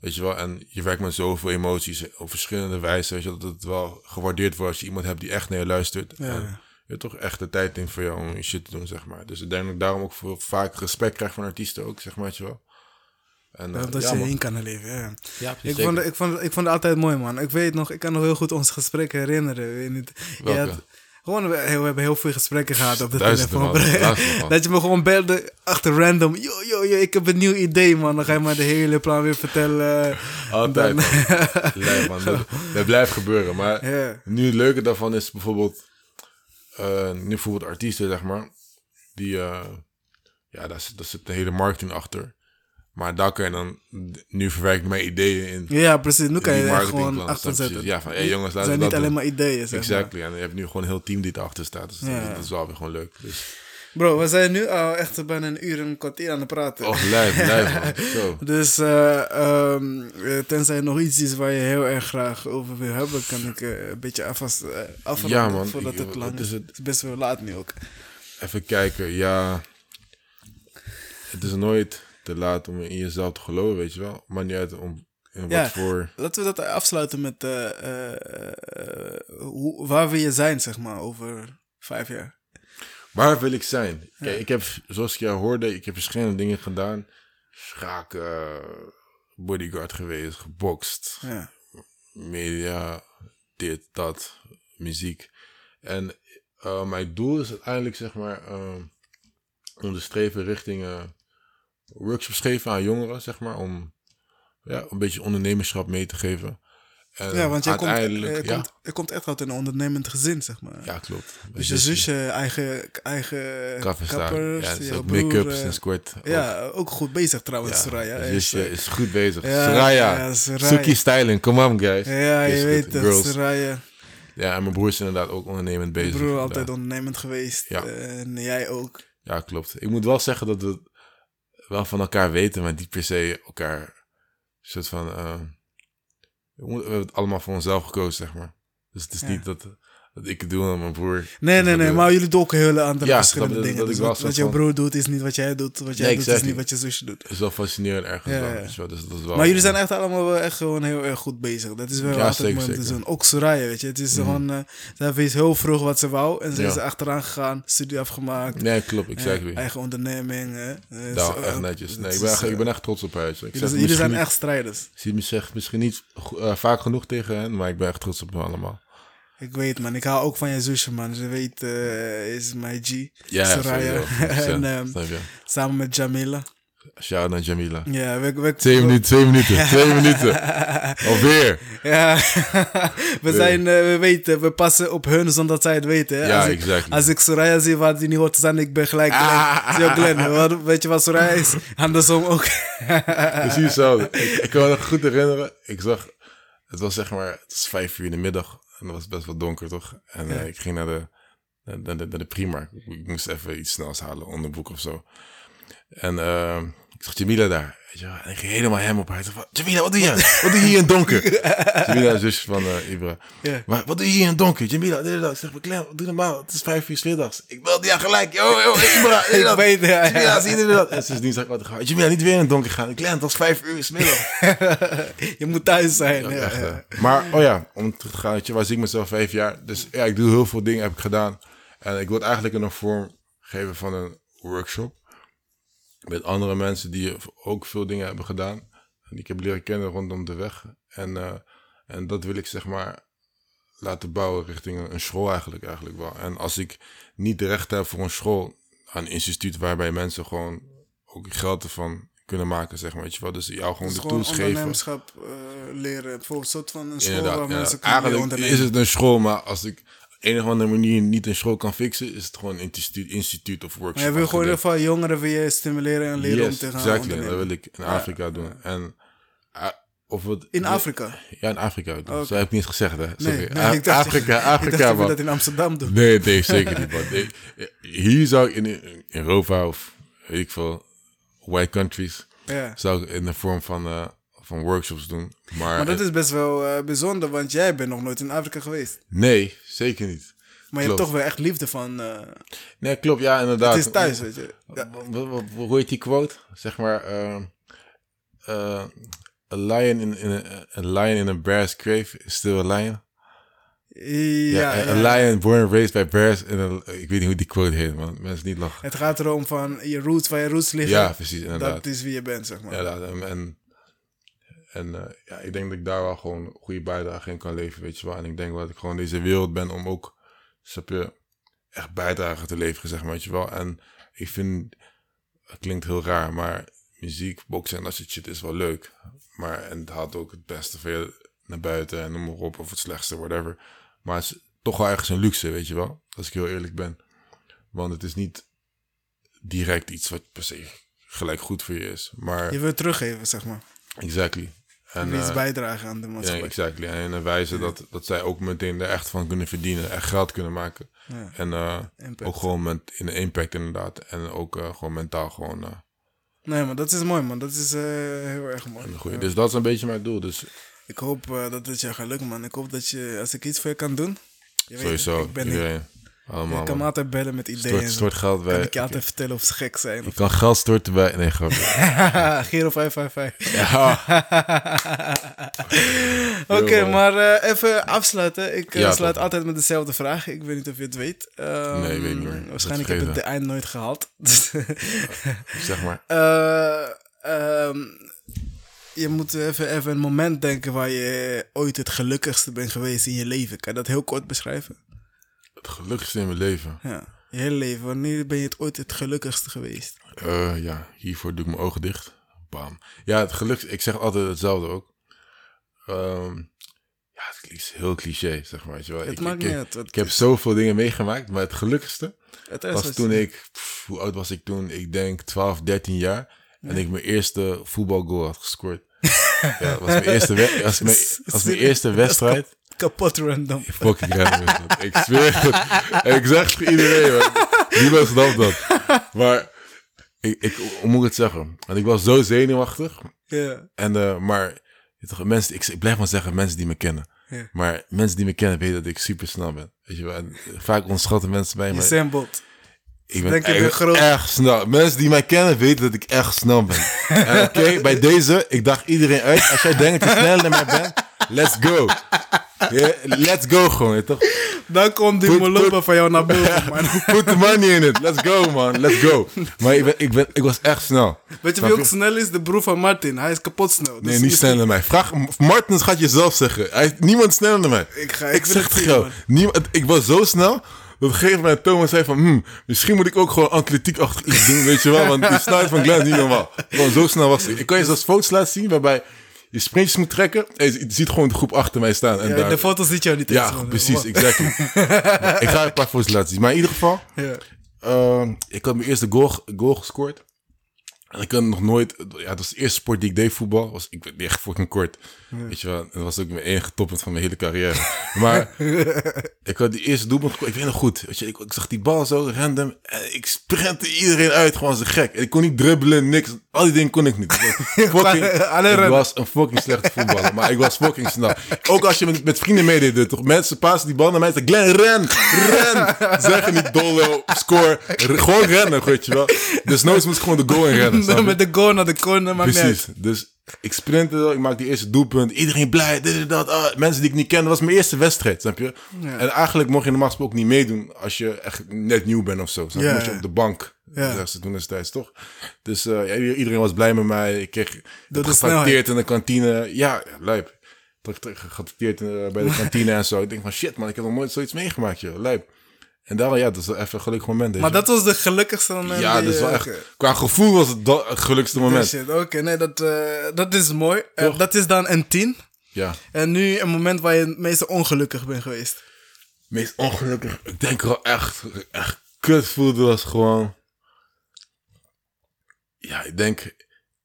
weet je wel, en je werkt met zoveel emoties op verschillende wijzen, weet je, dat het wel gewaardeerd wordt als je iemand hebt die echt naar je luistert. Ja, En je toch echt de tijd in voor jou om je shit te doen, zeg maar. Dus ik denk dat ik daarom ook voor, vaak respect krijg van artiesten ook, zeg maar, weet je wel. En, eh, Dat, dat ja, je man. heen kan leven, ja. Ja, precies, Ik vond, het- ik, vond, ik vond het altijd mooi, man. Ik weet nog, ik kan nog heel goed ons gesprek herinneren. Weet niet. Je Welke? had- gewoon, we, hebben heel veel gesprekken gehad op de telefoon. *laughs* dat je me gewoon belde achter random. Yo, yo, yo, ik heb een nieuw idee, man. Dan ga je maar de hele plan weer vertellen. Altijd, Dan- man. *laughs* Dat, dat blijft gebeuren. Maar nu het leuke daarvan is bijvoorbeeld... eh, nu bijvoorbeeld artiesten, zeg maar. Die... eh, ja, daar zit, daar zit de hele marketing achter. Maar daar kan je dan... Nu verwerk ik mijn ideeën in. Ja, precies. Nu kan je er gewoon achter zetten. Ja, van, hey, jongens, Het laten zijn we niet dat alleen doen. maar ideeën, zeg maar. Exactly. En je hebt nu gewoon een heel team die erachter staat. Dus dat- Ja. dat is wel weer gewoon leuk. Dus, Bro, we zijn nu al echt bijna een uur en een kwartier aan het praten. oh, lijf, *laughs* lijf. Zo. Dus eh, ehm, eh, tenzij er nog iets is waar je heel erg graag over wil hebben, kan ik eh, een beetje afvast uh, afronden Ja, man. voordat Ik- het lang is. is het? Het is best wel laat nu ook. Even kijken, ja. Het is nooit te laat om in jezelf te geloven, weet je wel. Maar niet uit om in Ja. wat voor... Laten we dat afsluiten met eh, eh, eh, hoe, waar wil je zijn, zeg maar, over vijf jaar. Waar wil ik zijn? Kijk, ik heb, zoals ik jou hoorde, ik heb verschillende dingen gedaan. Schaken, bodyguard geweest, gebokst, Ja. media, dit, dat, muziek. En mijn doel is uiteindelijk, zeg maar, om te streven richting workshops geven aan jongeren, zeg maar, om ja, een beetje ondernemerschap mee te geven. En ja, want jij komt, je, ja, komt, je komt echt uit een ondernemend gezin, zeg maar. ja, klopt. Dus je zusje, eigen, eigen kappers, Ja, het is jouw ook broer, make-up eh, sinds kort. ook. Ja, ook goed bezig trouwens, Soraya. mijn Hij zusje eh, is goed bezig. ja, Soraya. ja, Soraya. Suki Styling, come on guys. Ja, Is je weet het, girls. Soraya. Ja, en mijn broer is inderdaad ook ondernemend bezig. Broer altijd ondernemend geweest. Ja. eh, En jij ook. Ja, klopt. Ik moet wel zeggen dat we wel van elkaar weten, maar niet per se elkaar soort van... eh, we hebben het allemaal voor onszelf gekozen, zeg maar. Dus het is Ja. niet dat, dat ik doe en mijn broer... Nee, nee, nee, maar jullie doen ook hele andere Ja, verschillende dat- dingen. dat Dus ik wat, wat jouw van- broer doet is niet wat jij doet. Wat jij Nee, doet is niet wat je zusje doet. Het is wel fascinerend ergens Ja, wel, ja. je. Dus dat is wel Maar jullie zijn echt allemaal wel echt gewoon heel erg goed bezig. Dat is wel Ja, altijd zeker, zeker. zien. Ook Soraya, weet je. Het is Mhm. gewoon, eh zij wist heel vroeg wat ze wou. En ze is er achteraan gegaan, studie afgemaakt. Nee, klopt, eh, exactly. eigen onderneming. hè. Eh, zo, echt netjes. Nee, ik ben, echt, ik ben echt trots op haar. Ik zeg Jullie, zijn echt strijders. Ik zeg misschien niet vaak genoeg tegen hen, maar ik ben echt trots op hen allemaal. Ik weet, man. Ik hou ook van je zusje, man. Ze weet, eh, is mijn G. Ja, Soraya. *laughs* en ehm, samen met Jamila. Shout naar Jamila. Ja, we, we, Twee minuten, twee minuten, twee minuten. *laughs* Alweer. Ja, *laughs* we zijn, eh, we weten, we passen op hun zonder dat zij het weten. Hè? Ja, als, ik, exactly. als ik Soraya zie waar die niet hoort te zijn, ik ben gelijk Glenn. Ah. Glenn, wat- weet je wat Soraya is? Andersom ook. Precies hetzelfde. Ik, ik kan me nog goed herinneren. Ik zag, het was zeg maar, het was vijf uur in de middag. En het was best wel donker, toch? En eh, ik ging naar de, naar de, naar de Primark. Ik moest even iets snels halen, onderbroek of zo. En eh, ik zag Jamila daar. Weet je wel. En ik ging helemaal hem op haar. Van, Jamila, wat doe je? *laughs* Wat doe je hier in het donker? Jamila, de zusje van eh, Ibra. Ja. Maar wat doe je hier in het donker? Jamila, dit dat. Ik zeg, Clem, doe normaal. Het is vijf uur 's middags. Ik belde ja gelijk. Yo, yo, *laughs* Ibra. dit en ik dat. weet het, ja, ja. Jamila, zie je dat? En sindsdien zag ik wat gaan. Jamila, niet weer in het donker gaan. Clem, het was vijf uur 's middag. *laughs* je moet thuis zijn. Ja, echt. Maar, oh ja, om terug te gaan, weet je, waar zie ik mezelf vijf jaar? Dus ja, ik doe heel veel dingen, heb ik gedaan. En ik wil het eigenlijk in een vorm geven van een workshop. Met andere mensen die ook veel dingen hebben gedaan. Die ik heb leren kennen rondom de weg. En, eh, en dat wil ik zeg maar laten bouwen richting een, school eigenlijk, eigenlijk wel. En als ik niet de recht heb voor een school, een instituut waarbij mensen gewoon ook geld ervan kunnen maken, zeg maar, weet je wel. Dus jou gewoon Dus de gewoon tools geven. ondernemerschap eh, leren. Bijvoorbeeld een soort van een school Inderdaad, waar ja. mensen kunnen Eigenlijk is het een school, maar als ik of andere manier niet een school kan fixen, is het gewoon een instituut, instituut of workshop. Maar je wil gewoon geval jongeren wil je stimuleren en leren om te gaan exactly. ondernemen. Dat wil ik in Afrika doen. En, uh, of het, In Afrika? Ja, in Afrika. doen. Oké. Zo heb ik niet gezegd, hè. Sorry. Nee, nee, ik dacht, Afrika, *laughs* ik Afrika, dacht dat dat in Amsterdam doen. Nee, nee, zeker niet, man. Hier zou ik in, in Europa of weet ik veel, white countries, Ja. zou ik in de vorm van, eh, van workshops doen. Maar, Maar dat is best wel eh, bijzonder, want jij bent nog nooit in Afrika geweest. nee, zeker niet. Maar je hebt toch wel echt liefde van... eh, Nee, klopt, ja, inderdaad. het is thuis, weet je. Ja. Hoe heet die quote? Zeg maar, eh, eh, a lion in, in a, a lion in a bear's grave is still a lion. Ja, Ja, a lion born and raised by bears. En ik weet niet hoe die quote heet, man. Mensen niet lachen. Het gaat erom van je roots, waar je roots liggen. Ja, precies, inderdaad. Dat is wie je bent, zeg maar. Ja, en, en eh, ja, ik denk dat ik daar wel gewoon een goede bijdrage in kan leveren, weet je wel. En ik denk wel dat ik gewoon deze wereld ben om ook, snap je, echt bijdrage te leveren, zeg maar, weet je wel. En ik vind, het klinkt heel raar, maar muziek, boksen en dat soort shit is wel leuk. Maar, en het haalt ook het beste van je naar buiten en noem maar op, of het slechtste, whatever. Maar het is toch wel ergens een luxe, weet je wel, als ik heel eerlijk ben. Want het is niet direct iets wat per se gelijk goed voor je is. Maar Je wil teruggeven, zeg maar. Exactly. En, Je iets eh, bijdragen aan de ja, maatschappij. exactly. En een wijze dat, dat zij ook meteen er echt van kunnen verdienen. Echt geld kunnen maken. Ja. En eh, ook gewoon met, in de impact inderdaad. En ook eh, gewoon mentaal gewoon eh, Nee, maar dat is mooi, man. Dat is eh, heel erg mooi. Dus dat is een beetje mijn doel. Dus Ik hoop eh, dat het jou gaat lukken, man. Ik hoop dat je, als ik iets voor je kan doen. Je weet, sowieso. ik ben iedereen. Allemaal. Je kan me altijd bellen met ideeën. Stort, stort geld kan bij. ik je altijd vertellen of ze gek zijn. Je kan geld storten bij. Nee, grapje. *laughs* Giro 555. Ja. *laughs* Oké, maar eh, even afsluiten. Ik eh, Ja, sluit altijd met dezelfde vraag. Ik weet niet of je het weet. Ehm, Nee, ik weet niet meer. Waarschijnlijk heb ik de eind nooit gehaald. *laughs* zeg maar. Eh, ehm, je moet even, even een moment denken waar je ooit het gelukkigste bent geweest in je leven. Kan je dat heel kort beschrijven? Het gelukkigste in mijn leven. Ja, je hele leven. Wanneer ben je het ooit het gelukkigste geweest? Eh, ja, hiervoor doe ik mijn ogen dicht. Bam. Ja, het geluk, ik zeg altijd hetzelfde ook. Ehm, ja, het is heel cliché, zeg maar. Weet je wel. Het ik, maakt ik, niet uit. ik heb zoveel dingen meegemaakt, maar het gelukkigste Het was toen ik, pff, hoe oud was ik toen? Ik denk 12, 13 jaar. En ik mijn eerste voetbalgoal had gescoord. *laughs* ja, was mijn eerste, we- was mijn, *laughs* was mijn eerste wedstrijd. Kapot random. Fucking random is dat. Ik zweer het. En ik zeg het voor iedereen, man. Niemand snapt dat. Maar, ik, ik, hoe moet ik het zeggen? Want ik was zo zenuwachtig. Ja. En, eh, maar, toch, mensen, ik, ik blijf maar zeggen, mensen die me kennen. Ja. Maar mensen die me kennen weten dat ik super snel ben. Weet je wel? En vaak onderschatten mensen mij, Je ik ben denk echt, groot. echt snel. Mensen die mij kennen weten dat ik echt snel ben. *laughs* En Oké, bij deze, ik daag iedereen uit. Als jij denkt dat je sneller dan mij bent, let's go. Let's go gewoon, toch? Dan komt die molopa van jou naar boven, *laughs* man. Put the money in it. Let's go, man. Let's go. Maar ik, ben, ik, ben, ik was echt snel. Weet je wie ook snel is? De broer van Martin. Hij is kapot snel. Dus Nee, niet sneller dan mij. Vraag, Martens gaat je zelf zeggen. Hij, niemand sneller dan mij. Ik ga- ik zeg het man. Niemand, ik was zo snel. Dat op een gegeven moment Thomas zei van... Hmm, misschien moet ik ook gewoon atletiekachtig iets doen, weet je wel. Want die *laughs* snelheid van Glenn is niet normaal. Gewoon zo snel was ik. Ik kan je zelfs foto's laten zien waarbij je sprintjes moet trekken. En je ziet gewoon de groep achter mij staan. En Ja, daar, de foto ziet jou niet ja, precies, exactly. *laughs* ik ga een paar foto's laten zien. Maar in ieder geval... Ja. Ehm, ik had mijn eerste goal, goal gescoord. En ik had nog nooit... Ja, dat was de eerste sport die ik deed, voetbal. Was, ik ben echt fucking kort. Weet je wel. Dat was ook mijn enige toppunt van mijn hele carrière. *laughs* Maar ik had die eerste doelpunt. Ik weet nog goed. Weet je, ik, ik zag die bal zo random. En ik sprintte iedereen uit. Gewoon als een gek. En ik kon niet dribbelen, niks. Al die dingen kon ik niet. Ik was *laughs* fucking, ik was een fucking slechte voetballer. Maar ik was fucking snel. Ook als je met, met vrienden meedeed. Toch? Mensen passen die bal naar mij. Zeggen, Glenn, ren! Ren! Zeggen niet dolle, score. Gewoon rennen, weet je wel. Dus nooit moest ik gewoon de goal in rennen. *laughs* Met de goal naar de corner, niet Precies. Dus ik sprintte, ik maakte die eerste doelpunt. Iedereen blij, dit en dat. Ah, mensen die ik niet kende. Was mijn eerste wedstrijd, snap je? Ja. En eigenlijk mocht je normaal gesproken ook niet meedoen als je echt net nieuw bent of zo. Snap je? Ja, moest je op de bank. Ja. Ze toen destijds, toch? Dus eh, ja, iedereen was blij met mij. Ik kreeg getrakteerd in de kantine. Ja, ja lijp. Getrakteerd eh, bij de kantine en zo. Ik denk van shit man, ik heb nog nooit zoiets meegemaakt, joh. Lijp. En daarom, ja, dat is wel even een gelukkig moment. Maar dat was de gelukkigste moment. ja, dat is wel echt... Qua gevoel was het het gelukkigste moment. Shit, Oké, nee, dat, eh, dat is mooi. Eh, dat is dan een 10. Ja. En nu een moment waar je het meest ongelukkig bent geweest. meest ongelukkig. Ik denk wel echt, echt kut voelde was gewoon. Ja, ik denk.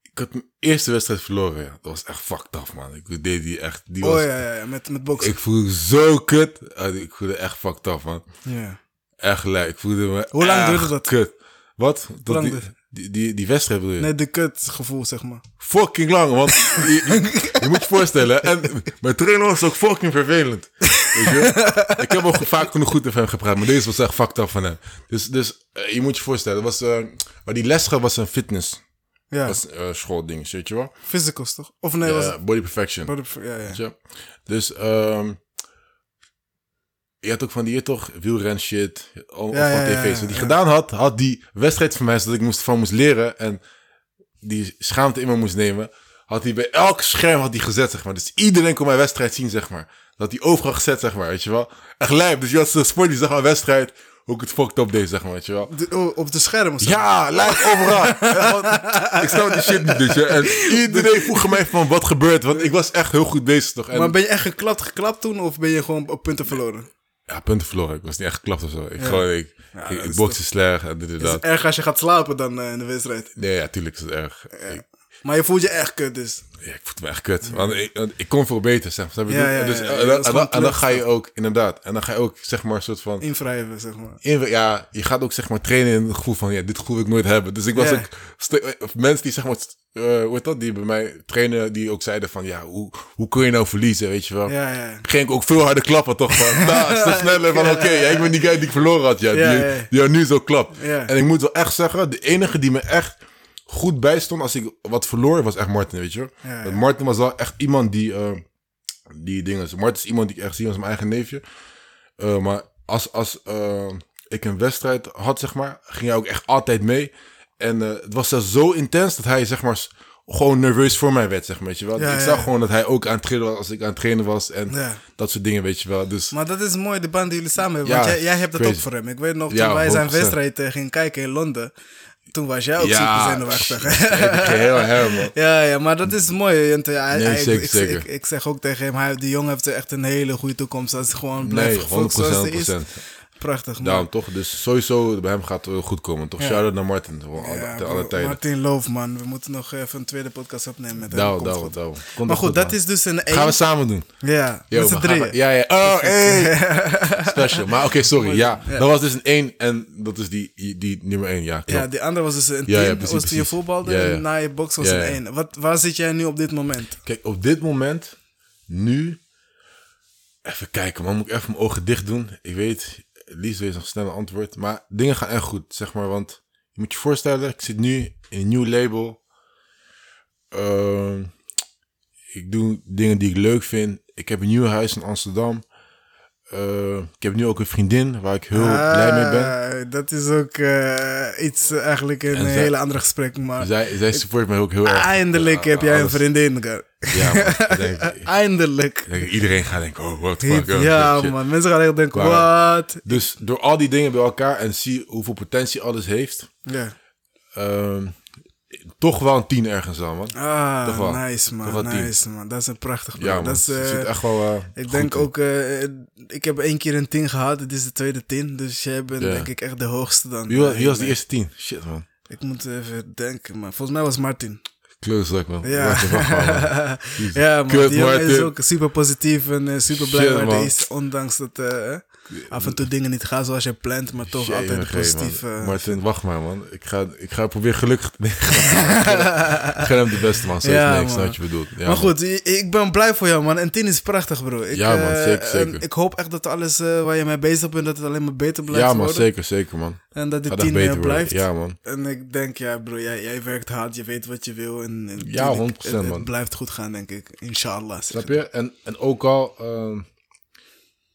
Ik had mijn eerste wedstrijd verloren. Ja. Dat was echt fucked up, man. Ik deed die echt. Die Oh was, ja, ja, ja, met, met boksen. Ik voelde zo kut. Ik voelde echt fucked up, man. Ja. Echt gelijk. Ik voelde me. Hoe lang duurde dat? Kut. Wat? Dat lang die, duurde- die, die, die wedstrijd bedoel je? Nee, de kutgevoel, zeg maar. Fucking lang, want je, je- je moet je voorstellen. En mijn trainer was ook fucking vervelend. Weet je? Ik heb ook vaak genoeg goed met hem gepraat, maar deze was echt fucked up van hem. Dus, dus eh, je moet je voorstellen, was, eh waar die les was een fitness Ja, was, eh, schoolding, weet je wel? physicals toch? Of nee, was Eh, het... body perfection. body- Ja, ja. Dus, ehm je had ook van die, je toch, wielren shit, of Ja, van tv's. Wat hij gedaan had, had die wedstrijd van mij, zodat ik moest, van moest leren en die schaamte in me moest nemen, had hij bij elk scherm had hij gezet, zeg maar. Dus iedereen kon mijn wedstrijd zien, zeg maar. Dat hij overal gezet, zeg maar, weet je wel. Echt lijp. Dus je had zo'n sport, die zag mijn wedstrijd, hoe ik het fucked up deed, zeg maar, weet je wel. De- op de scherm of zo? Ja, lijp overal. *laughs* Ik snap die shit niet, dus ja. En iedereen vroeg mij van, wat gebeurt? Want ik was echt heel goed bezig, toch. En, Maar ben je echt geklapt, geklapt toen of ben je gewoon op punten verloren? Ja, punten verloren. Ik was niet echt geklapt of zo. Ik, gewoon, ik, Ja, ik, ik bokste slecht en dit en Het dat. is erg als je gaat slapen dan eh, in de wedstrijd. Nee, ja, tuurlijk is het erg. Ik, Maar je voelt je echt kut dus. ja, ik voelde me echt kut. Want ik, want ik kon veel beter, zeg maar. Ja, ja, ja, dus, ja. en, dan- is en, gewoon dan, en dan ga je ook, inderdaad. En dan ga je ook, zeg maar, een soort van... Invrijven, zeg maar. In, ja, je gaat ook zeg maar trainen in het gevoel van, ja, dit gevoel wil ik nooit hebben. Dus ik was ook, mensen die zeg maar, eh hoe heet dat, die bij mij trainen, die ook zeiden van, ja, hoe, hoe kun je nou verliezen, weet je wel. Ja, ja. ging ik ook veel harder klappen, toch? Van, *laughs* nou, sneller van, oké, ik ben die guy die ik verloren had, ja. Die, die nu zo klapt. En ik moet wel echt zeggen, de enige die me echt goed bijstond als ik wat verloor, was echt Martin, weet je wel. Ja, Martin was wel echt iemand die, eh, die dingen... Martin is iemand die ik echt zie als mijn eigen neefje. Eh, maar als, als eh, ik een wedstrijd had, zeg maar, ging hij ook echt altijd mee. En het was zelfs zo intens dat hij, zeg maar, gewoon nerveus voor mij werd, zeg maar, weet je wel. Ja, ik zag gewoon dat hij ook aan het trainen was als ik aan het trainen was. En dat soort dingen, weet je wel. Dus Maar dat is mooi, de band die jullie samen hebben. Ja, Want jij, jij hebt dat crazy. ook voor hem. Ik weet nog, toen wij zijn 100%. wedstrijd gingen kijken in Londen. Toen was jij ook super zenuwachtig. ik ging heel her, man. Ja, ja, maar dat is mooi. Want, ja, hij- Nee, hij- zeker, ik, zeker. Ik, ik zeg ook tegen hem, hij, die jongen heeft echt een hele goede toekomst. Als hij gewoon Nee, blijft 100%, gefocust zoals hij is. 100%. Prachtig, man. Daarom toch, dus sowieso bij hem gaat het wel goed komen. Toch, shout-out naar Martin, alle, te alle tijden. Martin Loof, man. We moeten nog even een tweede podcast opnemen met hem. Komt Maar goed, dat is dus een één. Gaan we samen doen. Ja, Yo, met z'n. Ja, ja. Oh, *laughs* hey. Special. Maar oké, sorry. Ja, dat was dus een 1 en dat is die, die nummer 1. Ja, klopt. Ja, die andere was dus een Ja, team. ja, precies, was toen je voetbalde en na je box was een ja. één. Wat, waar zit jij nu op dit moment? Kijk, op dit moment, nu... Even kijken, man. Moet ik even mijn ogen dicht doen? Ik weet, het liefst je nog snel antwoord. Maar dingen gaan echt goed, zeg maar. Want je moet je voorstellen, ik zit nu in een nieuw label. Ehm, ik doe dingen die ik leuk vind. Ik heb een nieuw huis in Amsterdam. Eh, ik heb nu ook een vriendin waar ik heel blij mee ben. Ah, Dat is ook eh, iets eh, eigenlijk een En zij- hele andere gesprek. Maar Zij, zij support me ook heel erg. eindelijk heb jij een vriendin. girl. Ja, man. *laughs* Denk, Eindelijk. denk, iedereen gaat denken, oh, what the fuck. oh, ja, man. Mensen gaan echt denken, wat? Dus door al die dingen bij elkaar en zie hoeveel potentie alles heeft, Ja. ehm, toch wel een tien ergens aan, man. Ah, Toch wel. nice, man. wel tien. Nice, man. Dat is een prachtig bro. Ja, man. Dat is, het eh, zit echt wel. eh, ik denk in. ook, eh, ik heb één keer een 10 gehad. Dit is de tweede 10. Dus jij bent denk ik echt de hoogste dan. Wie was, wie was de eerste tien? Shit, man. Ik moet even denken, maar volgens mij was Martin. Close luck, man. Ja, maar, man. *laughs* Jezus. ja man, Kut, die jongen is ook super positief en eh, super blij Shit, waar hij is. Ondanks dat eh, af en toe dingen niet gaan zoals je plant, maar toch Shit, altijd positief. eh, Martin, wacht maar, man. Ik ga, ik ga proberen gelukkig te nee, *laughs* Ik ga hem de beste, man. Zo Ja, nee, ik man. snap wat je bedoelt. Ja, maar man. goed, ik ben blij voor jou, man. En 10 is prachtig, bro. Ik, Ja, man, eh, zeker, en zeker. ik hoop echt dat alles eh, waar je mee bezig bent, dat het alleen maar beter blijft Ja, man, worden. zeker, zeker, man. En dat dit Gaat echt 10 eh, beter worden. blijft. Ja, man. En ik denk, ja, bro, jij, jij werkt hard, je weet wat je wil. En, en Ja, tuurlijk, 100%, het, het man. blijft goed gaan, denk ik. Inshallah. Snap je? En, en ook al, ehm,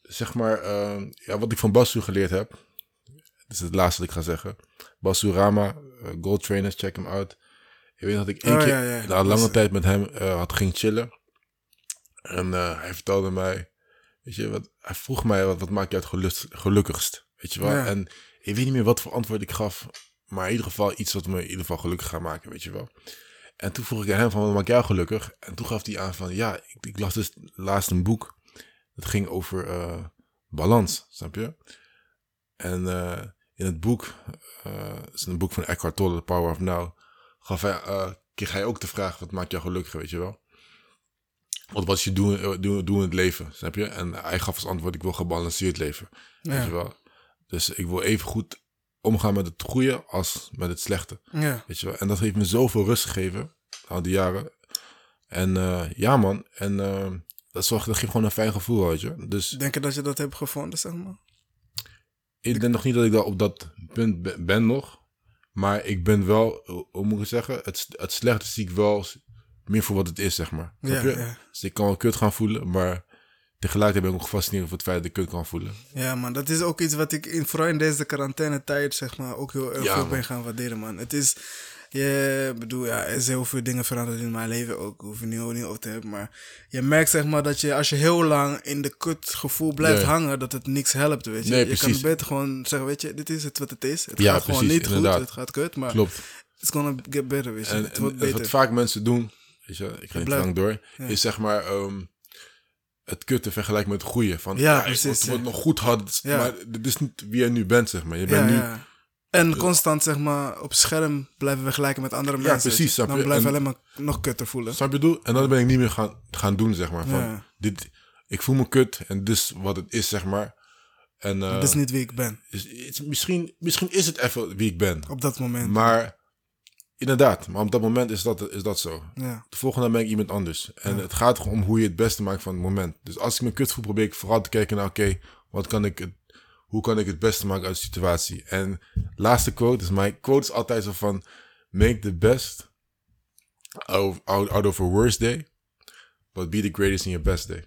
zeg maar, ehm, ja, wat ik van Basu geleerd heb. Dat is het laatste wat ik ga zeggen. Basu Rama, eh, Gold Trainers, check hem out. Ik weet dat ik één Oh, keer ja, ja. na lange Dat tijd met hem eh, had ging chillen. En eh, hij vertelde mij, weet je, wat, hij vroeg mij, wat, wat maakt je het gelukkigst? Weet je wel? Ja. En ik weet niet meer wat voor antwoord ik gaf. Maar in ieder geval iets wat me in ieder geval gelukkig gaat maken, weet je wel. En toen vroeg ik aan hem van, wat maakt jou gelukkig? En toen gaf hij aan van, ja, ik, ik las dus laatst een boek. Dat ging over eh, balans, snap je? En eh, in het boek, eh het is een boek van Eckhart Tolle, The Power of Now, gaf hij, kreeg hij ook de vraag, wat maakt jou gelukkig, weet je wel? Wat was je doen, doen, doen in het leven, snap je? En hij gaf als antwoord, ik wil gebalanceerd leven, weet je Ja. wel? Dus ik wil even goed omgaan met het goede als met het slechte. Ja. Weet je wel? En dat heeft me zoveel rust gegeven al die jaren. En eh, ja, man. En eh, dat, zorgt, dat geeft gewoon een fijn gevoel, weet je. Dus Denk je dat je dat hebt gevonden, zeg maar? ik denk nog niet dat ik daar op dat punt be- ben nog. Maar ik ben wel, hoe- moet ik zeggen? Het, het slechte zie ik wel meer voor wat het is, zeg maar. Ja, ja. Dus ik kan wel kut gaan voelen, maar tegelijkertijd ben ik ook gefascineerd over het feit dat ik kut kan voelen. Ja, man, dat is ook iets wat ik in, vooral in deze quarantaine-tijd, zeg maar, ook heel erg Ja, veel ben gaan waarderen, man. Het is, je bedoel, ja, er is heel veel dingen veranderd in mijn leven ook, hoef je niet, niet over te hebben, maar je merkt, zeg maar, dat je als je heel lang in de kutgevoel blijft Ja. hangen, dat het niks helpt, weet je. Nee, je kan beter gewoon zeggen, weet je, dit is het wat het is. Het Ja, gaat gewoon niet inderdaad. goed, het gaat kut, maar Klopt. it's gonna get better, weet je. En, het wordt en beter. wat vaak mensen doen, weet je, ik ga niet blijft- lang door, ja. is zeg maar ehm, het kutte vergelijken met het goede. Van, Ja, precies, Het ja. wordt nog goed had, Ja. maar dit is niet wie je nu bent, zeg maar. Je ja, bent nu, ja. En constant, zeg maar, op scherm blijven vergelijken met andere mensen. weet precies, snap Dan blijf je En- alleen maar nog kutter voelen. Snap je bedoel? En dat ben ik niet meer gaan, gaan doen, zeg maar. Van, Ja. dit, ik voel me kut en dit is wat het is, zeg maar. En eh, Dat is niet wie ik ben is- is- misschien, misschien is het even wie ik ben. op dat moment. Maar inderdaad, maar op dat moment is dat, is dat zo. ja. De volgende dag ben ik iemand anders. En het gaat gewoon om hoe je het beste maakt van het moment. Dus als ik me kut voel, probeer ik vooral te kijken naar... Oké, wat kan ik hoe kan ik het beste maken uit de situatie? En laatste quote is... Mijn quote is altijd zo van... Make the best out, out, out of a worst day. But be the greatest in your best day.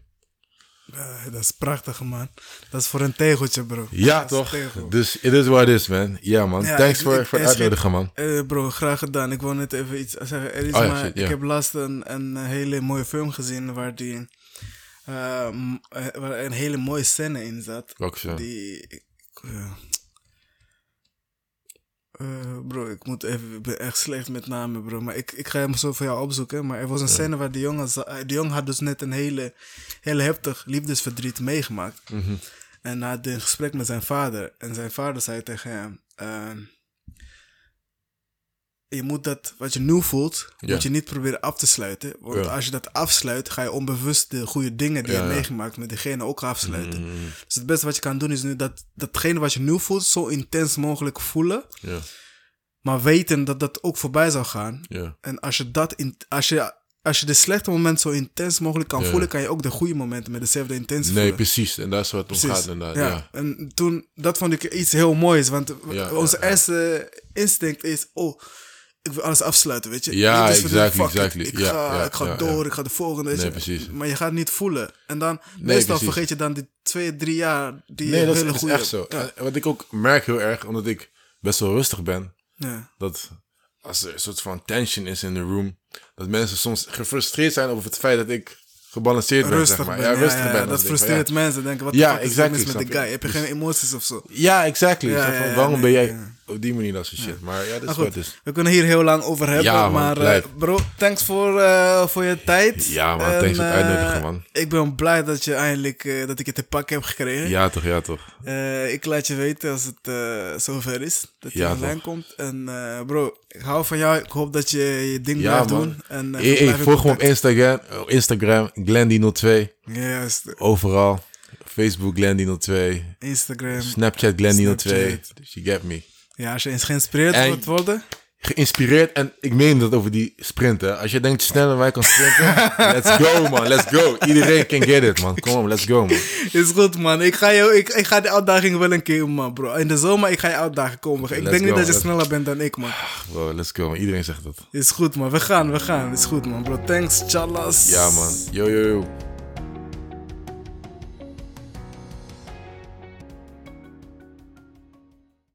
Dat is prachtig, man. Dat is voor een tegeltje, bro. Ja, toch? tegel. Dus it is what it is, man. Ja, man. Ja, Thanks voor, het uitnodigen, man. Eh, bro, graag gedaan. Ik wil net even iets zeggen. Er is Oh ja, maar, shit. Ik heb laatst een, een hele mooie film gezien waar die... eh, eh, waar een hele mooie scène in zat. Welke zo? Die... ik- eh, bro, ik moet even... Ik ben echt slecht met namen, bro. Maar ik, ik ga hem zo voor jou opzoeken. Maar er was een scène waar die jongen... eh, Die jongen had dus net een hele, hele heftig liefdesverdriet meegemaakt. Mhm. En hij had een gesprek met zijn vader. En zijn vader zei tegen hem... ehm, je moet dat, wat je nu voelt, Ja. moet je niet proberen af te sluiten. Want Ja. als je dat afsluit, ga je onbewust de goede dingen die Ja, je hebt meegemaakt met diegene ook afsluiten. Mhm. Dus het beste wat je kan doen is nu dat, datgene wat je nu voelt, zo intens mogelijk voelen. Ja, Maar weten dat dat ook voorbij zal gaan. ja. En als je dat, in, als je, als je de slechte momenten zo intens mogelijk kan voelen, kan je ook de goede momenten met dezelfde intentie Nee, voelen. precies. En dat is wat het om gaat, inderdaad. Ja. En toen, dat vond ik iets heel moois. Want onze eerste instinct is, oh, ik wil alles afsluiten, weet je. Ja, is de- exactly, exactly. Ik Ja, ga, ja, ik ga ja, door, ik ga de volgende, weet Nee, je. precies. Maar je gaat niet voelen. En dan, meestal precies. vergeet je dan die twee, drie jaar, die Nee, dat is, hele dat is goede... echt zo. Wat ik ook merk heel erg, omdat ik best wel rustig ben, ja. dat als er een soort van tension is in de room, dat mensen soms gefrustreerd zijn over het feit dat ik gebalanceerd ben, Rustig zeg maar. ben, Ja, rustig ja, ben. Dat van, frustreert mensen. Denken, wat de fuck is mis met je. guy? Heb je geen emoties of zo? Ja, exactly. Van, waarom nee, ben jij ja. Op die manier soort shit? Maar ja, dat is goed, is. we kunnen hier heel lang over hebben. Ja, man, maar eh, bro, thanks voor, eh, voor je tijd. Ja, man, En, thanks voor het eh, uitnodigen, man. Ik ben blij dat je eindelijk eh, dat ik het te pakken heb gekregen. Ja, toch, ja, toch. Eh, ik laat je weten als het eh, zover is. Dat je Ja, online komt. En eh, bro, ik hou van jou. Ik hoop dat je je ding blijft man. doen. En, eh, Hey, hey, volg me op Instagram, Instagram Glendy02. Juist. Overal. Facebook Glendy02. Instagram. Snapchat Glendy02. Snapchat. Dus you get me. Ja, als je eens geïnspireerd En- wilt worden. Geïnspireerd en ik meen dat over die sprinten. Als je denkt sneller wij kan sprinten, *laughs* let's go man, let's go. Iedereen can get it man. Kom op, let's go man. Is goed, man. Ik ga, jou, ik, ik ga de uitdaging wel een keer, man, bro. In de zomer, ik ga je uitdagen komen. Ik let's denk niet go, dat je let's- sneller bent dan ik, man. Bro, let's go man. Iedereen zegt dat. Is goed, man. We gaan, we gaan. Is goed, man, bro. Thanks, chalas. Ja man. Yo yo yo.